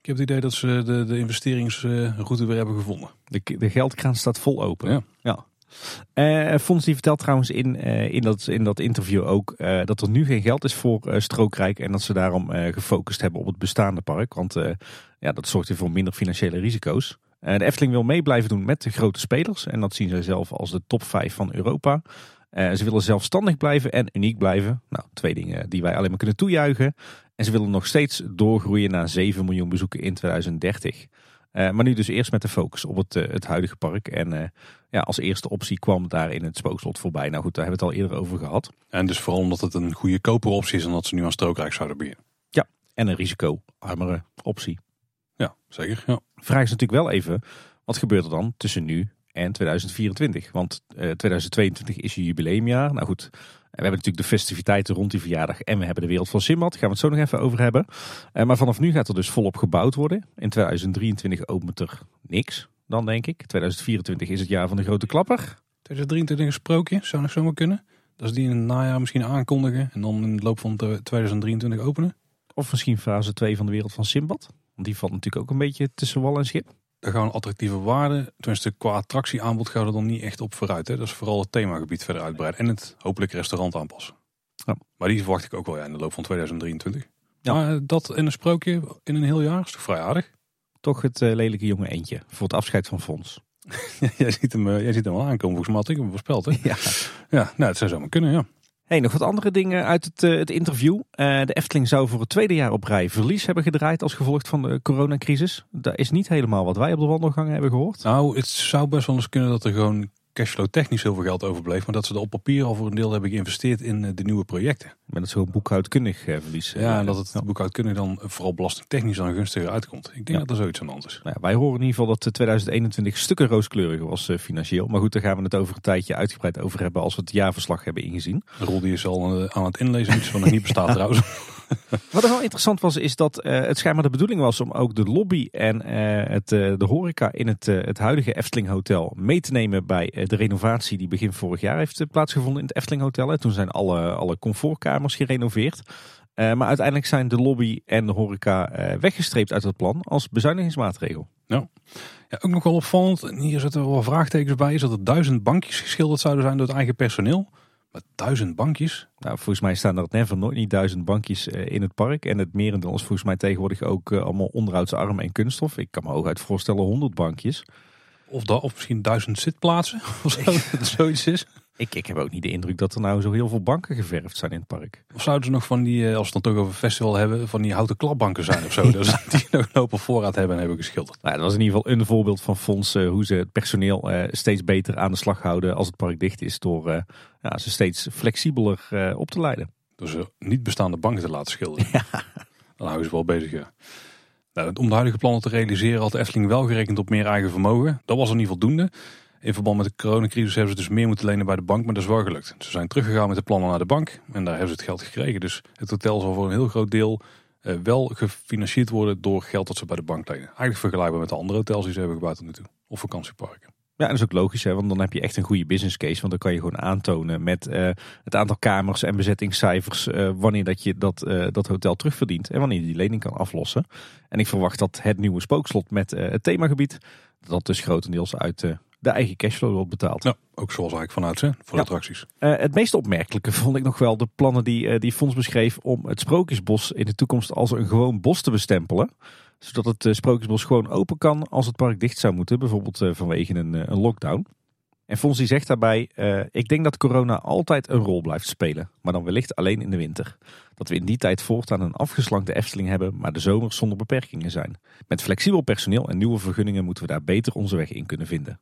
Ik heb het idee dat ze de, de investeringsroute weer hebben gevonden. De, de geldkraan staat vol open. Ja. ja. Uh, Fons die vertelt trouwens in, uh, in, dat, in dat interview ook uh, dat er nu geen geld is voor Strookrijk. En dat ze daarom gefocust hebben op het bestaande park. Want ja, dat zorgt weer voor minder financiële risico's. de Efteling wil mee blijven doen met de grote spelers. En dat zien zij zelf als de top 5 van Europa. ze willen zelfstandig blijven en uniek blijven. Nou, twee dingen die wij alleen maar kunnen toejuichen. En ze willen nog steeds doorgroeien naar 7 miljoen bezoeken in 2030. Uh, maar nu dus eerst met de focus op het, het huidige park. En ja, als eerste optie kwam daar in het spookslot voorbij. Nou goed, daar hebben we het al eerder over gehad. En dus vooral omdat het een goede optie is en dat ze nu aan strookrijk zouden beginnen. Ja, en een risicoarmere optie. Ja, zeker. Ja. Vraag is natuurlijk wel even, wat gebeurt er dan tussen nu en 2024? Want 2022 is je jubileumjaar. Nou goed, we hebben natuurlijk de festiviteiten rond die verjaardag en we hebben de wereld van Simbad. Daar gaan we het zo nog even over hebben. Maar vanaf nu gaat er dus volop gebouwd worden. In 2023 opent er niks, dan denk ik. 2024 is het jaar van de grote klapper. 2023 een sprookje, zou nog zomaar kunnen. Dat is die in het najaar misschien aankondigen en dan in de loop van 2023 openen. Of misschien fase 2 van de wereld van Simbad. Want die valt natuurlijk ook een beetje tussen wal en schip. Daar gaan attractieve waarden, tenminste qua attractieaanbod, gaan we er dan niet echt op vooruit. Hè? Dat is vooral het themagebied verder uitbreiden en het hopelijk restaurant aanpassen. Ja. Maar die verwacht ik ook wel ja, in de loop van 2023. Ja. Maar dat in een sprookje in een heel jaar is toch vrij aardig? Toch het eh, lelijke jonge eentje voor het afscheid van Fons. [LAUGHS] jij, ziet hem, eh, jij ziet hem wel aankomen, volgens mij ik hem voorspeld. Hè? [LAUGHS] Ja. Ja, nou, het zou zomaar kunnen, ja. Hey, nog wat andere dingen uit het, eh, het interview. De Efteling zou voor het tweede jaar op rij verlies hebben gedraaid als gevolg van de coronacrisis. Dat is niet helemaal wat wij op de wandelgangen hebben gehoord. Nou, het zou best wel eens kunnen dat er gewoon cashflow technisch heel veel geld overbleef. Maar dat ze er op papier al voor een deel hebben geïnvesteerd in eh, de nieuwe projecten. Met het zo'n boekhoudkundig eh, verlies. eh, Ja, en dat het ja. boekhoudkundig dan vooral belastingtechnisch dan gunstiger uitkomt. Ik denk Ja. dat er zoiets aan de hand is. Nou ja, wij horen in ieder geval dat eh, 2021 stukken rooskleuriger was eh, financieel. Maar goed, daar gaan we het over een tijdje uitgebreid over hebben als we het jaarverslag hebben ingezien. De rol die is al aan het inlezen, iets wat nog niet bestaat [LAUGHS] trouwens. [LAUGHS] Wat er wel interessant was, is dat eh, het schijnbaar de bedoeling was om ook de lobby en eh, het, eh, de horeca in het, het huidige Efteling Hotel mee te nemen bij de renovatie die begin vorig jaar heeft plaatsgevonden in het Efteling Hotel. En toen zijn alle, alle comfortkamers gerenoveerd. Maar uiteindelijk zijn de lobby en de horeca weggestreept uit het plan als bezuinigingsmaatregel. Ja, ook nog wel opvallend, en hier zitten wel vraagtekens bij, is dat er duizend bankjes geschilderd zouden zijn door het eigen personeel. Maar duizend bankjes? Nou, volgens mij staan er never nooit niet duizend bankjes eh, in het park. En het merendeel is volgens mij tegenwoordig ook eh, allemaal onderhoudsarm en kunststof. Ik kan me hooguit voorstellen honderd bankjes. Of, dat, of misschien duizend zitplaatsen? [LAUGHS] Of zo, dat [LAUGHS] zoiets is. Ik, ik heb ook niet de indruk dat er nou zo heel veel banken geverfd zijn in het park. Of zouden ze nog van die, eh, als we het dan toch over een festival hebben, van die houten klapbanken zijn of zo. [LAUGHS] Dus die nog een hoop op voorraad hebben en hebben geschilderd. Nou, dat was in ieder geval een voorbeeld van Fonds eh, hoe ze het personeel steeds beter aan de slag houden als het park dicht is. Door ja, ze steeds flexibeler eh, op te leiden. Door ze niet bestaande banken te laten schilderen. [LAUGHS] Dan houden ze wel bezig, ja. Nou, om de huidige plannen te realiseren had de Efteling wel gerekend op meer eigen vermogen. Dat was er niet voldoende. In verband met de coronacrisis hebben ze dus meer moeten lenen bij de bank, maar dat is wel gelukt. Ze zijn teruggegaan met de plannen naar de bank en daar hebben ze het geld gekregen. Dus het hotel zal voor een heel groot deel eh, wel gefinancierd worden door geld dat ze bij de bank lenen. Eigenlijk vergelijkbaar met de andere hotels die ze hebben gebouwd tot nu toe. Of vakantieparken. Ja, dat is ook logisch, hè, want dan heb je echt een goede business case. Want dan kan je gewoon aantonen met eh, het aantal kamers en bezettingscijfers eh, wanneer dat je dat, eh, dat hotel terugverdient en wanneer je die lening kan aflossen. En ik verwacht dat het nieuwe spookslot met het themagebied, dat dus grotendeels uit de eigen cashflow wordt betaald. Ja, ook zoals eigenlijk vanuit hè, voor Ja. de attracties. Het meest opmerkelijke vond ik nog wel de plannen die, die Fons beschreef om het Sprookjesbos in de toekomst als een gewoon bos te bestempelen. Zodat het eh, Sprookjesbos gewoon open kan als het park dicht zou moeten, bijvoorbeeld eh, vanwege een, eh, een lockdown. En Fons zegt daarbij, ik denk dat corona altijd een rol blijft spelen, maar dan wellicht alleen in de winter. Dat we in die tijd voortaan een afgeslankte Efteling hebben, maar de zomers zonder beperkingen zijn. Met flexibel personeel en nieuwe vergunningen moeten we daar beter onze weg in kunnen vinden.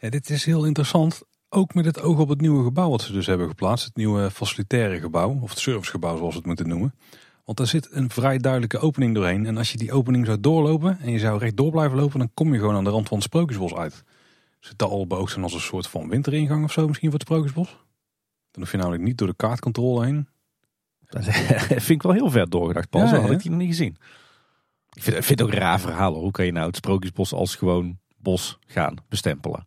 Dit is heel interessant. Ook met het oog op het nieuwe gebouw wat ze dus hebben geplaatst. Het nieuwe facilitaire gebouw. Of het servicegebouw zoals we het moeten noemen. Want daar zit een vrij duidelijke opening doorheen. En als je die opening zou doorlopen en je zou rechtdoor blijven lopen. Dan kom je gewoon aan de rand van het Sprookjesbos uit. Zit daar al beoogd zijn als een soort van winteringang of zo misschien voor het Sprookjesbos? Dan hoef je namelijk niet door de kaartcontrole heen. [LAUGHS] Dat vind ik wel heel ver doorgedacht, Paul. Ja, Zo had ik die nog niet gezien. Ik vind, ik vind het ook raar verhaal. hoor. Hoe kan je nou het Sprookjesbos als gewoon bos gaan bestempelen?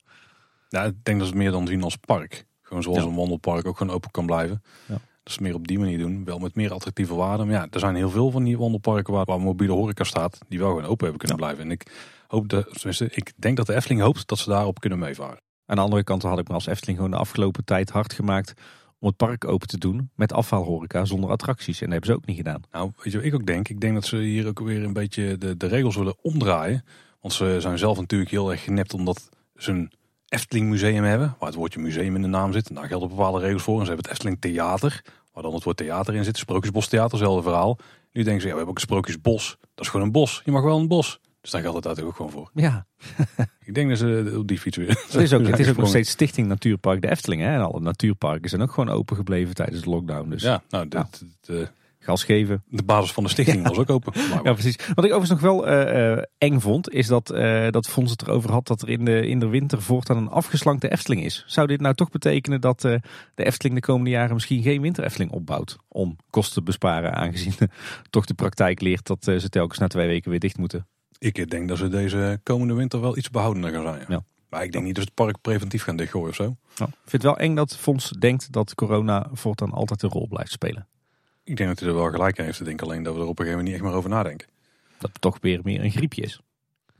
Ja, ik denk dat het meer dan zien als park. Gewoon zoals Ja. een wandelpark ook gewoon open kan blijven. Ja. Het meer op die manier doen. Wel met meer attractieve waarden. Maar ja, er zijn heel veel van die wandelparken waar, waar mobiele horeca staat. Die wel gewoon open hebben kunnen blijven. En ik hoop, de, tenminste, ik denk dat de Efteling hoopt dat ze daarop kunnen meevaren. Aan de andere kant had ik me als Efteling gewoon de afgelopen tijd hard gemaakt om het park open te doen met afvalhoreca zonder attracties. En dat hebben ze ook niet gedaan. Nou, weet je wat ik ook denk? Ik denk dat ze hier ook weer een beetje de, de regels willen omdraaien. Want ze zijn zelf natuurlijk heel erg genept omdat ze een Efteling museum hebben. Waar het woordje museum in de naam zit. En daar gelden bepaalde regels voor. En ze hebben het Efteling theater. Waar dan het woord theater in zit. Sprookjesbos theater, zelfde verhaal. Nu denken ze, ja, we hebben ook een Sprookjesbos. Dat is gewoon een bos. Je mag wel een bos. Dus daar geldt het natuurlijk ook gewoon voor. Ja, [LAUGHS] Ik denk dat ze op die fiets weer... het is ook, [LAUGHS] het is ook nog steeds Stichting Natuurpark de Efteling. Hè? En alle natuurparken zijn ook gewoon open gebleven tijdens de lockdown. Dus Ja, nou, dit, dit, eh, gas geven. de basis van de stichting was ook open. Maar [LAUGHS] Ja, precies. Wat ik overigens nog wel eh, eh, eng vond, is dat, eh dat Fons het erover had dat er in de, in de winter voortaan een afgeslankte Efteling is. Zou dit nou toch betekenen dat de Efteling de komende jaren misschien geen winter Efteling opbouwt? Om kosten te besparen, aangezien toch de praktijk leert dat ze telkens na twee weken weer dicht moeten. Ik denk dat ze deze komende winter wel iets behoudender gaan zijn. Ja. Ja. Maar ik denk niet dat ze het park preventief gaan dichtgooien of zo. Nou, ik vind het wel eng dat Fons denkt dat corona voortaan altijd een rol blijft spelen. Ik denk dat hij er wel gelijk in heeft. Ik denk alleen dat we er op een gegeven moment niet echt meer over nadenken. Dat het toch weer meer een griepje is.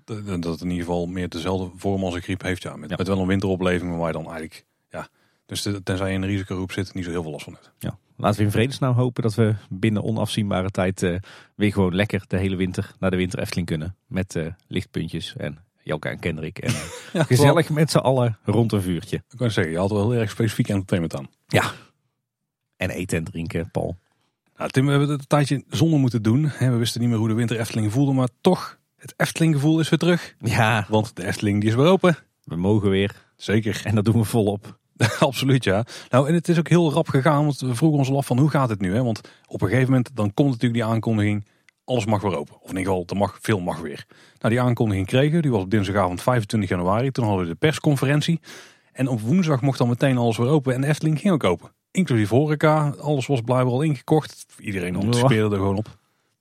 Dat dat het in ieder geval meer dezelfde vorm als een griep heeft. Ja, met, Ja. met wel een winteropleving waar je dan eigenlijk... Ja, dus de- tenzij je in een risicogroep zit, niet zo heel veel last van hebt. Ja. Laten we in vredesnaam hopen dat we binnen onafzienbare tijd eh, weer gewoon lekker de hele winter naar de winter Efteling kunnen. Met eh, lichtpuntjes en Jelka en Kendrick. En [LAUGHS] eh, Ja, gezellig met z'n allen rond een vuurtje. Ik kan zeggen, je had wel heel erg specifiek entertainment aan. En eten en drinken, Paul. Nou, Tim, we hebben het een tijdje zonder moeten doen. We wisten niet meer hoe de winter Efteling voelde, maar toch, het Efteling gevoel is weer terug. Ja, Want de Efteling die is weer open. we mogen weer. Zeker. En dat doen we volop. [LAUGHS] Absoluut, ja. Nou, en het is ook heel rap gegaan, want we vroegen ons al af van hoe gaat het nu? Hè? Want op een gegeven moment, dan komt natuurlijk die aankondiging, alles mag weer open. Of in ieder geval, er mag, veel mag weer. Nou, die aankondiging kregen, die was op dinsdagavond 25 januari. Toen hadden we de persconferentie. En op woensdag mocht dan meteen alles weer open en de Efteling ging ook open. Inclusief horeca, alles was blijkbaar al ingekocht. Iedereen anticipeerde er gewoon op.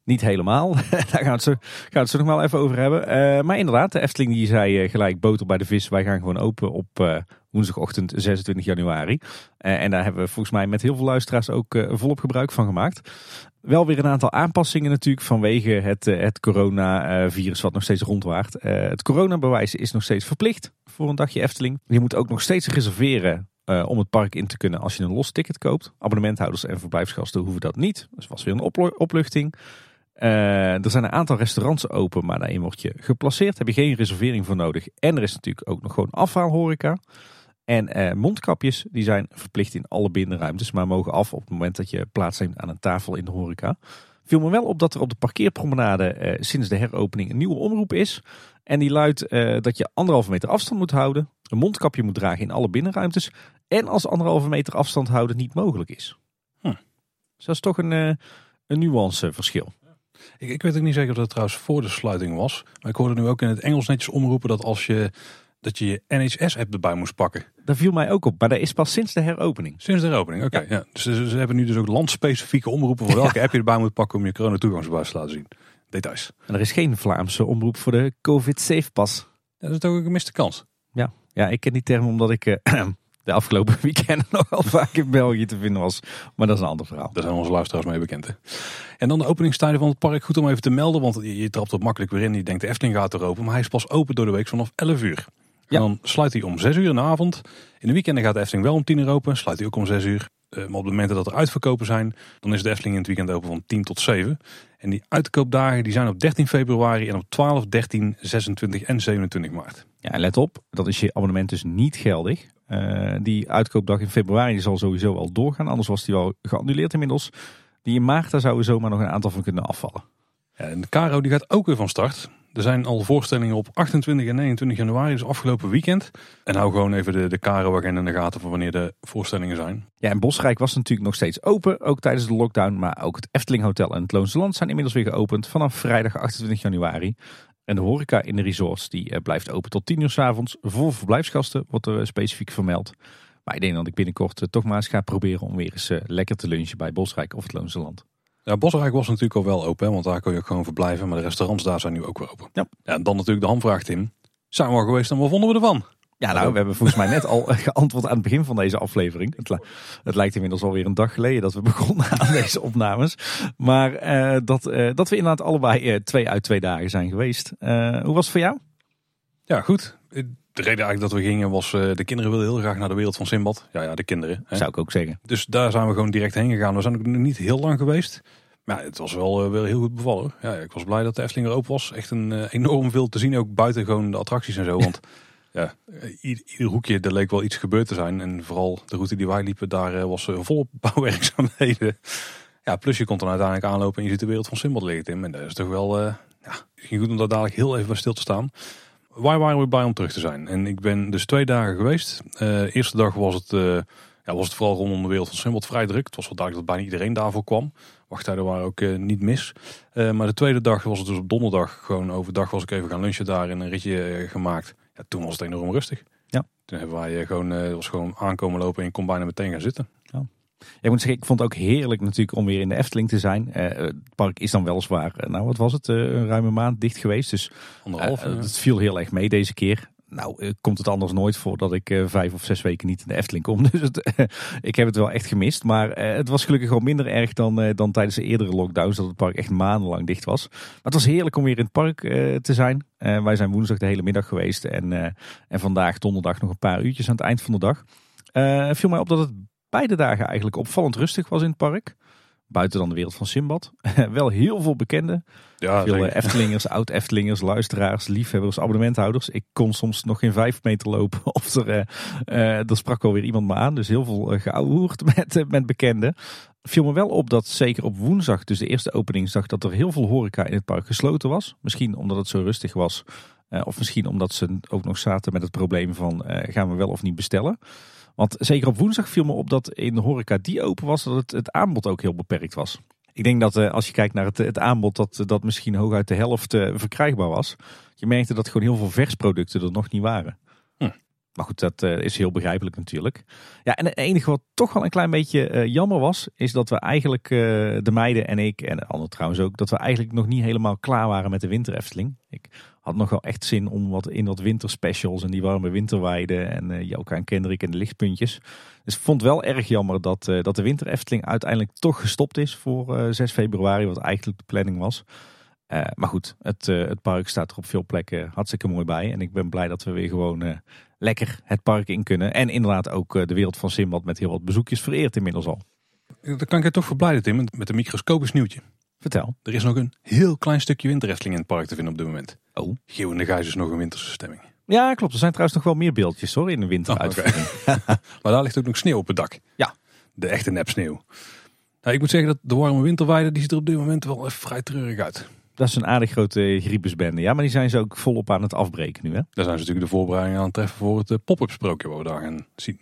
Niet helemaal. [LAUGHS] Daar gaan we het zo, gaan we het zo nog wel even over hebben. Eh, maar inderdaad, de Efteling die zei eh, gelijk boter bij de vis. Wij gaan gewoon open op eh, woensdagochtend 26 januari. En daar hebben we volgens mij met heel veel luisteraars ook volop gebruik van gemaakt. Wel weer een aantal aanpassingen natuurlijk vanwege het, het coronavirus wat nog steeds rondwaart. Het coronabewijs is nog steeds verplicht voor een dagje Efteling. Je moet ook nog steeds reserveren eh, om het park in te kunnen als je een los ticket koopt. Abonnementhouders en verblijfsgasten hoeven dat niet. Dus was weer een opluchting. Eh, er zijn een aantal restaurants open, maar daarin word je geplaceerd. Heb je geen reservering voor nodig. En er is natuurlijk ook nog gewoon afhaalhoreca. En eh, mondkapjes die zijn verplicht in alle binnenruimtes, maar mogen af op het moment dat je plaatsneemt aan een tafel in de horeca. Viel me wel op dat er op de parkeerpromenade eh, sinds de heropening een nieuwe omroep is. En die luidt eh, dat je anderhalve meter afstand moet houden, een mondkapje moet dragen in alle binnenruimtes. En als anderhalve meter afstand houden niet mogelijk is. Hm. Dus dat is toch een, eh, een nuanceverschil. Ik, ik weet ook niet zeker of dat trouwens voor de sluiting was. Maar ik hoorde nu ook in het Engels netjes omroepen dat als je dat je je NHS-app erbij moest pakken. Dat viel mij ook op, maar dat is pas sinds de heropening. Sinds de heropening, oké. ja. Dus ze, ze hebben nu dus ook landspecifieke omroepen voor [LAUGHS] welke app je erbij moet pakken om je corona-toegangsbewijs te laten zien. Details. En er is geen Vlaamse omroep voor de COVID Safe Pas. Dat is toch ook een gemiste kans. Ja, ik ken die term omdat ik eh, [CLEARS THROAT] de afgelopen [LAUGHS] weekend [LAUGHS] nogal vaak in België te vinden was. Maar dat is een ander verhaal. Daar zijn onze luisteraars mee bekend. Hè? En dan de openingstijden van het park. Goed om even te melden, want je, je trapt er makkelijk weer in. Je denkt de Efteling gaat er open, maar hij is pas open door de week vanaf 11 uur. En dan sluit hij om 6 uur in de avond. In de weekenden gaat de Efteling wel om 10 uur open. Sluit hij ook om 6 uur. Maar op de momenten dat er uitverkopen zijn, dan is de Efteling in het weekend open van 10 tot 7. En die uitkoopdagen die zijn op 13 februari en op 12, 13, 26 en 27 maart. Ja, en let op, dat is je abonnement dus niet geldig. Eh, die uitkoopdag in februari die zal sowieso al doorgaan. Anders was die wel geannuleerd inmiddels. Die in maart, daar zouden we zomaar nog een aantal van kunnen afvallen. En de Caro die gaat ook weer van start. Er zijn al voorstellingen op 28 en 29 januari, dus afgelopen weekend. En hou gewoon even de, de Caro-agenda in de gaten van wanneer de voorstellingen zijn. Ja, en Bosrijk was natuurlijk nog steeds open, ook tijdens de lockdown. Maar ook het Efteling Hotel en het Loonse Land zijn inmiddels weer geopend vanaf vrijdag 28 januari. En de horeca in de resorts die eh, blijft open tot 10 uur s avonds. Voor verblijfsgasten wordt er eh, specifiek vermeld. Maar ik denk dat ik binnenkort eh, toch maar eens ga proberen om weer eens lekker te lunchen bij Bosrijk of het Loonse Land. Ja, Bosrijk was natuurlijk al wel open, hè, want daar kon je ook gewoon verblijven. Maar de restaurants daar zijn nu ook weer open. Ja. en dan natuurlijk de hamvraag, Tim. Zijn we al geweest en wat vonden we ervan? Ja, nou, we hebben volgens mij net al [LAUGHS] geantwoord aan het begin van deze aflevering. Het, li- het lijkt inmiddels alweer een dag geleden dat we begonnen [LAUGHS] aan deze opnames. Maar eh, dat, eh, dat we inderdaad allebei eh, twee uit twee dagen zijn geweest. Hoe was het voor jou? Ja, goed. De reden eigenlijk dat we gingen was, eh, de kinderen wilden heel graag naar de wereld van Simbad. Ja, ja, de kinderen. Hè. Zou ik ook zeggen. Dus daar zijn we gewoon direct heen gegaan. We zijn ook nog niet heel lang geweest. Maar ja, het was wel, wel heel goed bevallen. Ja, ik was blij dat de Efteling er open was. Echt een eh, enorm veel te zien, ook buiten gewoon de attracties en zo. [LAUGHS] Want ja, ieder, ieder hoekje, er leek wel iets gebeurd te zijn. En vooral de route die wij liepen, daar was volop [LAUGHS] bouwwerkzaamheden. Ja, plus je kon dan uiteindelijk aanlopen en je ziet de wereld van Simbad liggen, Tim. En dat is toch wel, ja, misschien goed om daar dadelijk heel even bij stil te staan. Waar waren we bij om terug te zijn? En ik ben dus twee dagen geweest. Eh eerste dag was het, eh, ja, was het vooral rondom de wereld van Simbad vrij druk. Het was wel duidelijk dat bijna iedereen daarvoor kwam. Wachttijden waren ook eh, niet mis. Maar de tweede dag was het dus op donderdag. Gewoon overdag was ik even gaan lunchen daar en een ritje gemaakt. Ja, toen was het enorm rustig. Ja. Toen hebben wij gewoon, was gewoon aankomen lopen en je kon bijna meteen gaan zitten. Ik moet zeggen, ik vond het ook heerlijk natuurlijk om weer in de Efteling te zijn. Eh, het park is dan weliswaar, eh, nou wat was het, eh, een ruime maand dicht geweest. Dus Anderhalf. het viel heel erg mee deze keer. nou, komt het anders nooit voor dat ik vijf of zes weken niet in de Efteling kom. [LAUGHS] Dus het, ik heb het wel echt gemist. Maar het was gelukkig gewoon minder erg dan, dan tijdens de eerdere lockdowns. Dat het park echt maandenlang dicht was. Maar het was heerlijk om weer in het park te zijn. Wij zijn woensdag de hele middag geweest. En, en vandaag donderdag nog een paar uurtjes aan het eind van de dag. Eh viel mij op dat het beide dagen eigenlijk opvallend rustig was in het park. Buiten dan de wereld van Simbad. [LAUGHS] wel heel veel bekenden. Ja, Veel zeker. eh, Eftelingers, [LAUGHS] oud-Eftelingers, luisteraars, liefhebbers, abonnementhouders. Ik kon soms nog geen vijf meter lopen [LAUGHS] of er, er sprak wel weer iemand me aan. Dus heel veel uh, geouwehoerd met, met bekenden. Viel me wel op dat zeker op woensdag, dus de eerste openingsdag, dat er heel veel horeca in het park gesloten was. Misschien omdat het zo rustig was. of misschien omdat ze ook nog zaten met het probleem van gaan we wel of niet bestellen. Want zeker op woensdag viel me op dat in de horeca die open was, dat het, het aanbod ook heel beperkt was. Ik denk dat eh, als je kijkt naar het, het aanbod, dat dat misschien hooguit de helft eh, verkrijgbaar was. Je merkte dat gewoon heel veel versproducten er nog niet waren. Hm. Maar goed, dat eh, is heel begrijpelijk natuurlijk. Ja, en het enige wat toch wel een klein beetje eh, jammer was, is dat we eigenlijk, eh, de meiden en ik, en de anderen trouwens ook, dat we eigenlijk nog niet helemaal klaar waren met de winter Efteling. Ik had nog wel echt zin om wat in dat winterspecials en die warme winterweiden en uh, Joka en Kendrick en de lichtpuntjes. Dus ik vond wel erg jammer dat, uh, dat de winter Efteling uiteindelijk toch gestopt is voor uh, 6 februari, wat eigenlijk de planning was. Maar goed, het, het, park staat er op veel plekken hartstikke mooi bij. En ik ben blij dat we weer gewoon lekker het park in kunnen. En inderdaad ook de wereld van Simbad met heel wat bezoekjes vereerd inmiddels al. Daar kan ik je toch verblijden, Tim, met een microscopisch nieuwtje. Vertel. Er is nog een heel klein stukje winterefteling in het park te vinden op dit moment. Oh. Geeuw en de Gijs is nog een winterse stemming. Ja, klopt. Er zijn trouwens nog wel meer beeldjes hoor in de winteruitvoering. Oh, okay. [LAUGHS] maar daar ligt ook nog sneeuw op het dak. Ja. De echte nepsneeuw. Nou, ik moet zeggen dat de warme winterweide, die ziet er op dit moment wel even vrij treurig uit. Dat is een aardig grote griepesbende. Ja, maar die zijn ze ook volop aan het afbreken nu. Hè? Daar zijn ze natuurlijk de voorbereidingen aan het treffen voor het pop-up sprookje wat we daar gaan zien.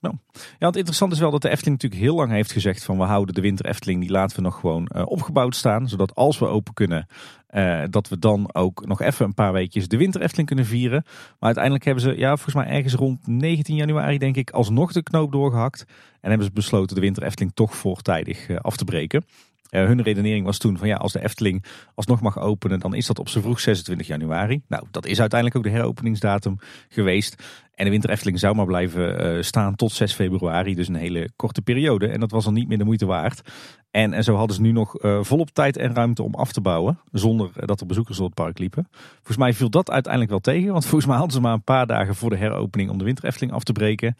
Nou, ja, het interessante is wel dat de Efteling natuurlijk heel lang heeft gezegd van we houden de winter Efteling, die laten we nog gewoon uh, opgebouwd staan. Zodat als we open kunnen, uh, dat we dan ook nog even een paar weekjes de winter Efteling kunnen vieren. Maar uiteindelijk hebben ze, ja, volgens mij ergens rond 19 januari denk ik, alsnog de knoop doorgehakt. En hebben ze besloten de winter Efteling toch voortijdig uh, af te breken. Uh, hun redenering was toen van ja, als de Efteling alsnog mag openen, dan is dat op z'n vroeg 26 januari. Nou, dat is uiteindelijk ook de heropeningsdatum geweest. En de winter Efteling zou maar blijven uh, staan tot 6 februari, dus een hele korte periode. En dat was dan niet meer de moeite waard. En, en zo hadden ze nu nog uh, volop tijd en ruimte om af te bouwen, zonder dat er bezoekers door het park liepen. Volgens mij viel dat uiteindelijk wel tegen, want [LAUGHS] volgens mij hadden ze maar een paar dagen voor de heropening om de winter Efteling af te breken.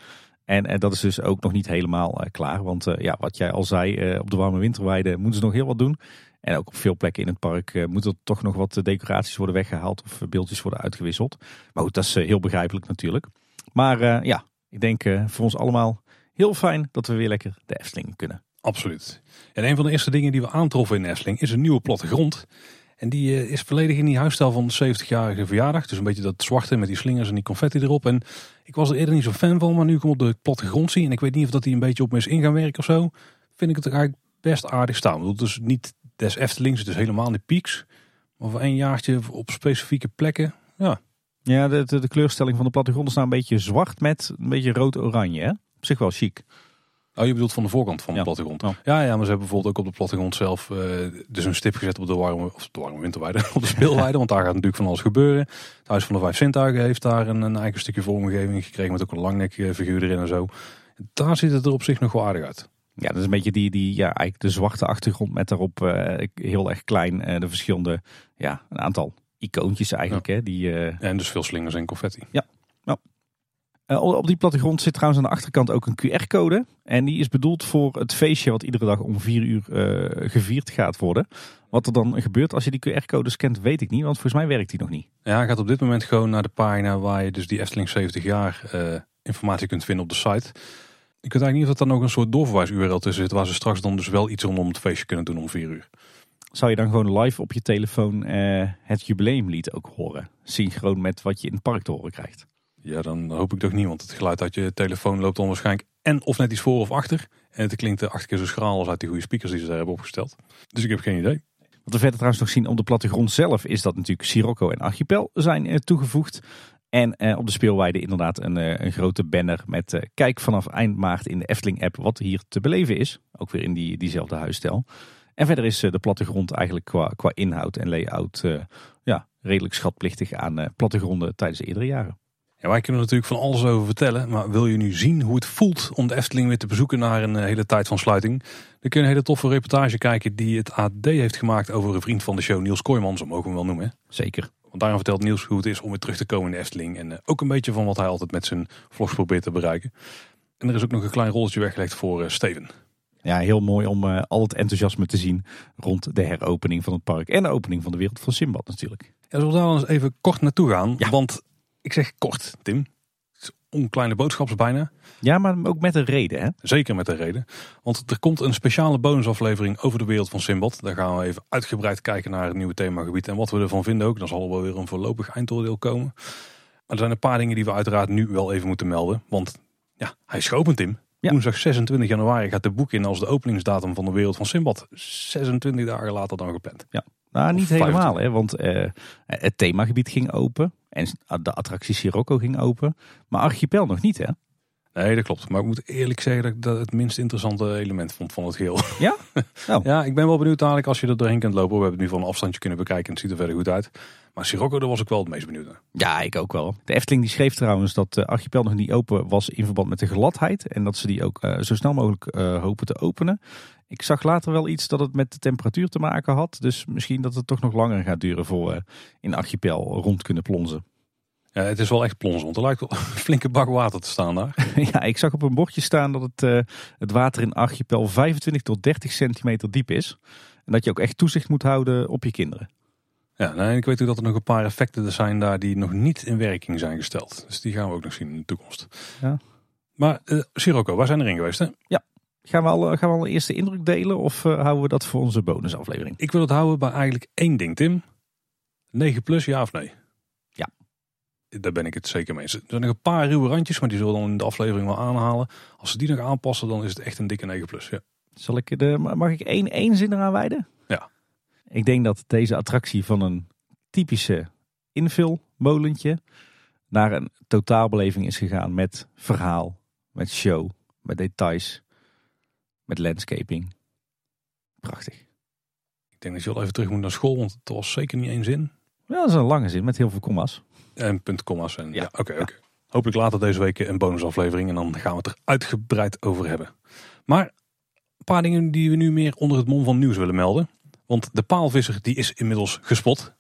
En, en, dat is dus ook nog niet helemaal uh, klaar. Want uh, ja, wat jij al zei, op de warme winterweide moeten ze nog heel wat doen. En ook op veel plekken in het park moeten er toch nog wat decoraties worden weggehaald of beeldjes worden uitgewisseld. Maar goed, dat is heel begrijpelijk natuurlijk. Maar ja, ik denk voor ons allemaal heel fijn dat we weer lekker de Efteling kunnen. Absoluut. En een van de eerste dingen die we aantroffen in Efteling is een nieuwe plattegrond. En die uh, is volledig in die huisstijl van de 70-jarige verjaardag. Dus een beetje dat zwarte met die slingers en die confetti erop. En ik was er eerder niet zo fan van, maar nu ik hem op de plattegrond zie. En ik weet niet of dat hij een beetje op me is in gaan werken of zo. Vind ik het eigenlijk best aardig staan. Het is niet des Eftelings, het is helemaal niet pieks. Maar voor één jaartje op specifieke plekken, ja. Ja, de, de, de kleurstelling van de plattegrond is nou een beetje zwart met een beetje rood-oranje. Op zich wel chic. Oh, je bedoelt van de voorkant van de ja. plattegrond. Ja, ja, maar ze hebben bijvoorbeeld ook op de plattegrond zelf uh, dus een stip gezet op de warme, of de warme winterweide, [LAUGHS] op de [LAUGHS] speelweide. want daar gaat natuurlijk van alles gebeuren. Het Huis van de Vijf Zintuigen heeft daar een, een eigen stukje vormgeving gekregen met ook een langnek figuur erin en zo. Daar ziet het er op zich nog wel aardig uit. Ja, dat is een beetje die, die ja, eigenlijk de zwarte achtergrond met daarop uh, heel erg klein uh, de verschillende, ja, een aantal icoontjes eigenlijk. Ja. Hè, die. En dus veel slingers en confetti. Ja. Uh, op die plattegrond zit trouwens aan de achterkant ook een QR-code. En die is bedoeld voor het feestje wat iedere dag om vier uur uh, gevierd gaat worden. Wat er dan gebeurt als je die QR-code scant, weet ik niet. Want volgens mij werkt die nog niet. Ja, hij gaat op dit moment gewoon naar de pagina waar je dus die Efteling 70 jaar uh, informatie kunt vinden op de site. Ik weet eigenlijk niet of dat dan ook een soort doorverwijs-URL tussen zit. Waar ze straks dan dus wel iets rondom het feestje kunnen doen om vier uur. Zou je dan gewoon live op je telefoon het jubileumlied ook horen? Synchroon met wat je in het park te horen krijgt. Ja, dan hoop ik toch niet, want het geluid uit je telefoon loopt dan waarschijnlijk en of net iets voor of achter. En het klinkt acht keer zo schraal als uit die goede speakers die ze daar hebben opgesteld. Dus ik heb geen idee. Wat we verder trouwens nog zien op de plattegrond zelf is dat natuurlijk Sirocco en Archipel zijn eh, toegevoegd. En eh, op de speelweide inderdaad een, eh, een grote banner met kijk vanaf eind maart in de Efteling app wat hier te beleven is. Ook weer in die, diezelfde huisstijl. En verder is de plattegrond eigenlijk qua, qua inhoud en layout eh, ja, redelijk schatplichtig aan plattegronden tijdens de eerdere jaren. Ja, wij kunnen natuurlijk van alles over vertellen. Maar wil je nu zien hoe het voelt om de Efteling weer te bezoeken na een eh, hele tijd van sluiting? Dan kun je een hele toffe reportage kijken die het AD heeft gemaakt over een vriend van de show, Niels Kooijman, zo mogen we hem wel noemen. hè. Zeker. Want daarom vertelt Niels hoe het is om weer terug te komen in de Efteling. En eh, ook een beetje van wat hij altijd met zijn vlogs probeert te bereiken. En er is ook nog een klein rolletje weggelegd voor eh, Steven. Ja, heel mooi om al het enthousiasme te zien rond de heropening van het park. En de opening van de wereld van Simbad natuurlijk. Ja, zullen we daar dan eens even kort naartoe gaan? Ja. Want ik zeg kort, Tim. Het is onkleine boodschaps bijna. Ja, maar ook met een reden hè. Zeker met de reden. Want er komt een speciale bonusaflevering over de wereld van Simbad. Daar gaan we even uitgebreid kijken naar het nieuwe themagebied en wat we ervan vinden ook. Dan zal er wel weer een voorlopig eindoordeel komen. Maar er zijn een paar dingen die we uiteraard nu wel even moeten melden. Want ja, hij is geopend, Tim. Ja. Woensdag 26 januari gaat de boek in als de openingsdatum van de wereld van Simbad. 26 dagen later dan gepland. Nou, niet helemaal hè. Want eh, het themagebied ging open. En de attractie Sirocco ging open. Maar Archipel nog niet hè. Nee, dat klopt. Maar ik moet eerlijk zeggen dat ik dat het minst interessante element vond van het geheel. [LAUGHS] Ja? [LAUGHS] Oh. Ja, ik ben wel benieuwd dadelijk als je er doorheen kunt lopen. We hebben het nu van een afstandje kunnen bekijken en het ziet er verder goed uit. Maar Sirocco, daar was ik wel het meest benieuwd naar. Ja, ik ook wel. De Efteling die schreef trouwens dat de Archipel nog niet open was in verband met de gladheid. En dat ze die ook eh, zo snel mogelijk eh, hopen te openen. Ik zag later wel iets dat het met de temperatuur te maken had. Dus misschien dat het toch nog langer gaat duren voor we in Archipel rond kunnen plonzen. Ja, het is wel echt plons, want er lijkt wel [LAUGHS] een flinke bak water te staan daar. [LAUGHS] ja, ik zag op een bordje staan dat het, eh, het water in Archipel 25 tot 30 centimeter diep is. En dat je ook echt toezicht moet houden op je kinderen. Ja, nee, ik weet ook dat er nog een paar effecten er zijn daar die nog niet in werking zijn gesteld. Dus die gaan we ook nog zien in de toekomst. Ja. Maar Sirocco, waar zijn we erin geweest? Hè? Gaan we al, gaan we al een eerste indruk delen of eh, houden we dat voor onze bonusaflevering? Ik wil het houden bij eigenlijk één ding, Tim. 9 plus, ja of nee? Ja. Daar ben ik het zeker mee eens. Er zijn nog een paar ruwe randjes, maar die zullen we dan in de aflevering wel aanhalen. Als ze die nog aanpassen, dan is het echt een dikke 9 plus. Ja. Zal ik de, mag ik één, één zin eraan wijden? Ik denk dat deze attractie van een typische invulmolentje naar een totaalbeleving is gegaan met verhaal, met show, met details, met landscaping. Prachtig. Ik denk dat je wel even terug moet naar school, want het was zeker niet één zin. Ja, dat is een lange zin met heel veel komma's. En punt, komma's. En, ja, Ja. oké, oké. Hopelijk later deze week een bonusaflevering en dan gaan we het er uitgebreid over hebben. Maar een paar dingen die we nu meer onder het mom van nieuws willen melden. Want de paalvisser die is inmiddels gespot.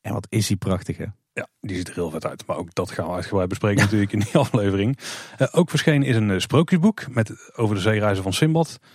En wat is die prachtig hè? Ja, die ziet er heel vet uit. Maar ook dat gaan we uitgebreid bespreken [LAUGHS] natuurlijk in die aflevering. Eh, ook verschenen is een eh, sprookjesboek met, over de zeereizen van Simbad. En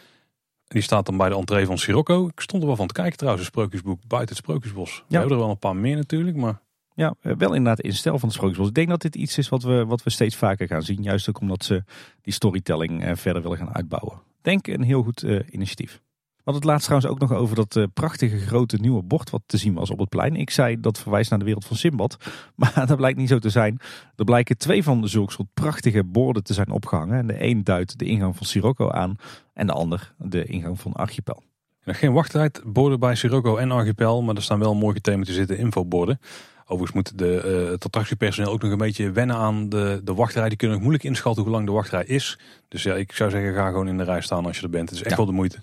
die staat dan bij de entree van Sirocco. Ik stond er wel van te kijken trouwens, een sprookjesboek buiten het Sprookjesbos. We hebben er wel een paar meer natuurlijk, maar Ja, eh, wel inderdaad in stijl van het Sprookjesbos. Ik denk dat dit iets is wat we, wat we steeds vaker gaan zien. Juist ook omdat ze die storytelling verder willen gaan uitbouwen. Denk een heel goed initiatief. We hadden het laatst trouwens ook nog over dat eh, prachtige grote nieuwe bord wat te zien was op het plein. Ik zei dat verwijst naar de wereld van Simbad. [LAUGHS] Maar dat blijkt niet zo te zijn. Er blijken twee van zulke soort prachtige borden te zijn opgehangen. En de een duidt de ingang van Sirocco aan. En de ander de ingang van Archipel. geen wachttijd. Borden bij Sirocco en Archipel, maar er staan wel mooi gethematiseerde infoborden. Overigens moet de, eh, het attractiepersoneel ook nog een beetje wennen aan de, de wachtrij. Die kunnen nog moeilijk inschatten hoe lang de wachtrij is. Dus ja, ik zou zeggen, ga gewoon in de rij staan als je er bent. Het is echt Ja. wel de moeite.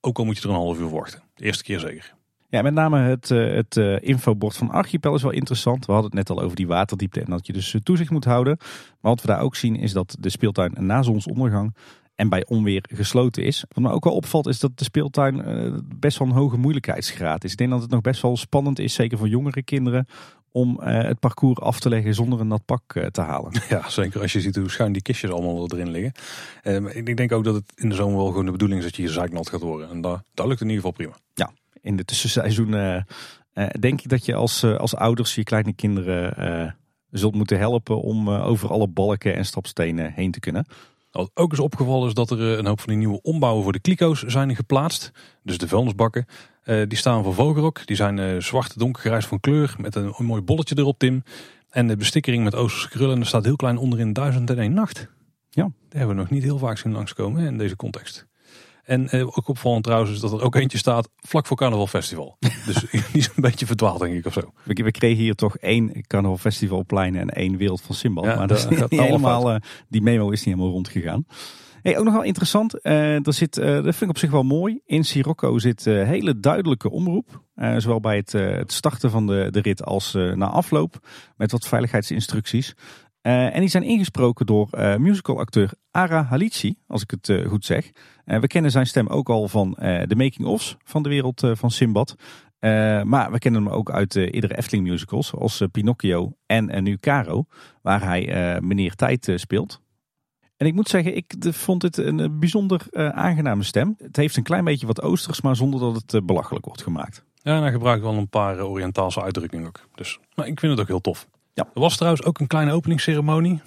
Ook al moet je er een half uur wachten. De eerste keer zeker. Ja, met name het, eh, het eh, infobord van Archipel is wel interessant. We hadden het net al over die waterdiepte en dat je dus eh, toezicht moet houden. Maar wat we daar ook zien is dat de speeltuin na zonsondergang en bij onweer gesloten is. Wat me ook wel opvalt is dat de speeltuin best wel een hoge moeilijkheidsgraad is. Ik denk dat het nog best wel spannend is, zeker voor jongere kinderen, om eh, het parcours af te leggen zonder een nat pak eh, te halen. [LAUGHS] Ja, zeker als je ziet hoe schuin die kistjes allemaal erin liggen. Eh, maar ik denk ook dat het in de zomer wel gewoon de bedoeling is dat je hier zeiknat gaat worden. En dat, dat lukt in ieder geval prima. In de tussenseizoen eh, denk ik dat je als, als ouders je kleine kinderen zult moeten helpen om over alle balken en stapstenen heen te kunnen. Wat ook is opgevallen is dat er eh, een hoop van die nieuwe ombouwen voor de kliko's zijn geplaatst. Dus de vuilnisbakken. Eh, die staan voor Vogelrok. Die zijn eh, zwart donkergrijs van kleur met een, een mooi bolletje erop, Tim. En de bestikkering met Oosterse krullen. En er staat heel klein onderin duizend en één nacht. Ja. Die hebben we nog niet heel vaak zien langskomen hè, in deze context. En eh, ook opvallend trouwens is dat er ook eentje staat vlak voor Carnaval Festival. [LAUGHS] dus [LAUGHS] die is een beetje verdwaald denk ik of zo. We, we kregen hier toch één carnaval festivalplein en één wereld van Simbad. Ja, maar dat [LAUGHS] niet helemaal, eh, die memo is niet helemaal rondgegaan. Hey, ook nog wel interessant, er zit, eh, dat vind ik op zich wel mooi. In Sirocco zit hele duidelijke omroep. Zowel bij het, het starten van de, de rit als na afloop. Met wat veiligheidsinstructies. Eh, en die zijn ingesproken door uh, musicalacteur Ara Halici, als ik het goed zeg. we kennen zijn stem ook al van de making-ofs van de wereld van Simbad. maar we kennen hem ook uit eerdere Efteling musicals, zoals Pinocchio en nu Caro, waar hij meneer Tijd speelt. En ik moet zeggen, ik vond het een bijzonder aangename stem. Het heeft een klein beetje wat oosters, maar zonder dat het belachelijk wordt gemaakt. Ja, hij gebruikt wel een paar Oriëntaalse uitdrukkingen ook. Dus, maar ik vind het ook heel tof. Ja. Er was trouwens ook een kleine openingsceremonie.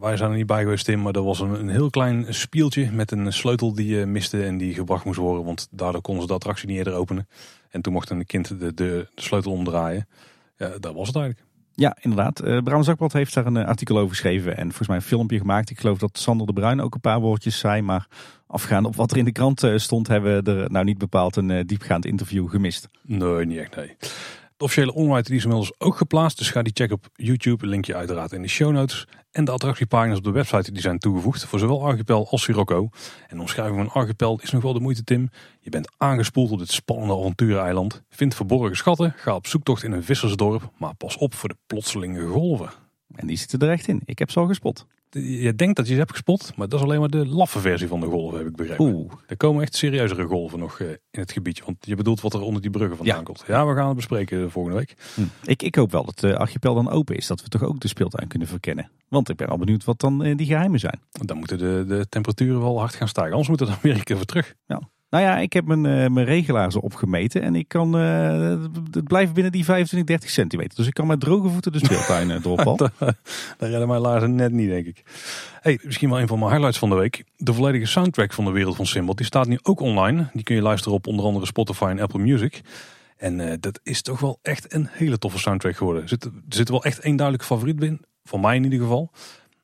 Wij zijn er niet bij geweest in, maar er was een, een heel klein spieltje met een sleutel die je miste en die gebracht moest worden. Want daardoor konden ze de attractie niet eerder openen. En toen mocht een kind de, de, de sleutel omdraaien. Ja, dat was het eigenlijk. Ja, inderdaad. Uh, Bruin Zakblad heeft daar een eh, artikel over geschreven en volgens mij een filmpje gemaakt. Ik geloof dat Sander de Bruin ook een paar woordjes zei, maar afgaand op wat er in de krant eh, stond, hebben we er nou niet bepaald een diepgaand interview gemist. Nee, niet echt, nee. De officiële online die is inmiddels ook geplaatst, dus ga die checken op YouTube. Linkje uiteraard in de show notes. En de attractiepagina's op de website die zijn toegevoegd voor zowel Archipel als Sirocco. En de omschrijving van Archipel is nog wel de moeite, Tim. Je bent aangespoeld op dit spannende avontureneiland. Vind verborgen schatten, ga op zoektocht in een vissersdorp, maar pas op voor de plotselinge golven. En die zitten er echt in. Ik heb ze al gespot je denkt dat je ze hebt gespot, maar dat is alleen maar de laffe versie van de golven, heb ik begrepen. Oeh. Er komen echt serieuzere golven nog eh, in het gebiedje. Want je bedoelt wat er onder die bruggen vandaan ja. komt. Ja, we gaan het bespreken volgende week. Hm. Ik, ik hoop wel dat de archipel dan open is. Dat we toch ook de speeltuin kunnen verkennen. Want ik ben al benieuwd wat dan eh, die geheimen zijn. Dan moeten de, de temperaturen wel hard gaan stijgen. Anders moeten we dan weer een keer weer terug. Ja. Nou ja, ik heb mijn, uh, mijn regelaars opgemeten en ik kan, uh, het blijft binnen die 25, 30 centimeter. Dus ik kan met droge voeten de speeltuin uh, doorpal. [LAUGHS] Daar redden mijn laarzen net niet, denk ik. Hey, misschien wel een van mijn highlights van de week. De volledige soundtrack van de wereld van Symbol, die staat nu ook online. Die kun je luisteren op onder andere Spotify en Apple Music. En dat is toch wel echt een hele toffe soundtrack geworden. Er zit, er wel echt één duidelijk favoriet in, voor mij in ieder geval.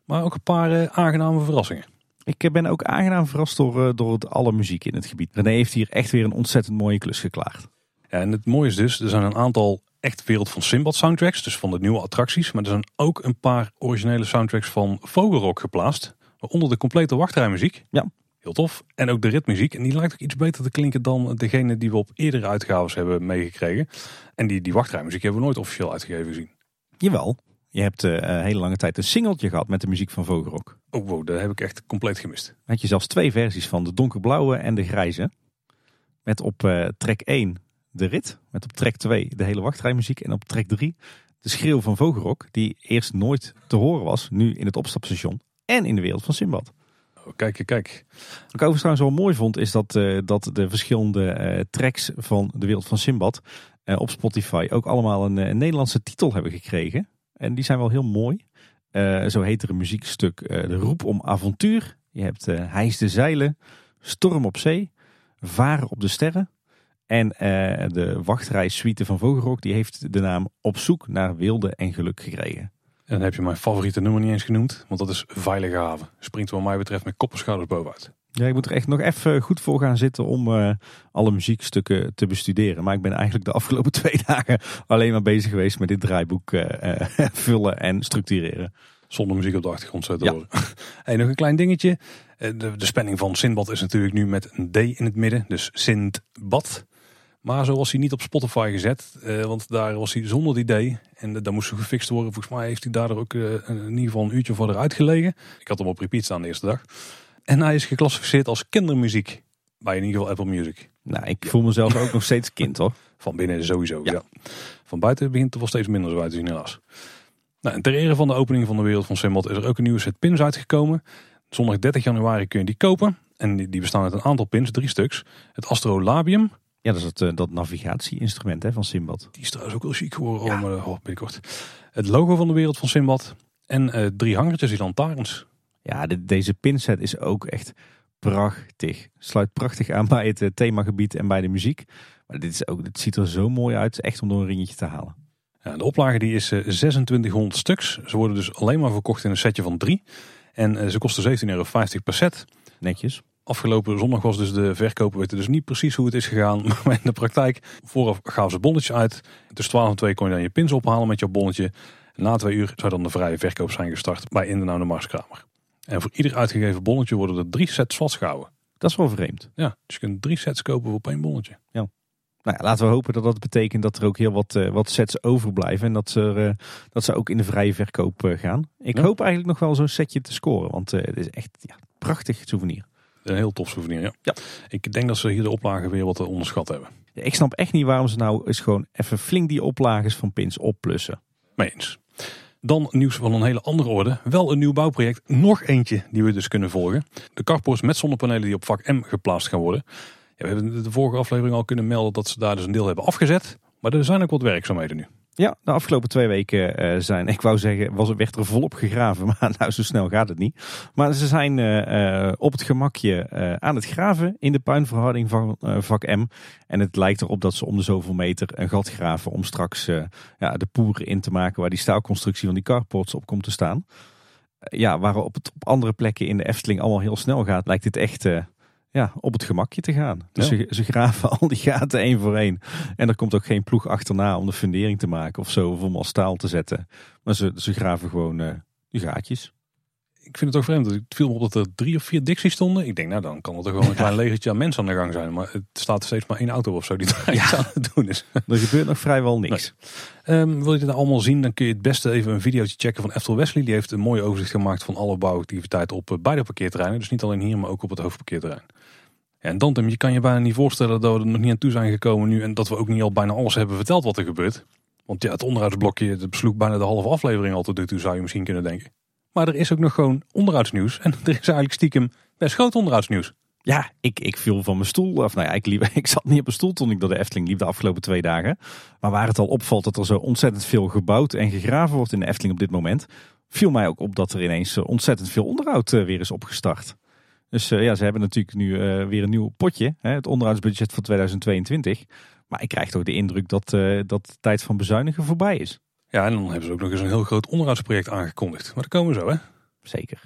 Maar ook een paar aangename verrassingen. Ik ben ook aangenaam verrast door, eh, door het alle muziek in het gebied. René heeft hier echt weer een ontzettend mooie klus geklaagd. Ja, en het mooie is dus, er zijn een aantal echt wereld van Simbad soundtracks, dus van de nieuwe attracties. Maar er zijn ook een paar originele soundtracks van Vogelrok geplaatst. Waaronder de complete wachtrijmuziek. Ja. Heel tof. En ook de ritmuziek. En die lijkt ook iets beter te klinken dan degene die we op eerdere uitgaves hebben meegekregen. En die, die wachtrijmuziek hebben we nooit officieel uitgegeven gezien. Jawel. Je hebt een hele lange tijd een singeltje gehad met de muziek van Vogelrok. Oh wow, dat heb ik echt compleet gemist. Had je zelfs twee versies van de donkerblauwe en de grijze. Met op uh, track 1 de rit. Met op track 2 de hele wachtrijmuziek. En op track 3 de schreeuw van Vogelrok. Die eerst nooit te horen was. Nu in het opstapstation. En in de wereld van Simbad. Oh, kijk, kijk. Wat ik overigens trouwens wel mooi vond. Is dat, uh, dat de verschillende tracks van de wereld van Simbad. op Spotify ook allemaal een, een Nederlandse titel hebben gekregen. En die zijn wel heel mooi. Uh, zo heet er een muziekstuk uh, De Roep om Avontuur. Je hebt Hijs de Zeilen, Storm op Zee, Varen op de Sterren. En de wachtreissuite van Vogelrok die heeft de naam Op zoek naar wilde en geluk gekregen. En dan heb je mijn favoriete nummer niet eens genoemd, want dat is Veilige Haven. Springt wat mij betreft met kopperschouders bovenuit. Ja, ik moet er echt nog even goed voor gaan zitten om uh, alle muziekstukken te bestuderen. Maar ik ben eigenlijk de afgelopen [LAUGHS] twee dagen alleen maar bezig geweest met dit draaiboek uh, [LAUGHS] vullen en structureren. Zonder muziek op de achtergrond zo te ja. [LAUGHS] hey, nog een klein dingetje. De, de spanning van Sindbad is natuurlijk nu met een D in het midden. Dus Sindbad. Maar zo was hij niet op Spotify gezet. Want daar was hij zonder die D. En dat moest gefixt worden. Volgens mij heeft hij daar ook in ieder geval een uurtje voor eruit gelegen. Ik had hem op repeat staan de eerste dag. En hij is geclassificeerd als kindermuziek. Bij in ieder geval Apple Music. Nou, ik voel mezelf ook nog steeds kind hoor. [LAUGHS] Van binnen sowieso, ja. Van buiten begint het wel steeds minder zo uit te zien helaas. Nou, en ter ere van de opening van de wereld van Simbad is er ook een nieuwe set pins uitgekomen. Zondag 30 januari kun je die kopen. En die, bestaan uit een aantal pins, drie stuks. Het Astrolabium. Ja, dat is het, uh, dat navigatie-instrument hè, van Simbad. Die is trouwens ook wel chic geworden, ja. om, uh, binnenkort. Het logo van de wereld van Simbad. En uh, drie hangertjes, die lantaarns. Ja, deze pinset is ook echt prachtig. Sluit prachtig aan bij het eh, themagebied en bij de muziek. Maar dit, is ook, dit ziet er zo mooi uit. Echt om door een ringetje te halen. Ja, de oplage die is 2600 eh, stuks. Ze worden dus alleen maar verkocht in een setje van drie. En eh, ze kosten 17,50 euro per set. Netjes. Afgelopen zondag was dus de verkoop, weten dus niet precies hoe het is gegaan. [LAUGHS] Maar in de praktijk, vooraf gaven ze bonnetjes uit. Tussen 12 en 2 kon je dan je pins ophalen met je bonnetje. na twee uur zou dan de vrije verkoop zijn gestart bij Indenau de Marskramer. En voor ieder uitgegeven bonnetje worden er drie sets vastgehouden. Dat is wel vreemd. Ja, dus je kunt drie sets kopen voor één bonnetje. Ja. Nou ja, laten we hopen dat dat betekent dat er ook heel wat, uh, wat sets overblijven. En dat ze, uh, dat ze ook in de vrije verkoop uh, gaan. Ik ja. hoop eigenlijk nog wel zo'n setje te scoren. Want het is echt ja, een prachtig souvenir. Een heel tof souvenir, ja. ja. Ik denk dat ze hier de oplagen weer wat onderschat hebben. Ja, ik snap echt niet waarom ze nou eens gewoon even flink die oplages van pins opplussen. Mee eens. Dan nieuws van een hele andere orde. Wel een nieuw bouwproject. Nog eentje die we dus kunnen volgen. De carports met zonnepanelen die op vak M geplaatst gaan worden. Ja, we hebben de vorige aflevering al kunnen melden dat ze daar dus een deel hebben afgezet. Maar er zijn ook wat werkzaamheden nu. Ja, de afgelopen twee weken uh, zijn, ik wou zeggen, was, werd er volop gegraven. [LAUGHS] Maar nou, zo snel gaat het niet. Maar ze zijn uh, op het gemakje aan het graven in de puinverhouding van vak M. En het lijkt erop dat ze om de zoveel meter een gat graven om straks ja, de poeren in te maken waar die staalconstructie van die carports op komt te staan. ja, waar op, het, op andere plekken in de Efteling allemaal heel snel gaat, lijkt dit echt ja, op het gemakje te gaan. Dus ze, ze, graven [LAUGHS] al die gaten één voor één. En er komt ook geen ploeg achterna om de fundering te maken of zo, of om al staal te zetten. Maar ze, ze graven gewoon uh, die gaatjes. Ik vind het ook vreemd. Het viel me op dat er drie of vier Dixie stonden. Ik denk, nou dan kan het er gewoon een [LAUGHS] klein legertje aan mensen aan de gang zijn. Maar het staat steeds maar één auto of zo die daar ja. aan het doen is. [LAUGHS] Er gebeurt nog vrijwel niks. Nee. Um, wil je dit allemaal zien, dan kun je het beste even een videootje checken van Eftel Wesley. Die heeft een mooi overzicht gemaakt van alle bouwactiviteiten op eh, beide parkeerterreinen. Dus niet alleen hier, maar ook op het hoofdparkeerterrein. Ja, en Dantem, je kan je bijna niet voorstellen dat we er nog niet aan toe zijn gekomen nu. En dat we ook niet al bijna alles hebben verteld wat er gebeurt. Want ja, het onderhoudsblokje dat besloeg bijna de halve aflevering al tot nu toe, zou je misschien kunnen denken. Maar er is ook nog gewoon onderhoudsnieuws. En er is eigenlijk stiekem best groot onderhoudsnieuws. Ja, ik, ik viel van mijn stoel. Of nou ja, ik, liep, [LAUGHS] ik zat niet op een stoel toen ik door de Efteling liep de afgelopen twee dagen. Maar waar het al opvalt dat er zo ontzettend veel gebouwd en gegraven wordt in de Efteling op dit moment. Viel mij ook op dat er ineens ontzettend veel onderhoud eh, weer is opgestart. Dus uh, ja, ze hebben natuurlijk nu weer een nieuw potje. Hè, het onderhoudsbudget voor 2022. Maar ik krijg toch de indruk dat, dat de tijd van bezuinigen voorbij is. Ja, en dan hebben ze ook nog eens een heel groot onderhoudsproject aangekondigd. Maar daar komen we zo, hè? Zeker.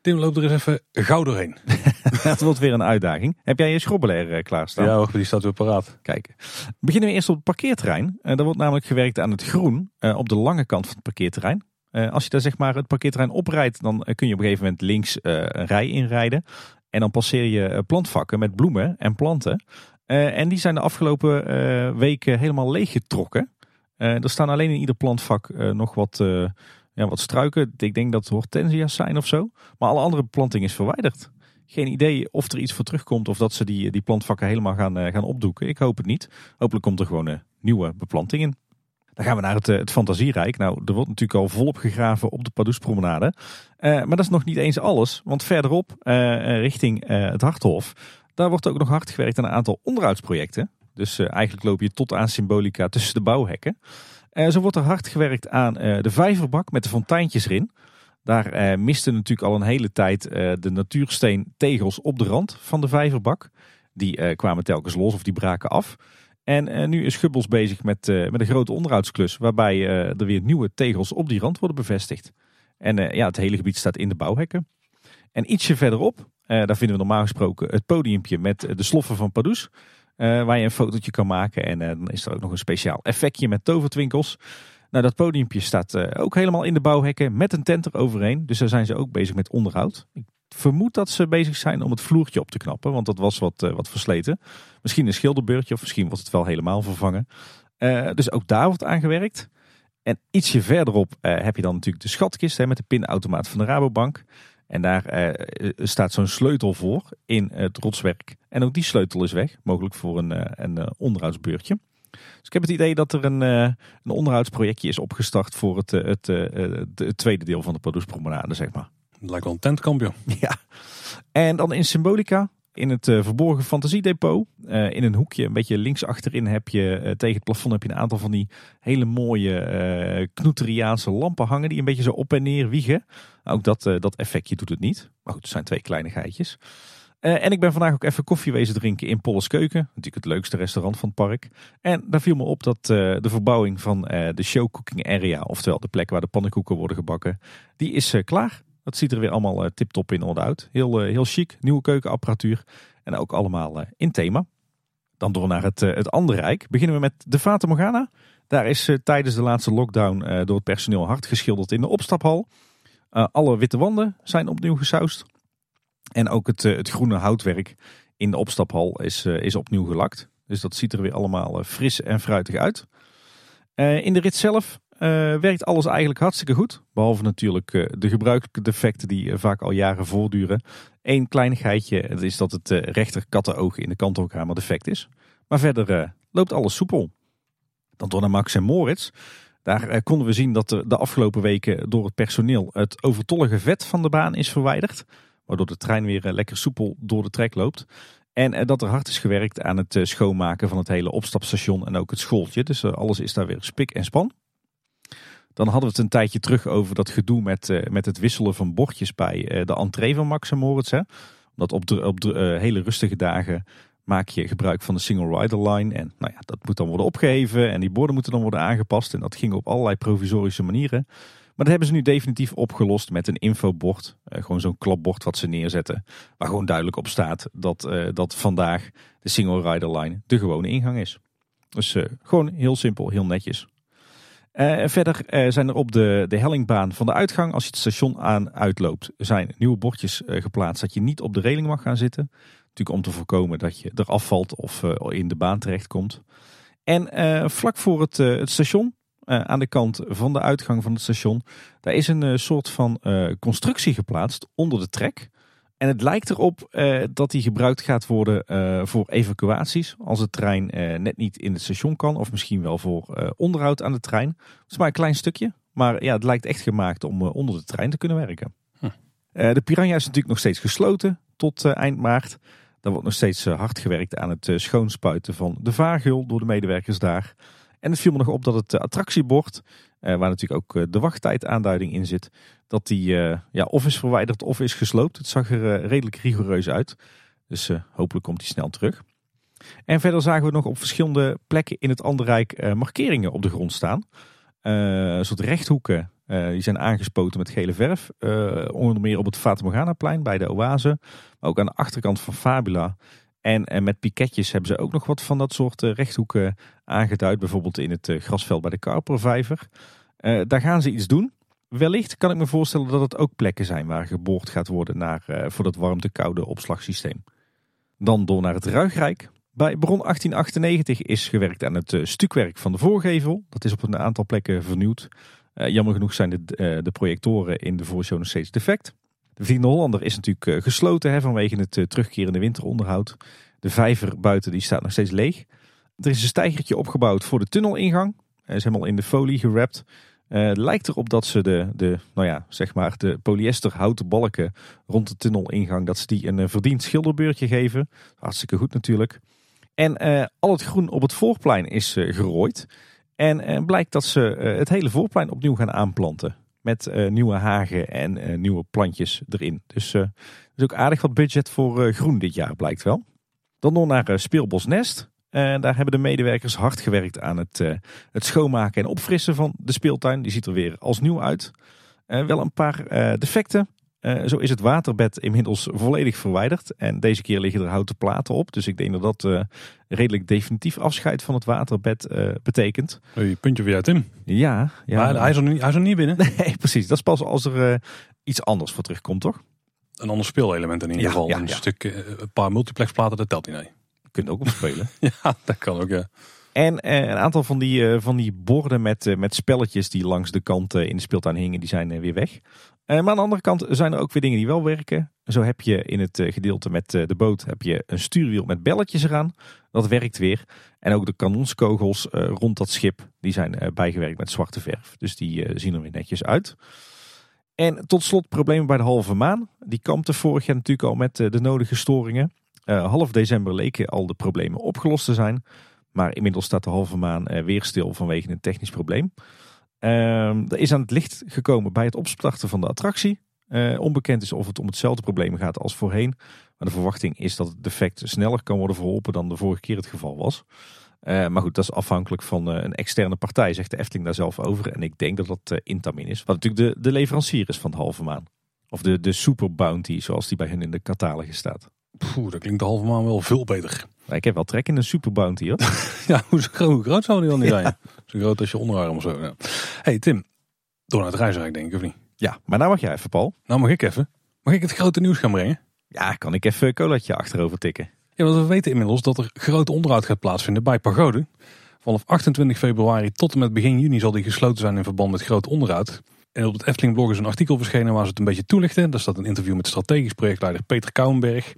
Tim, loop er eens even gauw doorheen. [LAUGHS] Het wordt weer een uitdaging. Heb jij je schrobbelair klaarstaan? Ja, die staat weer paraat. Kijk, beginnen we eerst op het parkeerterrein. Uh, daar wordt namelijk gewerkt aan het groen uh, op de lange kant van het parkeerterrein. Uh, als je daar zeg maar het parkeerterrein oprijdt, dan kun je op een gegeven moment links uh, een rij inrijden. En dan passeer je plantvakken met bloemen en planten. Uh, en die zijn de afgelopen weken helemaal leeggetrokken. Er staan alleen in ieder plantvak nog wat, ja, wat struiken. Ik denk dat het hortensia's zijn of zo. Maar alle andere planting is verwijderd. Geen idee of er iets voor terugkomt of dat ze die, die plantvakken helemaal gaan, gaan opdoeken. Ik hoop het niet. Hopelijk komt er gewoon nieuwe beplanting in. Dan gaan we naar het, eh, het Fantasierijk. Nou, er wordt natuurlijk al volop gegraven op de Padoespromenade. Uh, maar dat is nog niet eens alles. Want verderop, richting het Harthof, daar wordt ook nog hard gewerkt aan een aantal onderhoudsprojecten. Dus eigenlijk loop je tot aan symbolica tussen de bouwhekken. zo wordt er hard gewerkt aan de vijverbak met de fonteintjes erin. Daar misten natuurlijk al een hele tijd de natuursteen tegels op de rand van de vijverbak. Die kwamen telkens los of die braken af. En nu is Gubbels bezig met, met een grote onderhoudsklus. Waarbij er weer nieuwe tegels op die rand worden bevestigd. En ja, het hele gebied staat in de bouwhekken. En ietsje verderop, daar vinden we normaal gesproken het podiumpje met de sloffen van Pardoes. Waar je een fotootje kan maken. En dan is er ook nog een speciaal effectje met tovertwinkels. Nou, dat podiumpje staat ook helemaal in de bouwhekken met een tent eroverheen. Dus daar zijn ze ook bezig met onderhoud. Ik vermoed dat ze bezig zijn om het vloertje op te knappen, want dat was wat, wat versleten. Misschien een schilderbeurtje of misschien wordt het wel helemaal vervangen. Dus ook daar wordt aan gewerkt. En ietsje verderop heb je dan natuurlijk de schatkist hè, met de pinautomaat van de Rabobank. En daar staat zo'n sleutel voor in het rotswerk. En ook die sleutel is weg, mogelijk voor een, een onderhoudsbeurtje. Dus ik heb het idee dat er een, een onderhoudsprojectje is opgestart voor het, het, het tweede deel van de Producepromenade, zeg maar. Het lijkt wel een tentkampje. [LAUGHS] Ja. En dan in Symbolica, in het uh, verborgen fantasiedepot. Uh, in een hoekje, een beetje links achterin, heb je uh, tegen het plafond heb je een aantal van die hele mooie knoeteriaanse lampen hangen. Die een beetje zo op en neer wiegen. Ook dat, dat effectje doet het niet. Maar goed, het zijn twee kleine geitjes. en ik ben vandaag ook even koffie wezen drinken in Polles Keuken. Natuurlijk het leukste restaurant van het park. En daar viel me op dat de verbouwing van de show cooking area, oftewel de plek waar de pannenkoeken worden gebakken, die is klaar. Dat ziet er weer allemaal uh, tip-top in orde uit. Heel, uh, heel chic, nieuwe keukenapparatuur. En ook allemaal uh, in thema. Dan door naar het, het andere rijk. Beginnen we met de Fata Morgana. Daar is tijdens de laatste lockdown door het personeel hard geschilderd in de opstaphal. alle witte wanden zijn opnieuw gesausd. En ook het, het groene houtwerk in de opstaphal is, is opnieuw gelakt. Dus dat ziet er weer allemaal eh, fris en fruitig uit. Eh, in de rit zelf eh, werkt alles eigenlijk hartstikke goed. Behalve natuurlijk eh, de gebruikelijke defecten die eh, vaak al jaren voortduren. Eén kleinigheidje, dat is dat het eh, rechter kattenoog in de kantelkamer defect is. Maar verder eh, loopt alles soepel. Dan door naar Max en Moritz. Daar eh, konden we zien dat de afgelopen weken door het personeel het overtollige vet van de baan is verwijderd. Waardoor de trein weer eh, lekker soepel door de trek loopt. En eh, dat er hard is gewerkt aan het eh, schoonmaken van het hele opstapstation en ook het schooltje. Dus eh, alles is daar weer spik en span. Dan hadden we het een tijdje terug over dat gedoe met, eh, met het wisselen van bordjes bij eh, de entree van Max Moritz. Hè. Omdat op, de, op eh, hele rustige dagen maak je gebruik van de single rider line. En nou ja, dat moet dan worden opgeheven en die borden moeten dan worden aangepast. En dat ging op allerlei provisorische manieren. Maar dat hebben ze nu definitief opgelost met een infobord. Gewoon zo'n klapbord wat ze neerzetten. Waar gewoon duidelijk op staat dat, dat vandaag de single rider line de gewone ingang is. Dus gewoon heel simpel, heel netjes. Eh, verder eh, zijn er op de, de hellingbaan van de uitgang, als je het station aan uitloopt, zijn nieuwe bordjes eh, geplaatst dat je niet op de reling mag gaan zitten. Natuurlijk om te voorkomen dat je er afvalt of in de baan terechtkomt. En vlak voor het, het station, aan de kant van de uitgang van het station, daar is een soort van constructie geplaatst onder de trek. En het lijkt erop eh, dat die gebruikt gaat worden eh, voor evacuaties. Als de trein eh, net niet in het station kan. Of misschien wel voor onderhoud aan de trein. Het is maar een klein stukje. Maar ja, het lijkt echt gemaakt om onder de trein te kunnen werken. Hm. De Piranha is natuurlijk nog steeds gesloten tot eind maart. Er wordt nog steeds hard gewerkt aan het schoonspuiten van de vaargeul door de medewerkers daar. En het viel me nog op dat het attractiebord, waar natuurlijk ook de wachttijdaanduiding in zit, dat die eh, ja, of is verwijderd of is gesloopt. Het zag er eh, redelijk rigoureus uit. Dus eh, hopelijk komt hij snel terug. En verder zagen we nog op verschillende plekken in het Anderrijk markeringen op de grond staan. Een soort rechthoeken, eh, die zijn aangespoten met gele verf. Onder meer op het Fata Morgana-plein bij de Oase. Maar ook aan de achterkant van Fabula. En, en met piketjes hebben ze ook nog wat van dat soort rechthoeken aangeduid. Bijvoorbeeld in het grasveld bij de Karpervijver. Daar gaan ze iets doen. Wellicht kan ik me voorstellen dat het ook plekken zijn waar geboord gaat worden naar, eh, voor dat warmte-koude opslagsysteem. Dan door naar het Ruigrijk. Bij Bron 1898 is gewerkt aan het eh, stukwerk van de voorgevel. Dat is op een aantal plekken vernieuwd. Eh, jammer genoeg zijn de, de projectoren in de voorshow nog steeds defect. De Vliegende Hollander is natuurlijk gesloten hè, vanwege het terugkerende winteronderhoud. De vijver buiten die staat nog steeds leeg. Er is een stijgertje opgebouwd voor de tunnelingang. Hij is helemaal in de folie gewrapt. Eh, lijkt erop dat ze de, de, nou ja, zeg maar de polyester houten balken rond de tunnelingang, dat ze die een eh, verdiend schilderbeurtje geven. Hartstikke goed natuurlijk. En eh, al het groen op het voorplein is eh, gerooid. En blijkt dat ze het hele voorplein opnieuw gaan aanplanten. Met nieuwe hagen en nieuwe plantjes erin. Dus er is ook aardig wat budget voor groen dit jaar, blijkt wel. Dan nog naar eh, Nest. Eh, daar hebben de medewerkers hard gewerkt aan het, eh, het schoonmaken en opfrissen van de speeltuin. Die ziet er weer als nieuw uit. Eh, wel een paar defecten. Zo is het waterbed inmiddels volledig verwijderd. En deze keer liggen er houten platen op. Dus ik denk dat dat redelijk definitief afscheid van het waterbed betekent. Hey, puntje weer uit Tim. Ja, ja. maar hij is, er nu, hij is er niet binnen. [LAUGHS] Nee, precies. Dat is pas als er iets anders voor terugkomt, toch? Een ander speelelement in ieder Ja, geval. ja, een stuk, een paar multiplexplaten, dat telt niet. Nee. Je kunt ook op spelen. [LAUGHS] Ja, dat kan ook. Ja. En eh, een aantal van die, eh, van die borden met, eh, met spelletjes die langs de kant in de speeltuin hingen, die zijn weer weg. Maar aan de andere kant zijn er ook weer dingen die wel werken. Zo heb je in het gedeelte met de boot heb je een stuurwiel met belletjes eraan. Dat werkt weer. En ook de kanonskogels rond dat schip, die zijn bijgewerkt met zwarte verf. Dus die zien er weer netjes uit. En tot slot problemen bij de halve maan. Die kampte vorig jaar natuurlijk al met de nodige storingen. Eh, half december leken al de problemen opgelost te zijn. Maar inmiddels staat de halve maan weer stil vanwege een technisch probleem. Ehm, er is aan het licht gekomen bij het opstarten van de attractie. Eh, onbekend is of het om hetzelfde probleem gaat als voorheen. Maar de verwachting is dat het defect sneller kan worden verholpen dan de vorige keer het geval was. Eh, maar goed, dat is afhankelijk van een externe partij, zegt de Efteling daar zelf over. En ik denk dat dat Intamin is. Wat natuurlijk de, de leverancier is van de halve maan. Hoe de, de Super Bounty, zoals die bij hen in de catalogus staat. Poeh, dat klinkt de halve maan wel veel beter. Ik heb wel trek in een Super Bounty hoor. [LAUGHS] Ja, hoe groot, zou die dan niet zijn? Zo groot als je onderarm of zo. Ja. hey Tim, door naar het reisrijk denk ik, of niet? Ja, maar nou mag jij even, Paul. Nou mag ik even. Mag ik het grote nieuws gaan brengen? Ja, kan ik even een colaatje achterover tikken? Ja, want we weten inmiddels dat er groot onderhoud gaat plaatsvinden bij Pagode. Vanaf 28 februari tot en met begin juni zal die gesloten zijn in verband met groot onderhoud. En op het Efteling blog is een artikel verschenen waar ze het een beetje toelichten. Daar staat een interview met strategisch projectleider Peter Kouwenberg.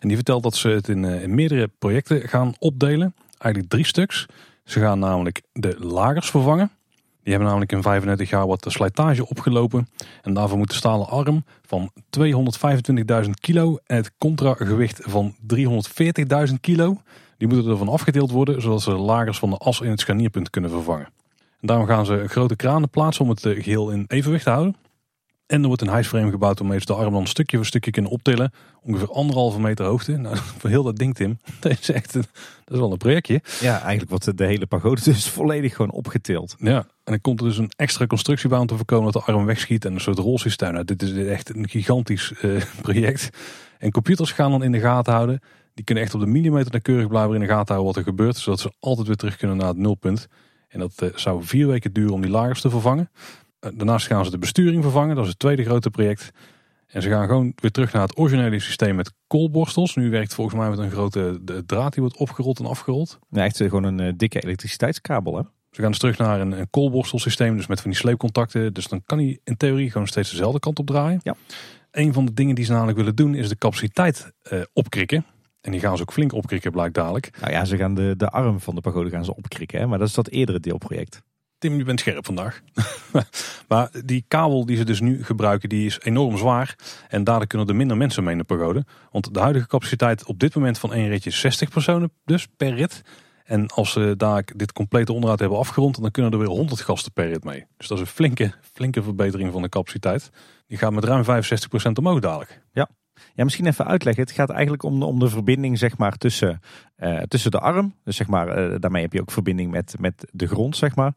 En die vertelt dat ze het in, eh, in meerdere projecten gaan opdelen. Eigenlijk drie stuks. Ze gaan namelijk de lagers vervangen. Die hebben namelijk in 35 jaar wat slijtage opgelopen. En daarvoor moet de stalen arm van 225.000 kilo en het contragewicht van 340.000 kilo. Die moeten ervan afgedeeld worden, zodat ze de lagers van de as in het scharnierpunt kunnen vervangen. Daarom gaan ze grote kranen plaatsen om het eh, geheel in evenwicht te houden. En er wordt een hijsframe gebouwd waarmee ze de arm dan stukje voor stukje kunnen optillen. Ongeveer anderhalve meter hoogte. [LAUGHS] Nou, voor heel dat ding, Tim. [LAUGHS] Dat is echt een, dat is wel een projectje. Ja, eigenlijk wordt de hele pagode [LAUGHS] dus volledig gewoon opgetild. Ja, en dan komt er dus een extra constructie bij om te voorkomen dat de arm wegschiet. En een soort rolsysteem. Nou, dit is echt een gigantisch uh, project. En computers gaan dan in de gaten houden. Die kunnen echt op de millimeter nauwkeurig blijven in de gaten houden wat er gebeurt. Zodat ze altijd weer terug kunnen naar het nulpunt. En dat uh, zou vier weken duren om die lagers te vervangen. Uh, daarnaast gaan ze de besturing vervangen. Dat is het tweede grote project. En ze gaan gewoon weer terug naar het originele systeem met koolborstels. Nu werkt volgens mij met een grote draad die wordt opgerold en afgerold. Ja, echt gewoon een uh, dikke elektriciteitskabel hè? Ze gaan dus terug naar een, een koolborstelsysteem, dus met van die sleepcontacten. Dus dan kan hij in theorie gewoon steeds dezelfde kant op draaien. Ja. Een van de dingen die ze namelijk willen doen is de capaciteit uh, opkrikken. En die gaan ze ook flink opkrikken, blijkt dadelijk. Nou ja, ze gaan de, de arm van de pagode gaan ze opkrikken, hè? maar dat is dat eerdere deelproject. Tim, je bent scherp vandaag. [LAUGHS] maar die kabel die ze dus nu gebruiken, die is enorm zwaar. En daardoor kunnen er minder mensen mee in de pagode. Want de huidige capaciteit op dit moment van één ritje is 60 personen dus per rit. En als ze daar dit complete onderhoud hebben afgerond, dan kunnen er weer 100 gasten per rit mee. Dus dat is een flinke, flinke verbetering van de capaciteit. Die gaat met ruim 65% omhoog dadelijk. Ja. Ja, misschien even uitleggen. Het gaat eigenlijk om de, om de verbinding zeg maar, tussen, uh, tussen de arm. Dus zeg maar, uh, daarmee heb je ook verbinding met, met de grond, zeg maar.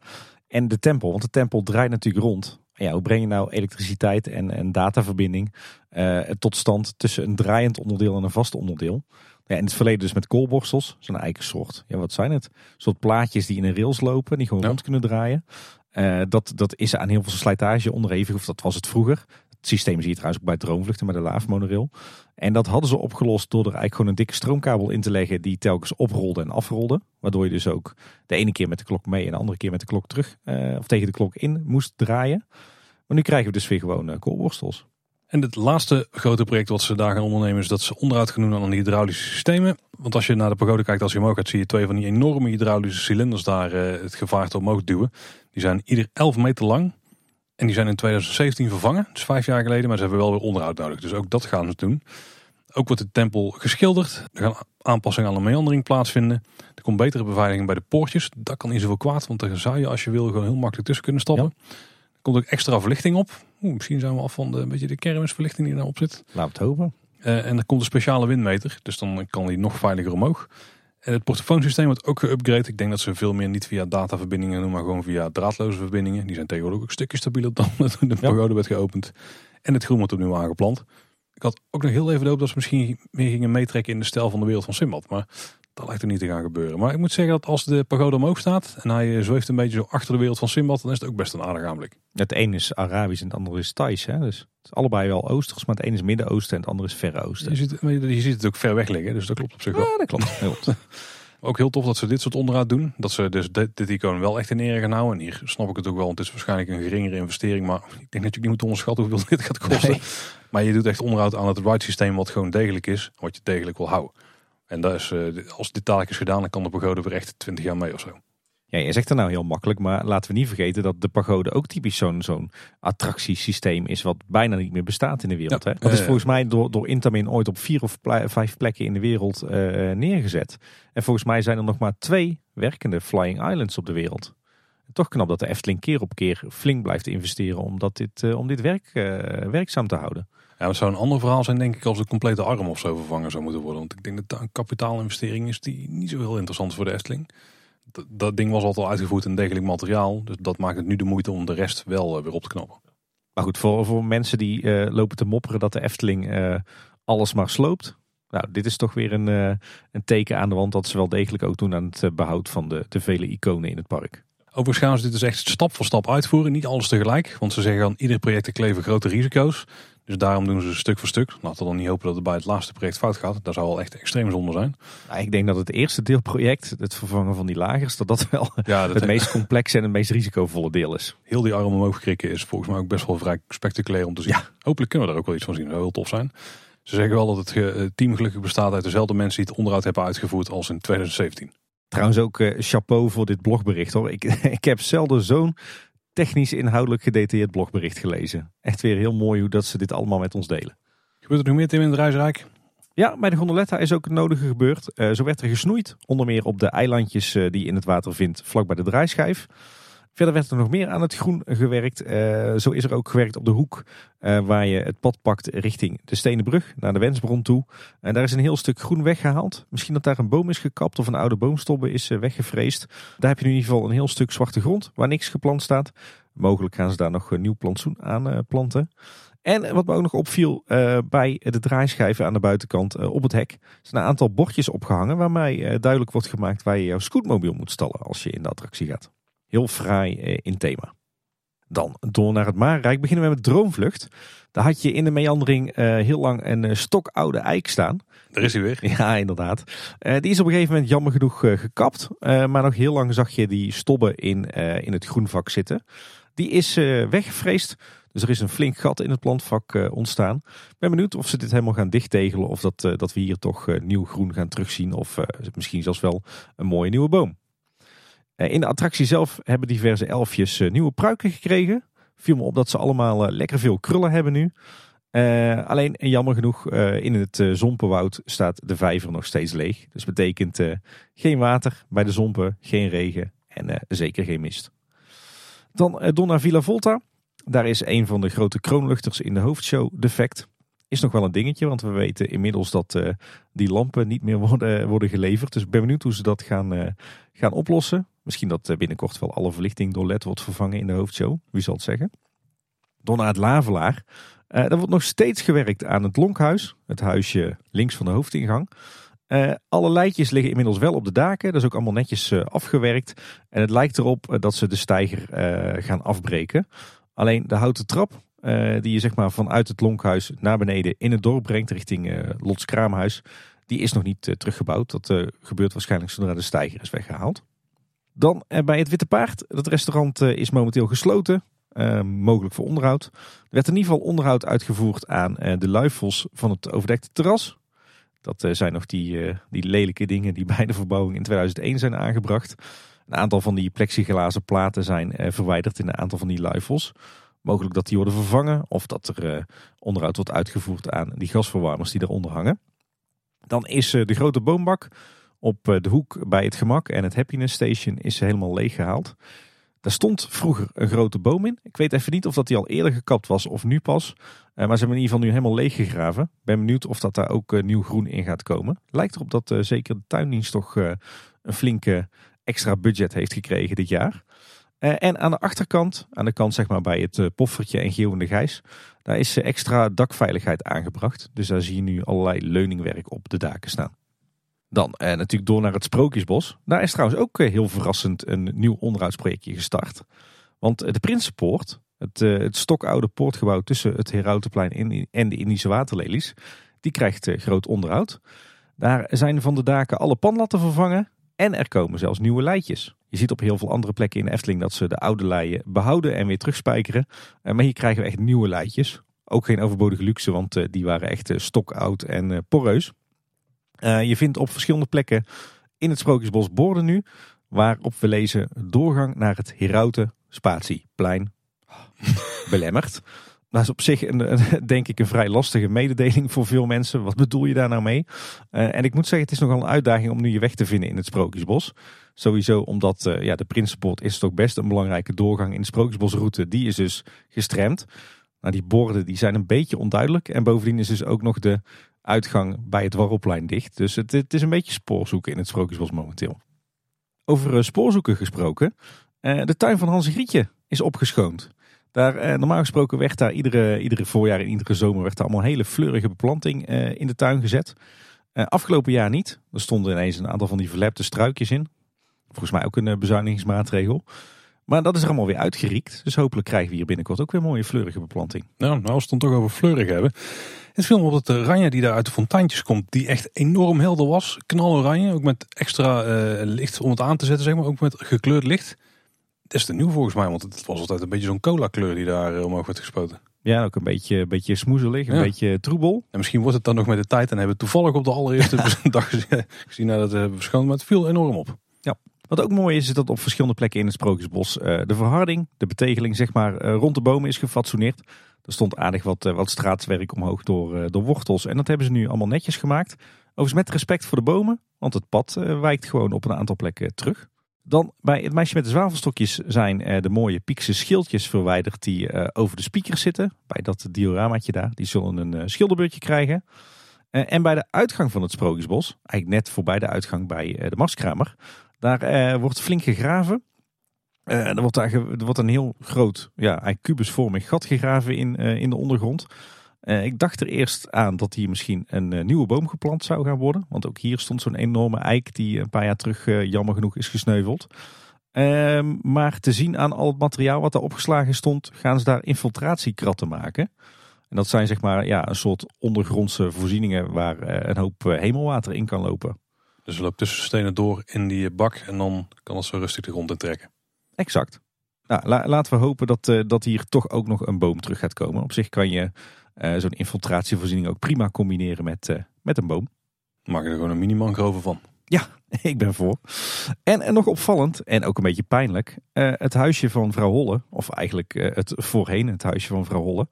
En de tempel. Want de tempel draait natuurlijk rond. Ja, hoe breng je nou elektriciteit en, en dataverbinding uh, tot stand tussen een draaiend onderdeel en een vast onderdeel? Ja, in het verleden dus met koolborstels. Zo'n eikensoort. Ja, wat zijn het? Een soort plaatjes die in een rails lopen. Die gewoon ja. rond kunnen draaien. Uh, dat, dat is aan heel veel slijtage onderhevig. Of dat was het vroeger. Systeem zie je trouwens ook bij droomvluchten met de laafmonorail. En dat hadden ze opgelost door er eigenlijk gewoon een dikke stroomkabel in te leggen. Die telkens oprolde en afrolde. Waardoor je dus ook de ene keer met de klok mee en de andere keer met de klok terug. Uh, of tegen de klok in moest draaien. Maar nu krijgen we dus weer gewoon uh, koolborstels. En het laatste grote project wat ze daar gaan ondernemen is dat ze onderhoud gaan doen aan die hydraulische systemen. Want als je naar de pagode kijkt als je omhoog gaat zie je twee van die enorme hydraulische cilinders daar uh, het gevaarte omhoog duwen. Die zijn ieder 11 meter lang. En die zijn in 2017 vervangen, dus vijf jaar geleden. Maar ze hebben wel weer onderhoud nodig, dus ook dat gaan ze doen. Ook wordt de tempel geschilderd. Er gaan aanpassingen aan de meandering plaatsvinden. Er komt betere beveiliging bij de poortjes. Dat kan niet zoveel kwaad, want daar zou je als je wil gewoon heel makkelijk tussen kunnen stappen. Ja. Er komt ook extra verlichting op. Oeh, misschien zijn we af van de, een beetje de kermisverlichting die daarop zit. Laat het hopen. Uh, en er komt een speciale windmeter, dus dan kan die nog veiliger omhoog. En het portofoonsysteem wordt ook geüpgrade. Ik denk dat ze veel meer niet via dataverbindingen doen, maar gewoon via draadloze verbindingen. Die zijn tegenwoordig ook een stukje stabieler dan [LAUGHS] de pagode ja. werd geopend. En het groen wordt opnieuw aangeplant. Ik had ook nog heel even de hoop dat ze misschien meer gingen meetrekken in de stijl van de wereld van Simbad. Maar dat lijkt er niet te gaan gebeuren. Maar ik moet zeggen dat als de pagode omhoog staat en hij zweeft een beetje zo achter de wereld van Simbad, dan is het ook best een aardig aanblik. Het een is Arabisch en het andere is Thais. Hè? Dus het is allebei wel Oosters, maar het een is Midden-Oosten en het andere is Verre Oosten. Je ziet, je ziet het ook ver weg liggen, dus dat klopt op zich wel. Ja, dat klopt. klopt. [LAUGHS] Ook heel tof dat ze dit soort onderhoud doen. Dat ze dus dit, dit icoon wel echt in ere gaan houden. En hier snap ik het ook wel, want het is waarschijnlijk een geringere investering. Maar ik denk dat je niet moet onderschatten hoeveel [LAUGHS] dit gaat kosten. Nee. Maar je doet echt onderhoud aan het ride systeem wat gewoon degelijk is. Wat je degelijk wil houden. En dat is, als dit dadelijk is gedaan, dan kan de pagode weer echt 20 jaar mee of zo. Ja, je zegt er nou heel makkelijk, maar laten we niet vergeten dat de pagode ook typisch zo'n zo'n attractiesysteem is wat bijna niet meer bestaat in de wereld. Ja, hè? Dat is volgens mij door, door Intamin ooit op vier of vijf plekken in de wereld uh, neergezet. En volgens mij zijn er nog maar twee werkende Flying Islands op de wereld. En toch knap dat de Efteling keer op keer flink blijft investeren om, dat dit, uh, om dit werk uh, werkzaam te houden. Ja, het zou een ander verhaal zijn denk ik als de complete arm of zo vervangen zou moeten worden. Want ik denk dat dat een kapitaalinvestering is die niet zo heel interessant is voor de Efteling dat, dat ding was altijd al uitgevoerd in degelijk materiaal. Dus dat maakt het nu de moeite om de rest wel uh, weer op te knappen. Maar goed, voor, voor mensen die uh, lopen te mopperen dat de Efteling uh, alles maar sloopt. Nou, dit is toch weer een, een teken aan de wand dat ze wel degelijk ook doen aan het behoud van de, de vele iconen in het park. Overigens gaan ze dit dus echt stap voor stap uitvoeren. Niet alles tegelijk. Want ze zeggen aan ieder project kleven grote risico's. Dus daarom doen ze stuk voor stuk. Laten we dan niet hopen dat het bij het laatste project fout gaat. Dat zou wel echt extreem zonde zijn. Nou, ik denk dat het eerste deelproject, het vervangen van die lagers, dat dat wel Ja, dat [LAUGHS] het meest complexe en het meest risicovolle deel is. heel die arm omhoog krikken is volgens mij ook best wel vrij spectaculair om te zien. Hopelijk kunnen we daar ook wel iets van zien. Dat zou heel tof zijn. Ze zeggen wel dat het het team gelukkig bestaat uit dezelfde mensen die het onderhoud hebben uitgevoerd als in 2017. Trouwens ook eh, chapeau voor dit blogbericht hoor. Ik, [LAUGHS] ik heb zelden zo'n technisch inhoudelijk gedetailleerd blogbericht gelezen. Echt weer heel mooi hoe dat ze dit allemaal met ons delen. Gebeurt er nog meer Tim in het reisrijk? Ja, bij de gondoletta is ook het nodige gebeurd. Eh, zo werd er gesnoeid, onder meer op de eilandjes eh, die je in het water vindt, vlak bij de draaischijf. Verder werd er nog meer aan het groen gewerkt. Eh, zo is er ook gewerkt op de hoek eh, waar je het pad pakt richting de Stenen Brug naar de Wensbron toe. En daar is een heel stuk groen weggehaald. Misschien dat daar een boom is gekapt of een oude boomstobbe is weggevreesd. Daar heb je in ieder geval een heel stuk zwarte grond waar niks geplant staat. Mogelijk gaan ze daar nog een nieuw plantsoen aan planten. En wat me ook nog opviel bij de draaischijven aan de buitenkant op het hek zijn een aantal bordjes opgehangen waarmee duidelijk wordt gemaakt waar je jouw scootmobiel moet stallen als je in de attractie gaat. Heel fraai eh, in thema. Dan door naar het Maanrijk beginnen we met Droomvlucht. Daar had je in de meandering eh, heel lang een eh, stokoude eik staan. Daar is hij weer. Ja, inderdaad. Die is op een gegeven moment jammer genoeg gekapt. Maar nog heel lang zag je die stobben in, in het groenvak zitten. Die is weggevreesd. Dus er is een flink gat in het plantvak ontstaan. Ik ben benieuwd of ze dit helemaal gaan dichttegelen. Of dat, dat we hier toch nieuw groen gaan terugzien. Of misschien zelfs wel een mooie nieuwe boom. Eh, in de attractie zelf hebben diverse elfjes eh, nieuwe pruiken gekregen. Viel me op dat ze allemaal eh, lekker veel krullen hebben nu. Alleen jammer genoeg, in het eh, Zompenwoud staat de vijver nog steeds leeg. Dus betekent geen water bij de Zompen, geen regen en zeker geen mist. Dan naar Villa Volta. Daar is een van de grote kroonluchters in de hoofdshow defect. Is nog wel een dingetje, want we weten inmiddels dat eh, die lampen niet meer [LAUGHS] worden, worden geleverd. Dus ik ben benieuwd hoe ze dat gaan, eh, gaan oplossen. Misschien dat eh, binnenkort wel alle verlichting door LED wordt vervangen in de hoofdshow. Wie zal het zeggen? Door naar het Lavelaar. Eh er wordt nog steeds gewerkt aan het Lonkhuis. Het huisje links van de hoofdingang. Eh, alle leidjes liggen inmiddels wel op de daken. Dat is ook allemaal netjes eh, afgewerkt. En het lijkt erop eh, dat ze de steiger eh, gaan afbreken. Alleen de houten trap, eh, die je zeg maar vanuit het Lonkhuis naar beneden in het dorp brengt, richting eh Lots Kraamhuis, die is nog niet eh, teruggebouwd. Dat gebeurt waarschijnlijk zodra de steiger is weggehaald. Dan bij het Witte Paard. Dat restaurant is momenteel gesloten. mogelijk voor onderhoud. Er werd in ieder geval onderhoud uitgevoerd aan de luifels van het overdekte terras. Dat zijn nog die, die lelijke dingen die [LAUGHS] bij de verbouwing in 2001 zijn aangebracht. Een aantal van die plexiglazen platen zijn verwijderd in een aantal van die luifels. Mogelijk dat die worden vervangen of dat er eh, onderhoud wordt uitgevoerd aan die gasverwarmers die eronder hangen. Dan is eh, de grote boombak op eh, de hoek bij het gemak en het Happiness Station is helemaal leeg gehaald. Daar stond vroeger een grote boom in. Ik weet even niet of dat die al eerder gekapt was of nu pas. Maar ze hebben in ieder geval nu helemaal leeg gegraven. Ben benieuwd of dat daar ook nieuw groen in gaat komen. Lijkt erop dat zeker de tuindienst toch een flinke extra budget heeft gekregen dit jaar. Eh, en aan de achterkant, aan de kant zeg maar bij het eh, poffertje en Geel en de Gijs, daar is eh, extra dakveiligheid aangebracht. Dus daar zie je nu allerlei leuningwerk op de daken staan. Dan eh, natuurlijk door naar het Sprookjesbos. Daar is trouwens ook heel verrassend een nieuw onderhoudsprojectje gestart. Want de Prinsenpoort, het, eh, het stokoude poortgebouw tussen het Herautenplein en, de Indische waterlelies, die krijgt groot onderhoud. Daar zijn van de daken alle panlatten vervangen en er komen zelfs nieuwe leidjes. Je ziet op heel veel andere plekken in de Efteling dat ze de oude leien behouden en weer terugspijkeren. Eh, Maar hier krijgen we echt nieuwe leidjes. Ook geen overbodige luxe, want eh, die waren echt eh, stokoud en poreus. Eh, je vindt op verschillende plekken in het Sprookjesbos borden nu, waarop we lezen doorgang naar het Herauten Spatieplein. [LAUGHS] Belemmerd. Dat is op zich een, [LAUGHS] denk ik een vrij lastige mededeling voor veel mensen. Wat bedoel je daar nou mee? Eh, en ik moet zeggen, het is nogal een uitdaging om nu je weg te vinden in het Sprookjesbos. Sowieso omdat eh, ja, de Prinsenpoort is toch best een belangrijke doorgang in de Sprookjesbosroute. Die is dus gestremd. Nou, die borden die zijn een beetje onduidelijk. En bovendien is dus ook nog de uitgang bij het Warrelplein dicht. Dus het, het is een beetje spoorzoeken in het Sprookjesbos momenteel. Over eh, spoorzoeken gesproken. de tuin van Hans Grietje is opgeschoond. Daar, eh, normaal gesproken werd daar iedere, iedere voorjaar en iedere zomer werd daar allemaal hele fleurige beplanting eh, in de tuin gezet. Eh, afgelopen jaar niet. Er stonden ineens een aantal van die verlepte struikjes in. Volgens mij ook een eh, bezuinigingsmaatregel. Maar dat is er allemaal weer uitgeriekt. Dus hopelijk krijgen we hier binnenkort ook weer mooie fleurige beplanting. Nou, nou als we het toch over fleurig hebben. Het film op het oranje die daar uit de fonteintjes komt, die echt enorm helder was. Knaloranje, ook met extra eh, licht om het aan te zetten, zeg maar. Ook met gekleurd licht. Dat is te nieuw volgens mij, want het was altijd een beetje zo'n cola kleur die daar eh, omhoog werd gespoten. Ja, ook een beetje, een beetje smoezelig, een Ja. beetje troebel. En misschien wordt het dan nog met de tijd en hebben we toevallig op de allereerste [LAUGHS] [LAUGHS] dag gezien, nadat we hebben verschoond, maar het viel enorm op. Wat ook mooi is, is dat op verschillende plekken in het Sprookjesbos eh, de verharding, de betegeling zeg maar, eh, rond de bomen is gefatsoeneerd. Er stond aardig wat, eh, wat straatwerk omhoog door, eh, door wortels. En dat hebben ze nu allemaal netjes gemaakt. Overigens met respect voor de bomen, want het pad eh, wijkt gewoon op een aantal plekken terug. Dan bij het meisje met de zwavelstokjes zijn eh, de mooie piekse schildjes verwijderd die eh, over de speakers zitten. Bij dat dioramaatje daar. Die zullen een eh, schilderbeurtje krijgen. En bij de uitgang van het Sprookjesbos, eigenlijk net voorbij de uitgang bij de Marskramer, daar wordt flink gegraven. Er, wordt daar er wordt een heel groot, ja, eigenlijk kubusvormig gat gegraven in, in de ondergrond. Eh, ik dacht er eerst aan dat hier misschien een eh, nieuwe boom geplant zou gaan worden. Want ook hier stond zo'n enorme eik die een paar jaar terug eh, jammer genoeg is gesneuveld. Ehm, maar te zien aan al het materiaal wat daar opgeslagen stond, gaan ze daar infiltratiekratten maken. En dat zijn zeg maar ja, een soort ondergrondse voorzieningen waar eh, een hoop eh, hemelwater in kan lopen. Dus we lopen tussen stenen door in die bak en dan kan het zo rustig de grond in trekken. Exact. Nou, la- laten we hopen dat, eh, dat hier toch ook nog een boom terug gaat komen. Op zich kan je eh, zo'n infiltratievoorziening ook prima combineren met, eh, met een boom. Maak je er gewoon een mini-mangrove van. [LAUGHS] Ik ben voor. En, en nog opvallend, en ook een beetje pijnlijk, eh, het huisje van vrouw Holle, of eigenlijk eh, het voorheen het huisje van vrouw Holle,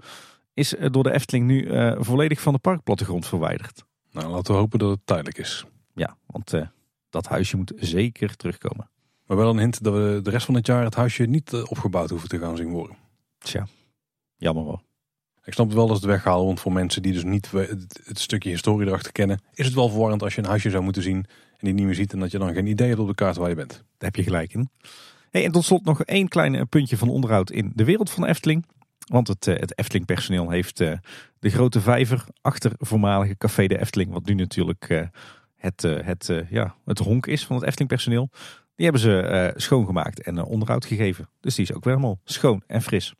is eh, door de Efteling nu eh, volledig van de parkplattegrond verwijderd. Nou, laten we hopen dat het tijdelijk is. Ja, want eh, dat huisje moet zeker terugkomen. Maar wel een hint dat we de rest van het jaar het huisje niet eh, opgebouwd hoeven te gaan zien worden. Tja, jammer wel. Ik snap wel dat het weghalen, want voor mensen die dus niet het, stukje historie erachter kennen, is het wel verwarrend als je een huisje zou moeten zien en die niet meer ziet en dat je dan geen idee hebt op de kaart waar je bent. Daar heb je gelijk in. En tot slot nog één klein eh, puntje van onderhoud in de wereld van Efteling. Want het, eh, het Efteling personeel heeft eh, de grote vijver achter voormalige Café de Efteling. Wat nu natuurlijk het, het, ja, het honk is van het Efteling personeel. Die hebben ze schoongemaakt en onderhoud gegeven. Dus die is ook weer helemaal schoon en fris.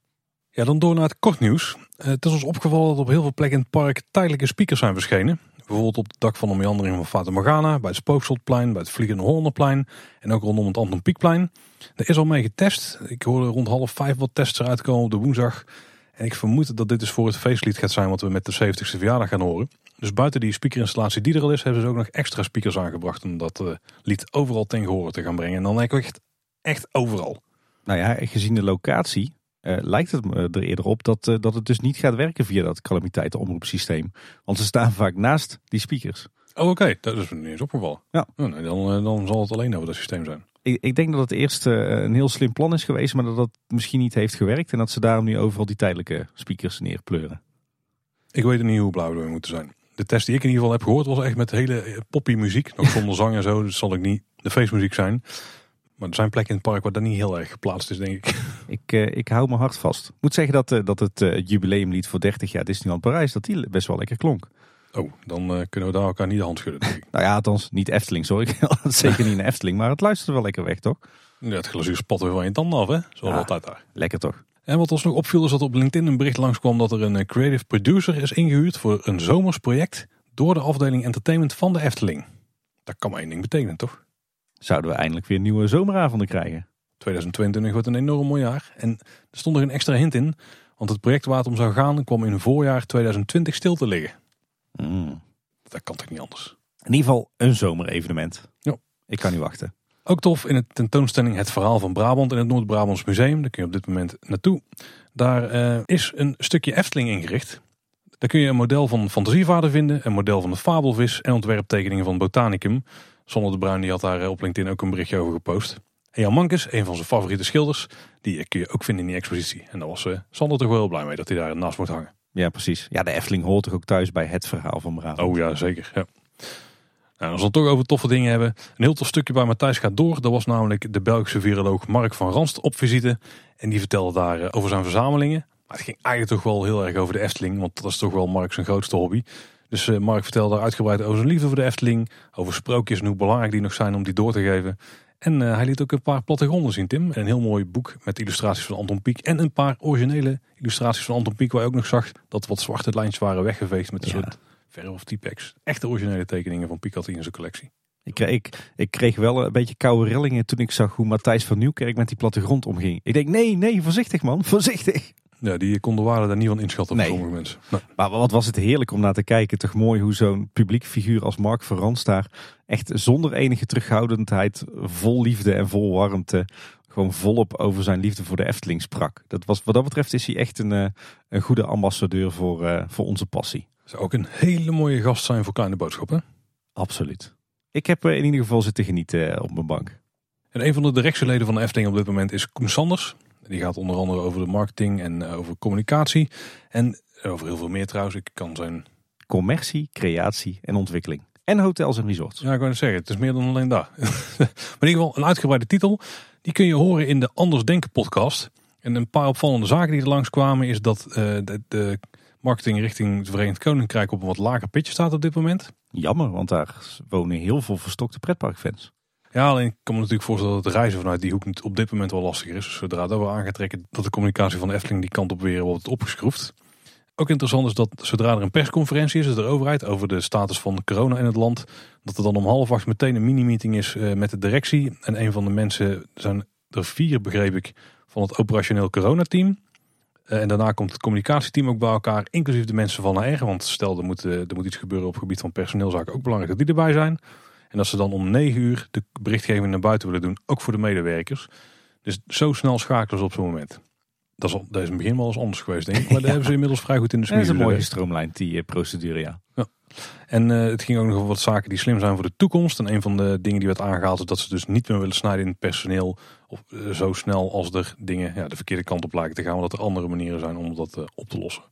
Ja, dan door naar het kort nieuws. Eh, het is ons opgevallen dat op heel veel plekken in het park tijdelijke speakers zijn verschenen. Bijvoorbeeld op het dak van de meandering van Fata Morgana, bij het Spookslotplein, bij het Vliegende Hollanderplein en ook rondom het Anton Pieckplein. Er is al mee getest. Ik hoorde rond half vijf wat tests eruit komen op de woensdag. En ik vermoed dat dit dus voor het feestlied gaat zijn wat we met de 70ste verjaardag gaan horen. Dus buiten die speakerinstallatie die er al is, hebben ze ook nog extra speakers aangebracht om dat eh, lied overal ten gehore te gaan brengen. En dan eigenlijk echt, echt overal. Nou ja, gezien de locatie eh, lijkt het me er eerder op dat, eh, dat het dus niet gaat werken via dat calamiteitenomroepsysteem. Want ze staan vaak naast die speakers. Oh oké, dat is me niet eens opgevallen. Ja. Oh, nee, dan, eh, dan zal het alleen over dat systeem zijn. Ik, ik denk dat het eerst een heel slim plan is geweest, maar dat dat misschien niet heeft gewerkt. En dat ze daarom nu overal die tijdelijke speakers neerpleuren. Ik weet niet hoe blauw we moeten zijn. De test die ik in ieder geval heb gehoord was echt met hele poppy muziek. Nog zonder zang en zo. Dus zal ik niet de feestmuziek zijn. Maar er zijn plekken in het park waar dat niet heel erg geplaatst is, denk ik. [LAUGHS] Ik, eh, ik hou mijn hart vast. Ik moet zeggen dat, eh, dat het eh, jubileumlied voor 30 jaar Disneyland Parijs, dat die best wel lekker klonk. Oh, dan kunnen we daar elkaar niet de hand schudden, denk ik. [LAUGHS] Nou ja, althans niet Efteling, sorry. [LAUGHS] Zeker niet een Efteling, maar het luisterde wel lekker weg, toch? Ja, het glazuur spat weer van je tanden af, hè? Zoals Ja. altijd daar. Lekker toch? En wat ons nog opviel is dat op LinkedIn een bericht langskwam dat er een creative producer is ingehuurd voor een zomersproject door de afdeling entertainment van de Efteling. Dat kan maar één ding betekenen, toch? Zouden we eindelijk weer nieuwe zomeravonden krijgen? 2022 wordt een enorm mooi jaar. En er stond er een extra hint in. Want het project waar het om zou gaan kwam in voorjaar 2020 stil te liggen. Mm. Dat kan toch niet anders. In ieder geval een zomerevenement. Ja. Ik kan niet wachten. Ook tof in het tentoonstelling Het Verhaal van Brabant in het Noord-Brabants Museum. Daar kun je op dit moment naartoe. Daar eh, is een stukje Efteling ingericht. Daar kun je een model van Fantasievader vinden, een model van de Fabelvis en ontwerptekeningen van Botanicum. Sander de Bruin die had daar eh, op LinkedIn ook een berichtje over gepost. En Jan Mankes, een van zijn favoriete schilders, die eh, kun je ook vinden in die expositie. En daar was Sander toch wel heel blij mee dat hij daar naast moet hangen. Ja, precies. Ja, de Efteling hoort toch ook thuis bij het verhaal van Brabant. Oh ja, zeker. Ja. Nou, als we het toch over toffe dingen hebben. Een heel tof stukje bij Matthijs gaat door. Dat was namelijk de Belgische viroloog Mark van Ranst op visite. En die vertelde daar over zijn verzamelingen. Maar het ging eigenlijk toch wel heel erg over de Efteling. Want dat is toch wel Mark zijn grootste hobby. Dus eh, Mark vertelde daar uitgebreid over zijn liefde voor de Efteling. Over sprookjes en hoe belangrijk die nog zijn om die door te geven. En hij liet ook een paar plattegronden zien, Tim. Een heel mooi boek met illustraties van Anton Pieck. En een paar originele illustraties van Anton Pieck. Waar je ook nog zag dat wat zwarte lijntjes waren weggeveegd met een Ja. soort verf of typex. Echte originele tekeningen van Pieck had hij in zijn collectie. Ik kreeg, ik, ik kreeg wel een beetje koude rillingen toen ik zag hoe Matthijs van Nieuwkerk met die plattegrond omging. Ik denk, nee, nee, voorzichtig man, [LAUGHS] voorzichtig. Ja, die kon de waarde daar niet van inschatten voor Nee. sommige mensen. Nee. Maar wat was het heerlijk om naar te kijken. Toch mooi hoe zo'n publiek figuur als Mark Verrans daar echt zonder enige terughoudendheid, vol liefde en vol warmte, gewoon volop over zijn liefde voor de Efteling sprak. Dat was, wat dat betreft is hij echt een, eh, een goede ambassadeur voor, eh, voor onze passie. Zou ook een hele mooie gast zijn voor kleine boodschappen. Absoluut. Ik heb eh, in ieder geval zitten genieten op mijn bank. En een van de directieleden van de Efteling op dit moment is Koen Sanders. Die gaat onder andere over de marketing en eh, over communicatie. En over heel veel meer trouwens. Ik kan zijn... Commercie, creatie en ontwikkeling. En hotels en resorts. Ja, ik wou net zeggen, het is meer dan alleen daar. [LAUGHS] maar in ieder geval een uitgebreide titel. Die kun je horen in de Anders Denken podcast. En een paar opvallende zaken die er langskwamen is dat eh, de, de marketing richting het Verenigd Koninkrijk op een wat lager pitje staat op dit moment. Jammer, want daar wonen heel veel verstokte pretparkfans. Ja, alleen ik kan me natuurlijk voorstellen dat het reizen vanuit die hoek niet op dit moment wel lastiger is. Dus zodra dat we aan gaat trekken dat de communicatie van de Efteling die kant op weer wordt opgeschroefd. Ook interessant is dat zodra er een persconferentie is, dus de overheid, over de status van corona in het land, dat er dan om half acht meteen een mini-meeting is eh, met de directie. En een van de mensen, zijn er vier begreep ik, van het operationeel coronateam. Eh, en daarna komt het communicatieteam ook bij elkaar, inclusief de mensen van HR. Want stel er moet, eh, er moet iets gebeuren op het gebied van personeelzaken, ook belangrijk dat die erbij zijn. En dat ze dan om 9 uur de berichtgeving naar buiten willen doen, ook voor de medewerkers. Dus zo snel schakelen ze op zo'n moment. Dat is, dat is in het begin wel eens anders geweest, denk ik. Maar [LAUGHS] daar hebben ze inmiddels vrij goed in de Dat is een mooie geweest. gestroomlijnd, die eh, procedure, ja. En eh, het ging ook nog over wat zaken die slim zijn voor de toekomst. En een van de dingen die werd aangehaald is dat ze dus niet meer willen snijden in het personeel. Of eh, zo snel als er dingen ja, de verkeerde kant op lijken te gaan. Want dat er andere manieren zijn om dat op te lossen.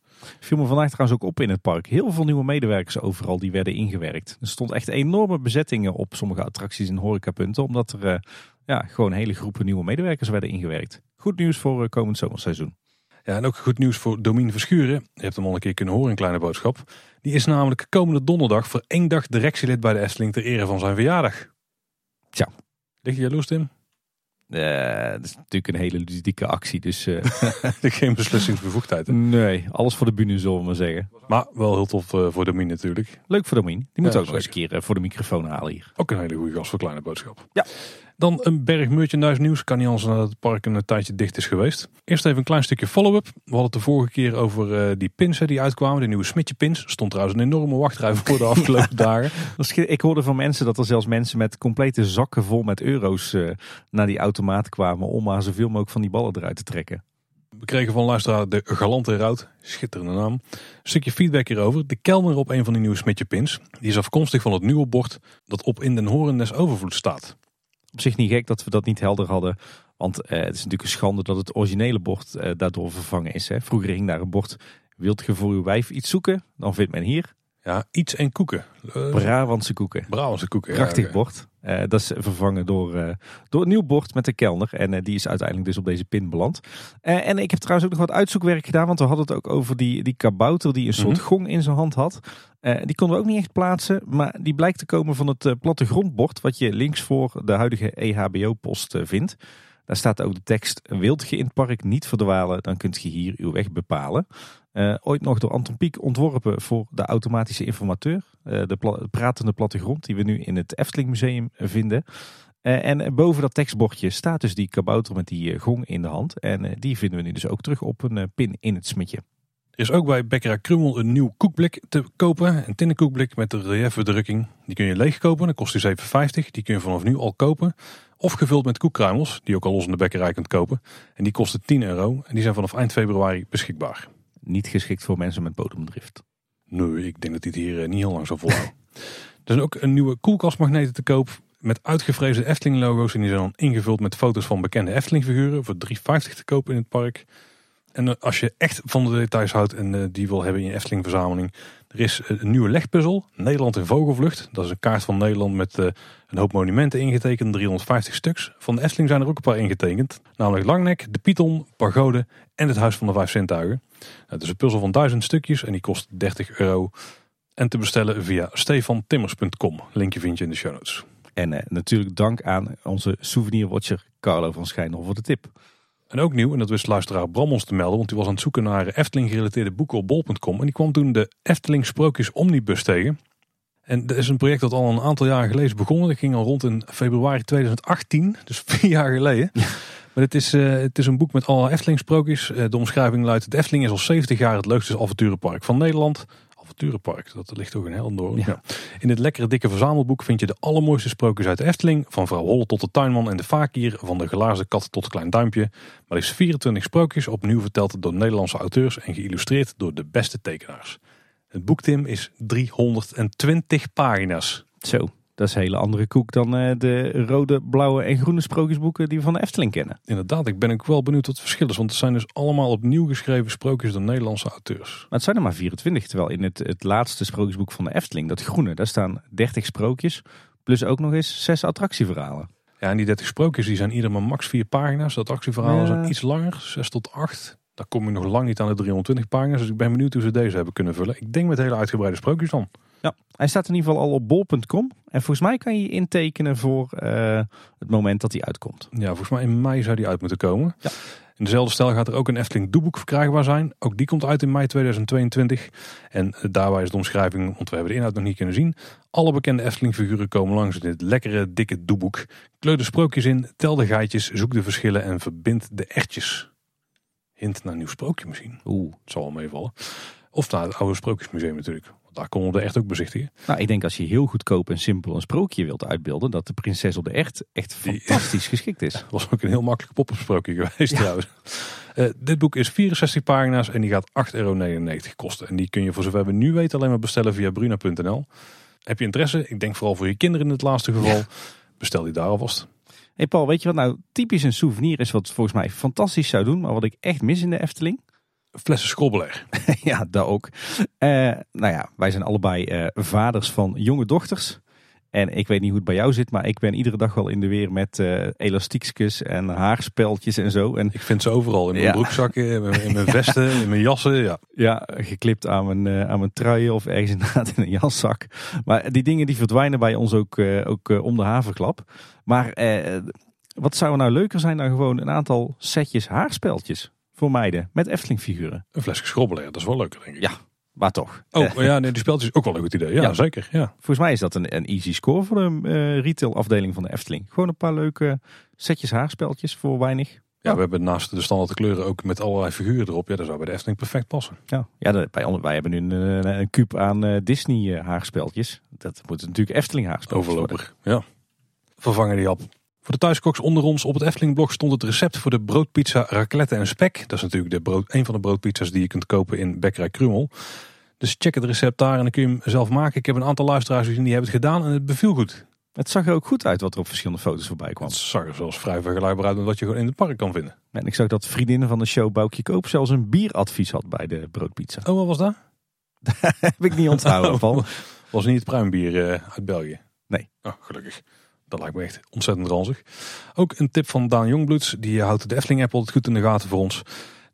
Viel me vandaag trouwens ook op in het park. Heel veel nieuwe medewerkers overal die werden ingewerkt. Er stond echt enorme bezettingen op sommige attracties en horecapunten. Omdat er eh, ja, gewoon hele groepen nieuwe medewerkers werden ingewerkt. Goed nieuws voor eh, komend zomerseizoen. Ja, en ook goed nieuws voor Domien Verschuren. Je hebt hem al een keer kunnen horen in Kleine Boodschap. Die is namelijk komende donderdag voor één dag directielid bij de Efteling ter ere van zijn verjaardag. Tja. Lig je jaloers, Tim? Eh, dat is natuurlijk een hele ludieke actie. Dus eh, [LAUGHS] Geen beslissingsbevoegdheid. hè? nee, alles voor de bühne zullen we maar zeggen. Maar wel heel tof eh, voor Domien natuurlijk. Leuk voor Domien. Die moet Ja, ook nog eens een keer voor de microfoon halen hier. Ook een hele goede gast voor Kleine Boodschap. Ja. Dan een berg merchandise nieuws. Kan niet anders dan dat het park een tijdje dicht is geweest. Eerst even een klein stukje follow-up. We hadden het de vorige keer over eh, die pins hè, die uitkwamen. De nieuwe Smitje pins. Stond trouwens een enorme wachtrij voor de afgelopen [LAUGHS] dagen. Ik hoorde van mensen dat er zelfs mensen met complete zakken vol met euro's eh, naar die automaat kwamen. Om maar zoveel mogelijk van die ballen eruit te trekken. We kregen van luisteraar de Galante Rout, schitterende naam, een stukje feedback hierover. De kelner op een van die nieuwe Smitje pins, die is afkomstig van het nieuwe bord dat op in den Horen des Overvloed staat. Op zich niet gek dat we dat niet helder hadden. Want eh, het is natuurlijk een schande dat het originele bord eh, daardoor vervangen is. Hè. Vroeger hing daar een bord. Wilt je voor uw wijf iets zoeken? Dan vindt men hier Ja, iets en koeken. Uh, Brabantse koeken. Brabantse koeken. ja, Prachtig bord. Eh, dat is vervangen door, eh, door een nieuw bord met de kelner. En eh, die is uiteindelijk dus op deze pin beland. Eh, en ik heb trouwens ook nog wat uitzoekwerk gedaan. Want we hadden het ook over die, die kabouter die een soort Mhm. gong in zijn hand had. Eh, die konden we ook niet echt plaatsen. Maar die blijkt te komen van het eh, plattegrondbord. Wat je links voor de huidige EHBO-post vindt. Daar staat ook de tekst. Wilt je in het park niet verdwalen, dan kunt je hier uw weg bepalen. Eh, ooit nog door Anton Pieck ontworpen voor de automatische informateur. Eh, de pla- pratende plattegrond die we nu in het Efteling Museum vinden. Eh, en boven dat tekstbordje staat dus die kabouter met die gong in de hand. En die vinden we nu dus ook terug op een pin in het smetje. Er is ook bij Bekkerij Krummel een nieuw koekblik te kopen. Een tinnen koekblik met de reliefbedrukking. Die kun je leeg kopen, dat kost die 7,50. Die kun je vanaf nu al kopen. Of gevuld met koekkruimels, die je ook al los in de bekkerij kunt kopen. En die kosten 10 euro. En die zijn vanaf eind februari beschikbaar. Niet geschikt voor mensen met bodemdrift. Nee, ik denk dat dit hier eh, niet heel lang zal volhouden. [LAUGHS] er zijn ook een nieuwe koelkastmagneten te koop. Met uitgevreesde Efteling logo's. En die zijn dan ingevuld met foto's van bekende Efteling figuren. Voor 3,50 te kopen in het park. En eh, als je echt van de details houdt en eh, die wil hebben in je Efteling verzameling. Er is eh, een nieuwe legpuzzel. Nederland in vogelvlucht. Dat is een kaart van Nederland met eh, een hoop monumenten ingetekend. 350 stuks. Van de Efteling zijn er ook een paar ingetekend. Namelijk Langnek, de Python, Pagode en het Huis van de Vijf Zintuigen. Het is een puzzel van duizend stukjes en die kost 30 euro. En te bestellen via stefantimmers.com. Linkje vind je in de show notes. En eh, natuurlijk dank aan onze souvenirwatcher Carlo van Schijndel voor de tip. En ook nieuw, en dat wist luisteraar Bram ons te melden, want die was aan het zoeken naar Efteling gerelateerde boeken op bol.com. En die kwam toen de Efteling Sprookjes Omnibus tegen. En dat is een project dat al een aantal jaar geleden is begonnen. Dat ging al rond in februari 2018, dus [LAUGHS] vier jaar geleden. Maar het is, eh, het is een boek met alle Efteling sprookjes. Eh, de omschrijving luidt, het Efteling is al 70 jaar het leukste avonturenpark van Nederland. Avonturenpark, dat ligt ook in Hellendoorn. Ja. Ja. In dit lekkere dikke verzamelboek vind je de allermooiste sprookjes uit de Efteling. Van vrouw Holle tot de tuinman en de fakir. Van de gelaarse kat tot klein duimpje. Maar liefst 24 sprookjes, opnieuw verteld door Nederlandse auteurs en geïllustreerd door de beste tekenaars. Het boek, Tim, is 320 pagina's. Zo, dat is een hele andere koek dan eh, de rode, blauwe en groene sprookjesboeken die we van de Efteling kennen. Inderdaad, ik ben ook wel benieuwd wat het verschil is. Want het zijn dus allemaal opnieuw geschreven sprookjes door Nederlandse auteurs. Maar het zijn er maar 24, terwijl in het, het laatste sprookjesboek van de Efteling, dat groene, daar staan 30 sprookjes. Plus ook nog eens zes attractieverhalen. Ja, en die 30 sprookjes die zijn ieder maar max 4 pagina's. De attractieverhalen Ja. zijn iets langer, 6 tot 8. Daar kom je nog lang niet aan de 320 pagina's. Dus ik ben benieuwd hoe ze deze hebben kunnen vullen. Ik denk met hele uitgebreide sprookjes dan. Ja, hij staat in ieder geval al op bol.com. En volgens mij kan je je intekenen voor eh, het moment dat hij uitkomt. Ja, volgens mij in mei zou die uit moeten komen. Ja. In dezelfde stijl gaat er ook een Efteling doeboek verkrijgbaar zijn. Ook die komt uit in mei 2022. En eh, daarbij is de omschrijving, want we hebben de inhoud nog niet kunnen zien. Alle bekende Efteling figuren komen langs in dit lekkere, dikke doeboek. Kleur de sprookjes in, tel de gaatjes, zoek de verschillen en verbind de ertjes. Hint naar een nieuw sprookje misschien. Oeh. Het zal wel meevallen. Of naar het oude sprookjesmuseum natuurlijk. Daar konden we echt ook bezichtigen. Nou, ik denk als je heel goedkoop en simpel een sprookje wilt uitbeelden, dat de prinses op de echt echt Die- fantastisch geschikt is. Dat [LAUGHS] was ook een heel makkelijk pop-up sprookje [LAUGHS] geweest trouwens. Eh, dit boek is 64 pagina's en die gaat 8,99 euro kosten. En die kun je voor zover we nu weten alleen maar bestellen via bruna.nl. Heb je interesse? Ik denk vooral voor je kinderen in het laatste geval. Bestel die daar alvast. hey Paul, weet je wat nou typisch een souvenir is wat volgens mij fantastisch zou doen, maar wat ik echt mis in de Efteling? Flessen schrobbelair. [LAUGHS] ja, dat ook. Eh, nou ja, wij zijn allebei eh, vaders van jonge dochters. En ik weet niet hoe het bij jou zit, maar ik ben iedere dag wel in de weer met eh elastiekjes en haarspeltjes en zo. En Ik vind ze overal. In mijn Ja. broekzakken, in mijn, in mijn vesten, in mijn jassen. Ja. ja, geklipt aan mijn, aan mijn truien of ergens inderdaad in een jaszak. Maar die dingen die verdwijnen bij ons ook, ook om de haverklap. Maar wat zou nou leuker zijn dan gewoon een aantal setjes haarspeltjes voor meiden met Efteling figuren? Een flesje schrobbelair, dat is wel leuker denk ik. Ja, maar toch. Oh, maar ja, nee, die speltjes is ook wel een goed idee. Ja, Ja. zeker. Ja. Volgens mij is dat een, een easy score voor de eh retail afdeling van de Efteling. Gewoon een paar leuke setjes haarspeltjes voor weinig. Ja, we hebben naast de standaard kleuren ook met allerlei figuren erop. Ja, dat zou bij de Efteling perfect passen. Ja, ja de- bij, wij hebben nu een, een, een kuub aan eh, Disney haarspeltjes. Dat moet natuurlijk Efteling haarspeltjes worden. Overloper. Ja. Vervangen die hap. Voor de thuiskoks onder ons op het Efteling-blog stond het recept voor de broodpizza raclette en spek. Dat is natuurlijk de brood, een van de broodpizza's die je kunt kopen in Bekkerij Krummel. Dus check het recept daar en dan kun je hem zelf maken. Ik heb een aantal luisteraars gezien die hebben het gedaan en het beviel goed. Het zag er ook goed uit wat er op verschillende foto's voorbij kwam. Het zag er zelfs vrij vergelijkbaar uit met wat je gewoon in het park kan vinden. En ik zag dat vriendinnen van de show Boukje Koop zelfs een bieradvies had bij de broodpizza. Oh, wat was dat? [LAUGHS] Heb ik niet onthouden, Paul. Was niet het pruimbier eh, uit België? Nee. Oh, gelukkig. Dat lijkt me echt ontzettend ranzig. Ook een tip van Daan Jongbloeds. Die houdt de Efteling app altijd goed in de gaten voor ons.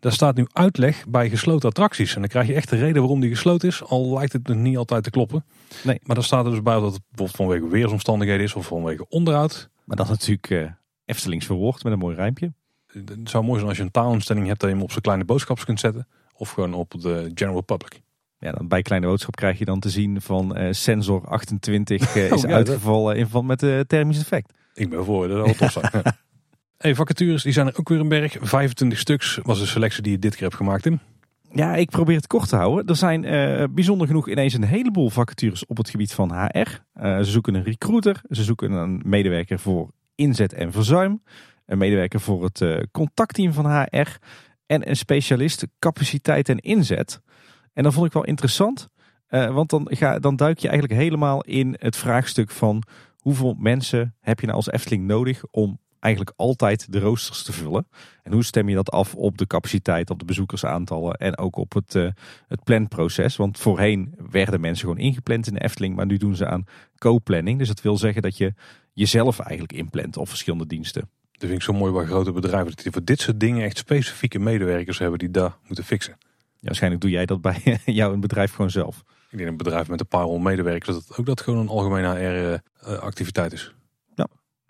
Daar staat nu uitleg bij gesloten attracties. En dan krijg je echt de reden waarom die gesloten is. Al lijkt het nog niet altijd te kloppen. Nee. Maar dan staat er dus bij dat het bijvoorbeeld vanwege weersomstandigheden is. Of vanwege onderhoud. Maar dat natuurlijk eh Eftelings verwoord met een mooi rijmpje. Het zou mooi zijn als je een taalinstelling hebt. Dat je hem op zijn kleine boodschaps kunt zetten. Of gewoon op de general public. Ja, dan bij Kleine Boodschap krijg je dan te zien van eh, sensor 28 eh, [LAUGHS] is Oh, ja, uitgevallen in verband met de thermisch effect. Ik ben voor, dat wel tof zijn. [LAUGHS] Hey, vacatures, die zijn er ook weer een berg. 25 stuks was de selectie die je dit keer hebt gemaakt, Tim. Ja, ik probeer het kort te houden. Er zijn eh, bijzonder genoeg ineens een heleboel vacatures op het gebied van HR. Eh, ze zoeken een recruiter, ze zoeken een medewerker voor inzet en verzuim, een medewerker voor het eh, contactteam van HR en een specialist capaciteit en inzet. En dat vond ik wel interessant, eh, want dan, ga, dan duik je eigenlijk helemaal in het vraagstuk van hoeveel mensen heb je nou als Efteling nodig om eigenlijk altijd de roosters te vullen. En hoe stem je dat af op de capaciteit, op de bezoekersaantallen en ook op het, eh, het planproces? Want voorheen werden mensen gewoon ingepland in de Efteling, maar nu doen ze aan co-planning. Dus dat wil zeggen dat je jezelf eigenlijk inplant op verschillende diensten. Dat vind ik zo mooi bij grote bedrijven. Dat die voor dit soort dingen echt specifieke medewerkers hebben die daar moeten fixen. Ja, waarschijnlijk doe jij dat bij [LAUGHS] jou in het bedrijf gewoon zelf. Ik denk een bedrijf met een paar honderd medewerkers dat ook dat gewoon een algemene HR-activiteit is.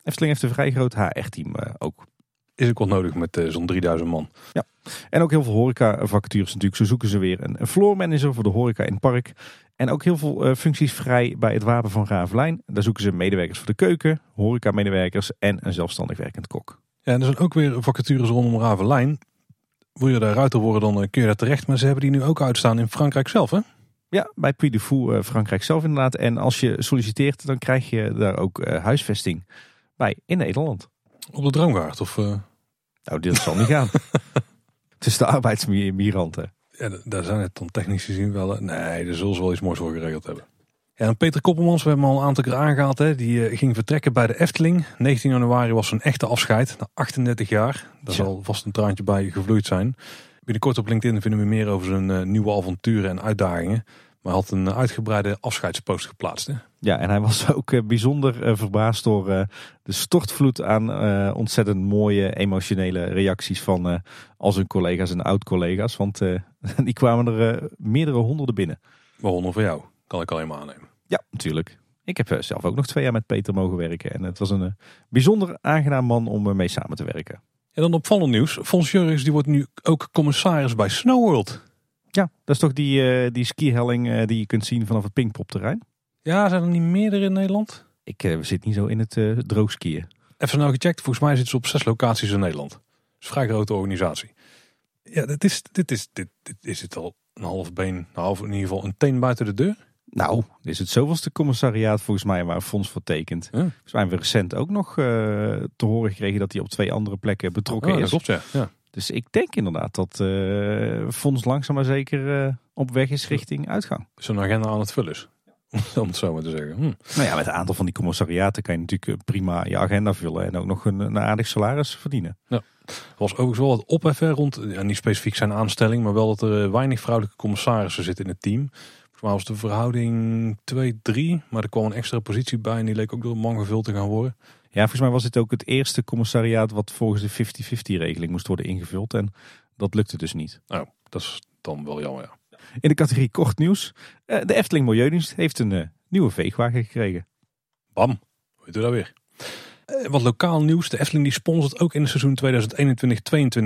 Efteling heeft een vrij groot HR-team ook. Is ook wel nodig met zo'n 3000 man. Ja, en ook heel veel horeca-vacatures natuurlijk. Zo zoeken ze weer een, floor manager voor de horeca in het park. En ook heel veel functies vrij bij het Wapen van Ravelijn. Daar zoeken ze medewerkers voor de keuken, horeca-medewerkers en een zelfstandig werkend kok. Ja, en er zijn ook weer vacatures rondom Ravelijn. Wil je daar ruiter worden, dan eh, kun je daar terecht. Maar ze hebben die nu ook uitstaan in Frankrijk zelf, hè? Ja, bij Puy de Fou, uh, Frankrijk zelf inderdaad. En als je solliciteert, dan krijg je daar ook huisvesting bij in Nederland. Op de Droomgaard? Of, Nou, dit zal niet gaan. [LAUGHS] Is de arbeidsmigranten. Ja, daar zijn het dan technisch gezien wel. Nee, daar zullen ze wel iets moois voor geregeld hebben. Ja, Peter Koppelmans, we hebben hem al een aantal keer aangehaald. Hè, die uh, ging vertrekken bij de Efteling. 19 januari was zijn echte afscheid. Na 38 jaar. Daar zal vast een traantje bij gevloeid zijn. Binnenkort op LinkedIn vinden we meer over zijn uh, nieuwe avonturen en uitdagingen. Maar hij had een uitgebreide afscheidspost geplaatst. Hè? Ja, en hij was [LAUGHS] ook eh, bijzonder verbaasd door de stortvloed aan ontzettend mooie emotionele reacties van al zijn collega's en oud-collega's. Want [LAUGHS] die kwamen er meerdere honderden binnen. Waaronder voor jou, kan ik alleen maar aannemen. Ja, natuurlijk. Ik heb zelf ook nog twee jaar met Peter mogen werken. En het was een bijzonder aangenaam man om mee samen te werken. En dan opvallend nieuws. Fons Jurgens die wordt nu ook commissaris bij Snowworld. Ja, dat is toch die, uh, die skihelling uh, die je kunt zien vanaf het Pinkpopterrein? Ja, zijn er niet meerdere in Nederland? Ik uh, zit niet zo in het droog skiën. Even nou gecheckt, volgens mij zitten ze op zes locaties in Nederland. Dat is een vrij grote organisatie. Ja, dit is, dit is, dit, dit is het al een half been, een half in ieder geval een teen buiten de deur. Nou, is het zoveelste commissariaat volgens mij waar Fonds voor tekent. Volgens mij hebben we recent ook nog te horen gekregen dat hij op twee andere plekken betrokken oh, is. Klopt, ja. ja. Dus ik denk inderdaad dat uh, Fonds langzaam maar zeker uh, op weg is richting uitgang. Zo'n agenda aan het vullen is. [LAUGHS] Om het zo maar te zeggen. Hm. Nou ja, met een aantal van die commissariaten kan je natuurlijk eh, prima je agenda vullen. En ook nog een, een aardig salaris verdienen. Ja. Er was overigens wel wat opheffen rond, niet specifiek zijn aanstelling. Maar wel dat er weinig vrouwelijke commissarissen zitten in het team. Mij was de verhouding 2-3. Maar er kwam een extra positie bij en die leek ook door een man gevuld te gaan worden. Ja, volgens mij was dit ook het eerste commissariaat wat volgens de 50-50 regeling moest worden ingevuld. En dat lukte dus niet. Nou, dat is dan wel jammer, ja. In de categorie kort nieuws. Eh, de Efteling Milieudienst heeft een uh, nieuwe veegwagen gekregen. Bam, weet u dat weer. Uh, wat lokaal nieuws. De Efteling die sponsort ook in het seizoen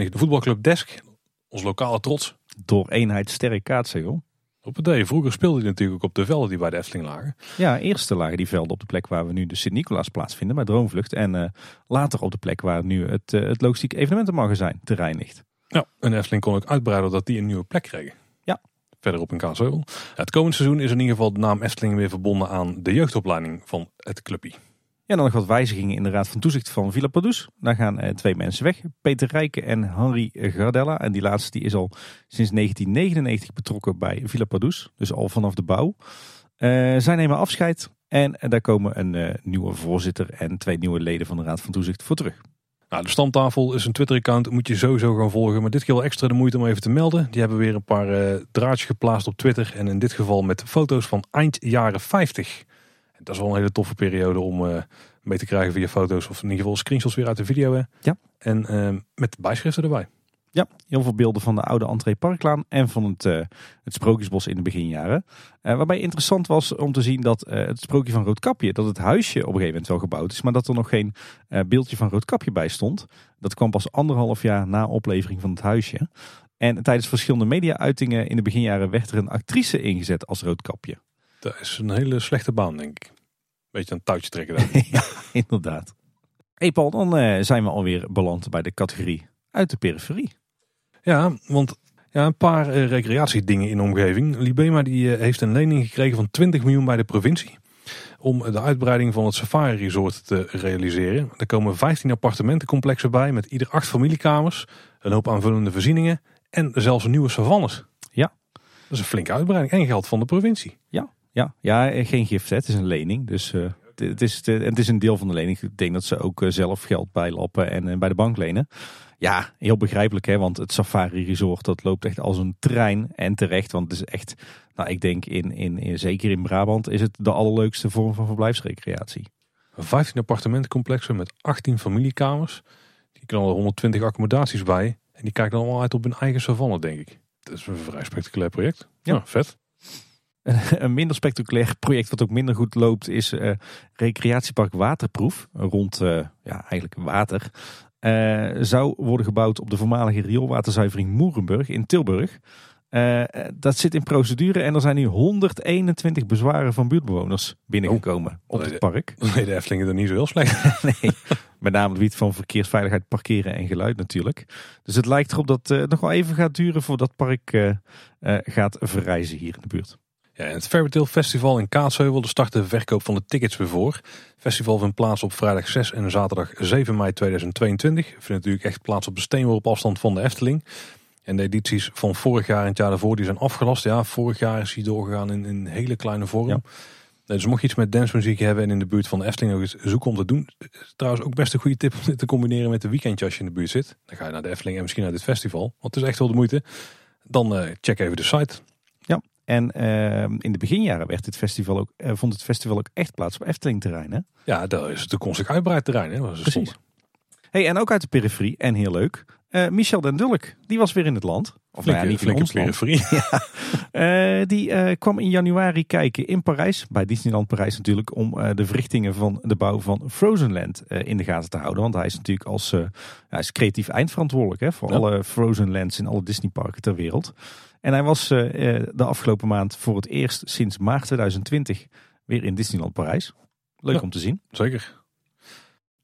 2021-22 de voetbalclub Desk. Ons lokale trots. Door eenheid sterk kaatsen, joh. Op het D. Vroeger speelde hij natuurlijk ook op de velden die bij de Efteling lagen. Ja, eerst lagen die velden op de plek waar we nu de Sint-Nicolaas plaatsvinden, bij Droomvlucht. En uh, later op de plek waar nu het, uh, het logistiek evenementenmagazijn terrein ligt. Ja, en de Efteling kon ook uitbreiden dat die een nieuwe plek kregen. Ja. Verder op een Kaatsheuvel. Ja, het komende seizoen is in ieder geval de naam Efteling weer verbonden aan de jeugdopleiding van het clubje. Ja, dan nog wat wijzigingen in de Raad van Toezicht van Villa Padus. Daar gaan eh, twee mensen weg. Peter Rijken en Henri Gardella. En die laatste die is al sinds 1999 betrokken bij Villa Padus. Dus al vanaf de bouw. Uh, zij nemen afscheid. En daar komen een uh, nieuwe voorzitter en twee nieuwe leden van de Raad van Toezicht voor terug. Nou, de stamtafel is een Twitter-account, moet je sowieso gaan volgen. Maar dit keer wel extra de moeite om even te melden. Die hebben weer een paar uh, draadjes geplaatst op Twitter. En in dit geval met foto's van eind jaren 50. Dat is wel een hele toffe periode om uh, mee te krijgen via foto's. Of in ieder geval screenshots weer uit de video. Hè. Ja. En uh, met bijschriften erbij. Ja, heel veel beelden van de oude entree Parklaan en van het, uh, het Sprookjesbos in de beginjaren. Uh, waarbij interessant was om te zien dat uh, het Sprookje van Roodkapje, dat het huisje op een gegeven moment wel gebouwd is, maar dat er nog geen beeldje van Roodkapje bij stond. Dat kwam pas anderhalf jaar na oplevering van het huisje. En tijdens verschillende media-uitingen in de beginjaren werd er een actrice ingezet als Roodkapje. Dat is een hele slechte baan, denk ik. Beetje een touwtje trekken daar. [LAUGHS] ja, inderdaad. Hey Paul, dan uh, zijn we alweer beland bij de categorie uit de periferie. Ja, want ja, een paar uh, recreatiedingen in de omgeving. Libema die, uh, heeft een lening gekregen van 20 miljoen bij de provincie. Om de uitbreiding van het Safari Resort te realiseren. Er komen 15 appartementencomplexen bij met ieder acht familiekamers. Een hoop aanvullende voorzieningen. En zelfs nieuwe savannes. Ja. Dat is een flinke uitbreiding. En geld van de provincie. Ja, ja, ja geen gift. Hè. Het is een lening. Dus uh, het, is, het is een deel van de lening. Ik denk dat ze ook uh, zelf geld bijlappen en uh, bij de bank lenen. Ja, heel begrijpelijk hè. Want het Safari Resort dat loopt echt als een trein. En terecht. Want het is echt, nou ik denk in, in, in zeker in Brabant is het de allerleukste vorm van verblijfsrecreatie. 15 appartementencomplexen met 18 familiekamers. Die knallen 120 accommodaties bij. En die kijken allemaal uit op hun eigen savanne denk ik. Dat is een vrij spectaculair project. Ja, ja vet. [LAUGHS] Een minder spectaculair project wat ook minder goed loopt is uh, recreatiepark Waterproef. Rond uh, ja, eigenlijk water. Uh, zou worden gebouwd op de voormalige rioolwaterzuivering Moerenburg in Tilburg. dat zit in procedure en er zijn nu 121 bezwaren van buurtbewoners binnengekomen oh, op het park. Nee, de Eftelingen er niet zo heel slecht. [LAUGHS] nee, met name het gebied van verkeersveiligheid, parkeren en geluid natuurlijk. Dus het lijkt erop dat het nog wel even gaat duren voordat het park gaat verrijzen hier in de buurt. Ja, het Fairytale Festival in Kaatsheuvel start de verkoop van de tickets weer voor. Het festival vindt plaats op vrijdag 6 en zaterdag 7 mei 2022. Vindt natuurlijk echt plaats op de steenworp afstand van de Efteling. En de edities van vorig jaar en het jaar daarvoor die zijn afgelast. Ja, vorig jaar is hij doorgegaan in een hele kleine vorm. Ja. Dus mocht je iets met dancemuziek hebben en in de buurt van de Efteling ook eens zoeken om te doen. Trouwens ook best een goede tip om dit te combineren met een weekendje als je in de buurt zit. Dan ga je naar de Efteling en misschien naar dit festival. Want het is echt wel de moeite. Dan uh, check even de site. En ehm, in de beginjaren werd dit festival ook, uh, vond het festival ook echt plaats op Efteling terrein. Hè? Ja, dat is het konstig uitbreid terrein. Hè? Was Precies. Hey, en ook uit de periferie, en heel leuk, uh, Michel den Dulk, die was weer in het land. Of nou ja, niet in ons periferie. [LAUGHS] ja. uh, die kwam in januari kijken in Parijs, bij Disneyland Parijs natuurlijk, om de verrichtingen van de bouw van Frozenland in de gaten te houden. Want hij is natuurlijk als hij is creatief eindverantwoordelijk hè, voor alle Frozen Lands in alle Disneyparken ter wereld. En hij was uh, de afgelopen maand voor het eerst sinds maart 2020 weer in Disneyland Parijs. Leuk om te zien. Zeker.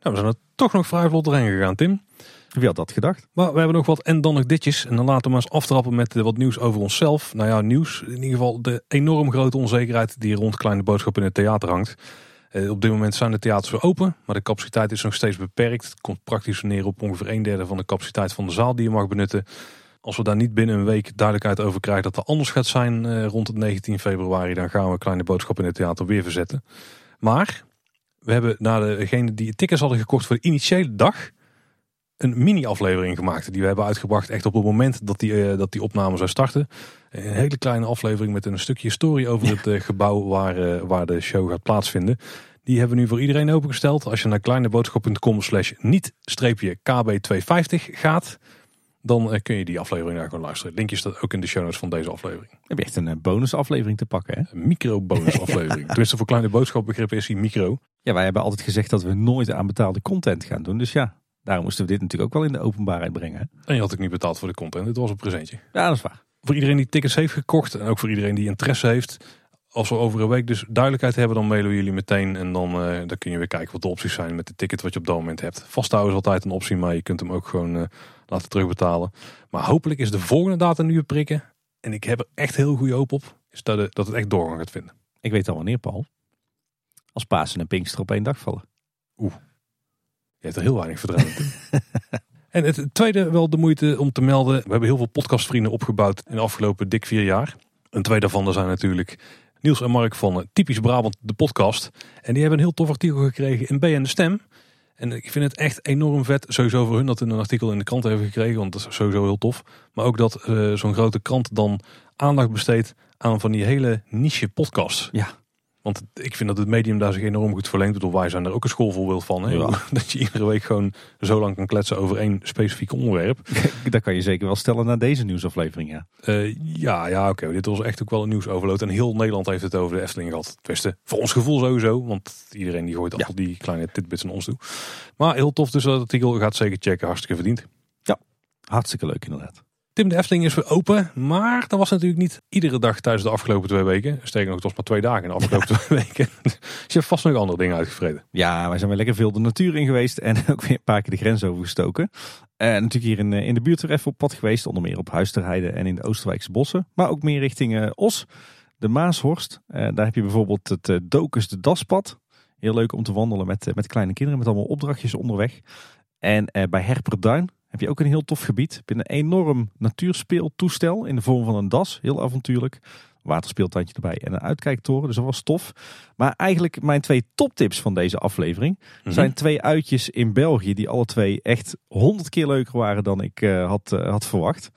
Nou, we zijn er toch nog vrij vlot doorheen gegaan, Tim. Wie had dat gedacht? Maar we hebben nog wat en dan nog ditjes. En dan laten we maar eens aftrappen met wat nieuws over onszelf. Nou ja, nieuws. In ieder geval de enorm grote onzekerheid die rond Kleine Boodschap in het theater hangt. Eh, op dit moment zijn de theaters weer open, maar de capaciteit is nog steeds beperkt. Het komt praktisch neer op ongeveer een derde van de capaciteit van de zaal die je mag benutten. Als we daar niet binnen een week duidelijkheid over krijgen dat er anders gaat zijn eh, rond het 19 februari, dan gaan we Kleine Boodschap in het theater weer verzetten. Maar we hebben naar degene die tickets hadden gekocht voor de initiële dag een mini-aflevering gemaakt. Die we hebben uitgebracht echt op het moment dat die, uh, dat die opname zou starten. Een hele kleine aflevering met een stukje historie over het uh, gebouw waar, uh, waar de show gaat plaatsvinden. Die hebben we nu voor iedereen opengesteld. Als je naar kleineboodschap.com slash niet-kb250 gaat, dan eh, kun je die aflevering daar gewoon luisteren. Linkje staat ook in de show notes van deze aflevering. Heb je echt een eh, bonusaflevering te pakken, hè? Een micro-bonusaflevering. [LAUGHS] Tenminste, voor kleine boodschapbegrippen is die micro. Ja, wij hebben altijd gezegd dat we nooit aan betaalde content gaan doen. Dus ja, daarom moesten we dit natuurlijk ook wel in de openbaarheid brengen. En je had ook niet betaald voor de content. Dit was een presentje. Ja, dat is waar. Voor iedereen die tickets heeft gekocht en ook voor iedereen die interesse heeft. Als we over een week dus duidelijkheid hebben, dan mailen we jullie meteen. En dan, uh, dan kun je weer kijken wat de opties zijn met de ticket wat je op dat moment hebt. Vasthouden is altijd een optie, maar je kunt hem ook gewoon laten terugbetalen. Maar hopelijk is de volgende datum nu prikken. En ik heb er echt heel goede hoop op. Is dat, het, dat het echt doorgang gaat vinden. Ik weet al wanneer, Paul. Als Pasen en Pinkster op één dag vallen. Oeh. Je hebt er heel weinig vertrouwen in. [LAUGHS] en het tweede wel de moeite om te melden. We hebben heel veel podcastvrienden opgebouwd in de afgelopen dik vier jaar. Een twee daarvan zijn natuurlijk Niels en Mark van Typisch Brabant, de podcast. En die hebben een heel tof artikel gekregen in BN De Stem. En ik vind het echt enorm vet, sowieso voor hun dat hun een artikel in de krant hebben gekregen, want dat is sowieso heel tof. Maar ook dat uh, zo'n grote krant dan aandacht besteedt aan van die hele niche podcasts. Ja. Want ik vind dat het medium daar zich enorm goed verlengt. Bedoel, wij zijn er ook een schoolvoorbeeld van. Hè? [LAUGHS] Dat je iedere week gewoon zo lang kan kletsen over één specifiek onderwerp. [LAUGHS] dat kan je zeker wel stellen na deze nieuwsaflevering. Ja, uh, ja, ja oké. Dit was echt ook wel een nieuwsoverload. En heel Nederland heeft het over de Efteling gehad. Tenminste, voor ons gevoel sowieso. Want iedereen die gooit al die kleine tidbits aan ons toe. Maar heel tof dus dat artikel. Gaat zeker checken. Hartstikke verdiend. Ja, hartstikke leuk inderdaad. Tim de Efteling is weer open, maar dat was natuurlijk niet iedere dag tijdens de afgelopen twee weken. Sterker nog, het was maar twee dagen in de afgelopen [LAUGHS] twee weken. [LAUGHS] Dus je hebt vast nog andere dingen uitgevreden. Ja, wij zijn weer lekker veel de natuur in geweest en [LAUGHS] ook weer een paar keer de grens overgestoken. En uh, natuurlijk hier in, eh, in de buurt er even op pad geweest, onder meer op Huisterheide en in de Oosterwijkse bossen. Maar ook meer richting uh, Os, de Maashorst. Uh, daar heb je bijvoorbeeld het Dokus de Daspad. Heel leuk om te wandelen met, met kleine kinderen, met allemaal opdrachtjes onderweg. En bij Herperduin heb je ook een heel tof gebied. Binnen een enorm natuurspeeltoestel in de vorm van een das. Heel avontuurlijk. Waterspeeltandje erbij en een uitkijktoren. Dus dat was tof. Maar eigenlijk mijn twee toptips van deze aflevering mhm. zijn twee uitjes in België. Die alle twee echt honderd keer leuker waren dan ik uh, had, uh, had verwacht.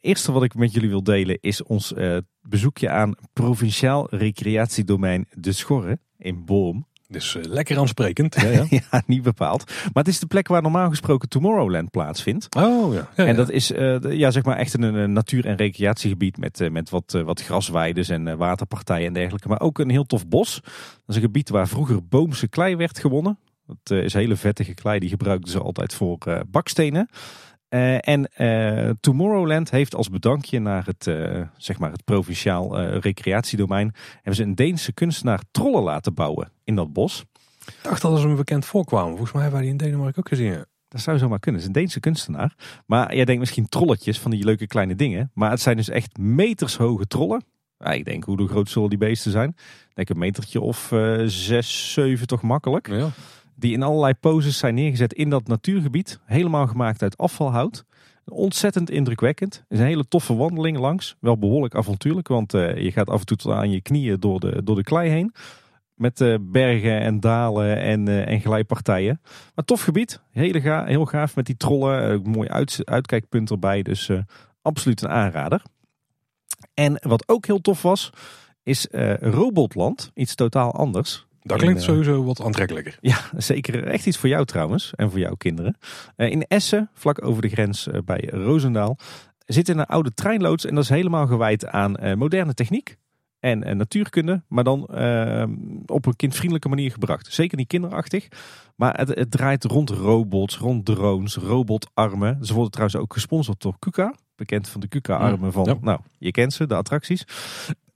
Eerste wat ik met jullie wil delen is ons uh, bezoekje aan provinciaal recreatiedomein De Schorre in Boom. Dus uh, lekker aansprekend. Ja, ja. [LAUGHS] ja, niet bepaald. Maar het is de plek waar normaal gesproken Tomorrowland plaatsvindt. Oh ja. ja en dat is uh, ja, zeg maar echt een, een natuur- en recreatiegebied met, uh, met wat, wat grasweides en waterpartijen en dergelijke. Maar ook een heel tof bos. Dat is een gebied waar vroeger boomse klei werd gewonnen. Dat is hele vettige klei, die gebruikten ze altijd voor bakstenen. Uh, en uh, Tomorrowland heeft als bedankje naar het, uh, zeg maar het provinciaal recreatiedomein... hebben ze een Deense kunstenaar trollen laten bouwen in dat bos. Ik dacht dat ze me bekend voorkwamen. Volgens mij hebben wij die in Denemarken ook gezien. Dat zou zomaar kunnen. Het is een Deense kunstenaar. Maar jij denkt misschien trolletjes van die leuke kleine dingen. Maar het zijn dus echt metershoge trollen. Ja, ik denk, hoe groot zullen die beesten zijn? Ik denk een metertje of zes, zeven toch makkelijk. Ja. Die in allerlei poses zijn neergezet in dat natuurgebied. Helemaal gemaakt uit afvalhout. Ontzettend indrukwekkend. Het is een hele toffe wandeling langs. Wel behoorlijk avontuurlijk, want uh, je gaat af en toe aan je knieën door de, door de klei heen. Met uh, bergen en dalen en, uh, en glijpartijen. Maar tof gebied. Hele ga, heel gaaf met die trollen. mooi uit, uitkijkpunt erbij. Dus absoluut een aanrader. En wat ook heel tof was, is Robotland. Iets totaal anders. Dat klinkt sowieso wat aantrekkelijker. Ja, zeker. Echt iets voor jou trouwens. En voor jouw kinderen. Eh, in Essen, vlak over de grens eh, bij Roosendaal, zit een oude treinloods. En dat is helemaal gewijd aan eh, moderne techniek en natuurkunde, maar dan op een kindvriendelijke manier gebracht. Zeker niet kinderachtig, maar het, het, draait rond robots, rond drones, robotarmen. Ze worden trouwens ook gesponsord door KUKA, bekend van de KUKA-armen van, nou, je kent ze, de attracties.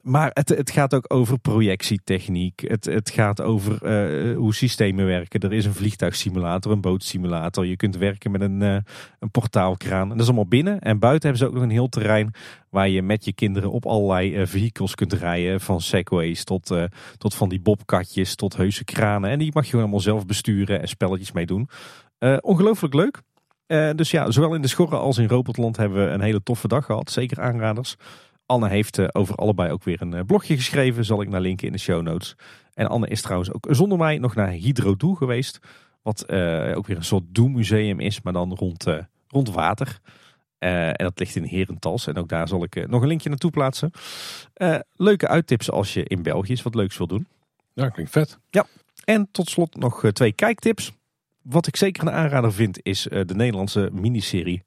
Maar het, het gaat ook over projectietechniek. Het, het gaat over uh, hoe systemen werken. Er is een vliegtuigsimulator, een bootsimulator. Je kunt werken met een, uh, een portaalkraan. En dat is allemaal binnen. En buiten hebben ze ook nog een heel terrein waar je met je kinderen op allerlei uh, vehicles kunt rijden. Van segways tot, tot van die bobkatjes tot heuse kranen. En die mag je gewoon allemaal zelf besturen en spelletjes mee doen. ongelooflijk leuk. dus ja, zowel in de Schorren als in Robotland hebben we een hele toffe dag gehad. Zeker aanraders. Anne heeft eh, over allebei ook weer een eh, blogje geschreven. Zal ik naar linken in de show notes. En Anne is trouwens ook zonder mij nog naar Hydro Doe geweest. Wat eh, ook weer een soort doemmuseum is, maar dan rond, rond water. en dat ligt in Herentals. En ook daar zal ik nog een linkje naartoe plaatsen. leuke uittips als je in België eens wat leuks wil doen. Ja, klinkt vet. Ja. En tot slot nog twee kijktips. Wat ik zeker een aanrader vind is de Nederlandse miniserie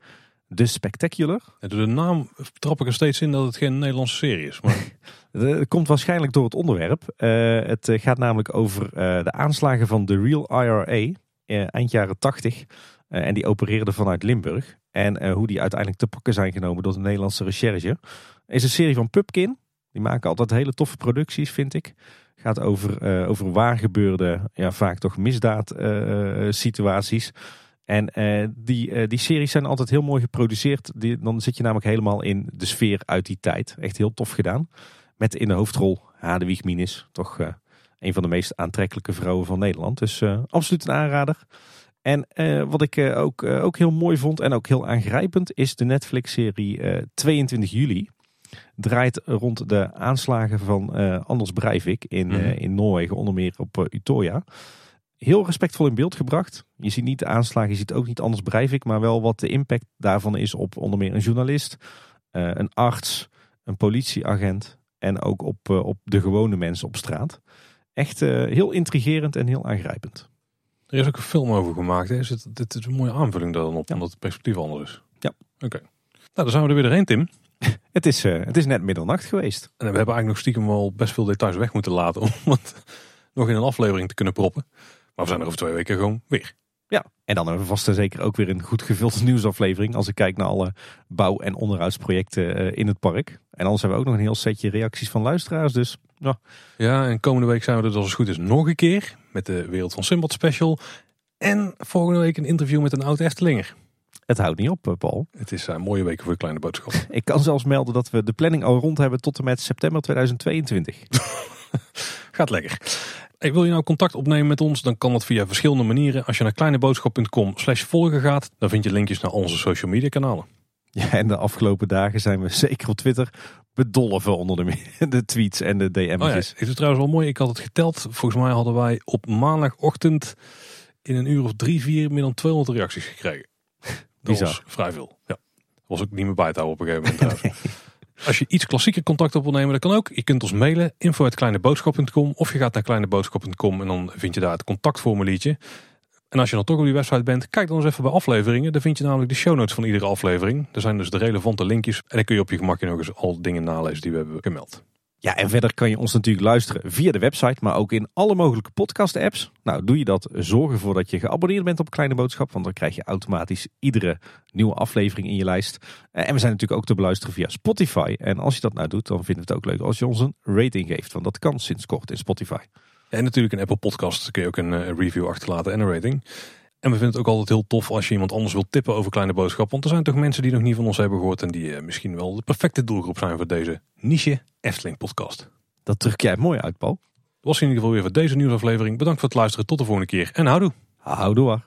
The Spectacular. En door de naam trap ik er steeds in dat het geen Nederlandse serie is. Maar... [LAUGHS] Het komt waarschijnlijk door het onderwerp. Uh, het eh, gaat namelijk over uh, de aanslagen van de Real IRA eind jaren 80. en die opereerden vanuit Limburg. En hoe die uiteindelijk te pakken zijn genomen door de Nederlandse recherche. Is een serie van Pupkin. Die maken altijd hele toffe producties, vind ik. Gaat over, over waar gebeurde, ja, vaak toch misdaadsituaties. En uh, die, uh, die series zijn altijd heel mooi geproduceerd. Die, dan zit je namelijk helemaal in de sfeer uit die tijd. Echt heel tof gedaan. Met in de hoofdrol Hadewig Minis. Toch uh, een van de meest aantrekkelijke vrouwen van Nederland. Dus absoluut een aanrader. En wat ik ook, ook heel mooi vond en ook heel aangrijpend is de Netflix-serie 22 juli. Draait rond de aanslagen van Anders Breivik in, mm in Noorwegen, onder meer op Utoya heel respectvol in beeld gebracht. Je ziet niet de aanslagen, je ziet ook niet anders Breivik, maar wel wat de impact daarvan is op onder meer een journalist, eh, een arts, een politieagent en ook op, eh, op de gewone mensen op straat. Echt eh, heel intrigerend en heel aangrijpend. Er is ook een film over gemaakt. Hè? Is het, dit is een mooie aanvulling daar dan op, omdat het perspectief anders is. Ja. Oké. Nou, dan zijn we er weer doorheen, Tim. [LAUGHS] het, is, het is net middernacht geweest. En we hebben eigenlijk nog stiekem wel best veel details weg moeten laten om het [LAUGHS] nog in een aflevering te kunnen proppen. Maar we zijn er over twee weken gewoon weer. Ja, en dan hebben we vast en zeker ook weer een goed gevulde [LAUGHS] nieuwsaflevering. Als ik kijk naar alle bouw- en onderhoudsprojecten eh, in het park. En anders hebben we ook nog een heel setje reacties van luisteraars. Dus ja. Ja, en komende week zijn we er dus als het goed is nog een keer. Met de Wereld van Simbad special. En volgende week een interview met een oud Eftelinger. Het houdt niet op, eh, Paul. Het is een mooie week voor kleine boodschap. [LAUGHS] ik kan zelfs melden dat we de planning al rond hebben tot en met september 2022. [LAUGHS] Gaat lekker. Hey, wil je nou contact opnemen met ons? Dan kan dat via verschillende manieren. Als je naar kleineboodschap.com slash volgen gaat, dan vind je linkjes naar onze social media kanalen. Ja, en de afgelopen dagen zijn we zeker op Twitter bedolven onder de, [LAUGHS] de tweets en de DM's. Oh ja, het is trouwens wel mooi. Ik had het geteld. Volgens mij hadden wij op maandagochtend in een uur of drie, vier meer dan 200 reacties gekregen. Dat was vrij veel. Ja. was ook niet meer bij te houden op een gegeven moment. [LAUGHS] Als je iets klassieker contact op wil nemen, dat kan ook. Je kunt ons mailen, info.kleineboodschap.com of je gaat naar kleineboodschap.com en dan vind je daar het contactformuliertje. En als je dan toch op die website bent, kijk dan eens even bij afleveringen. Daar vind je namelijk de show notes van iedere aflevering. Er zijn dus de relevante linkjes en dan kun je op je gemakje nog eens al dingen nalezen die we hebben gemeld. Ja, en verder kan je ons natuurlijk luisteren via de website, maar ook in alle mogelijke podcast-apps. Nou, doe je dat, zorg ervoor dat je geabonneerd bent op Kleine Boodschap, want dan krijg je automatisch iedere nieuwe aflevering in je lijst. En we zijn natuurlijk ook te beluisteren via Spotify. En als je dat nou doet, dan vinden we het ook leuk als je ons een rating geeft, want dat kan sinds kort in Spotify. En natuurlijk een Apple Podcast kun je ook een eh, review achterlaten en een rating. En we vinden het ook altijd heel tof als je iemand anders wilt tippen over Kleine Boodschap. Want er zijn toch mensen die nog niet van ons hebben gehoord en die eh, misschien wel de perfecte doelgroep zijn voor deze niche Efteling podcast. Dat druk jij mooi uit, Paul. Dat was in ieder geval weer voor deze nieuwsaflevering. Bedankt voor het luisteren. Tot de volgende keer en houdoe. Houdoe.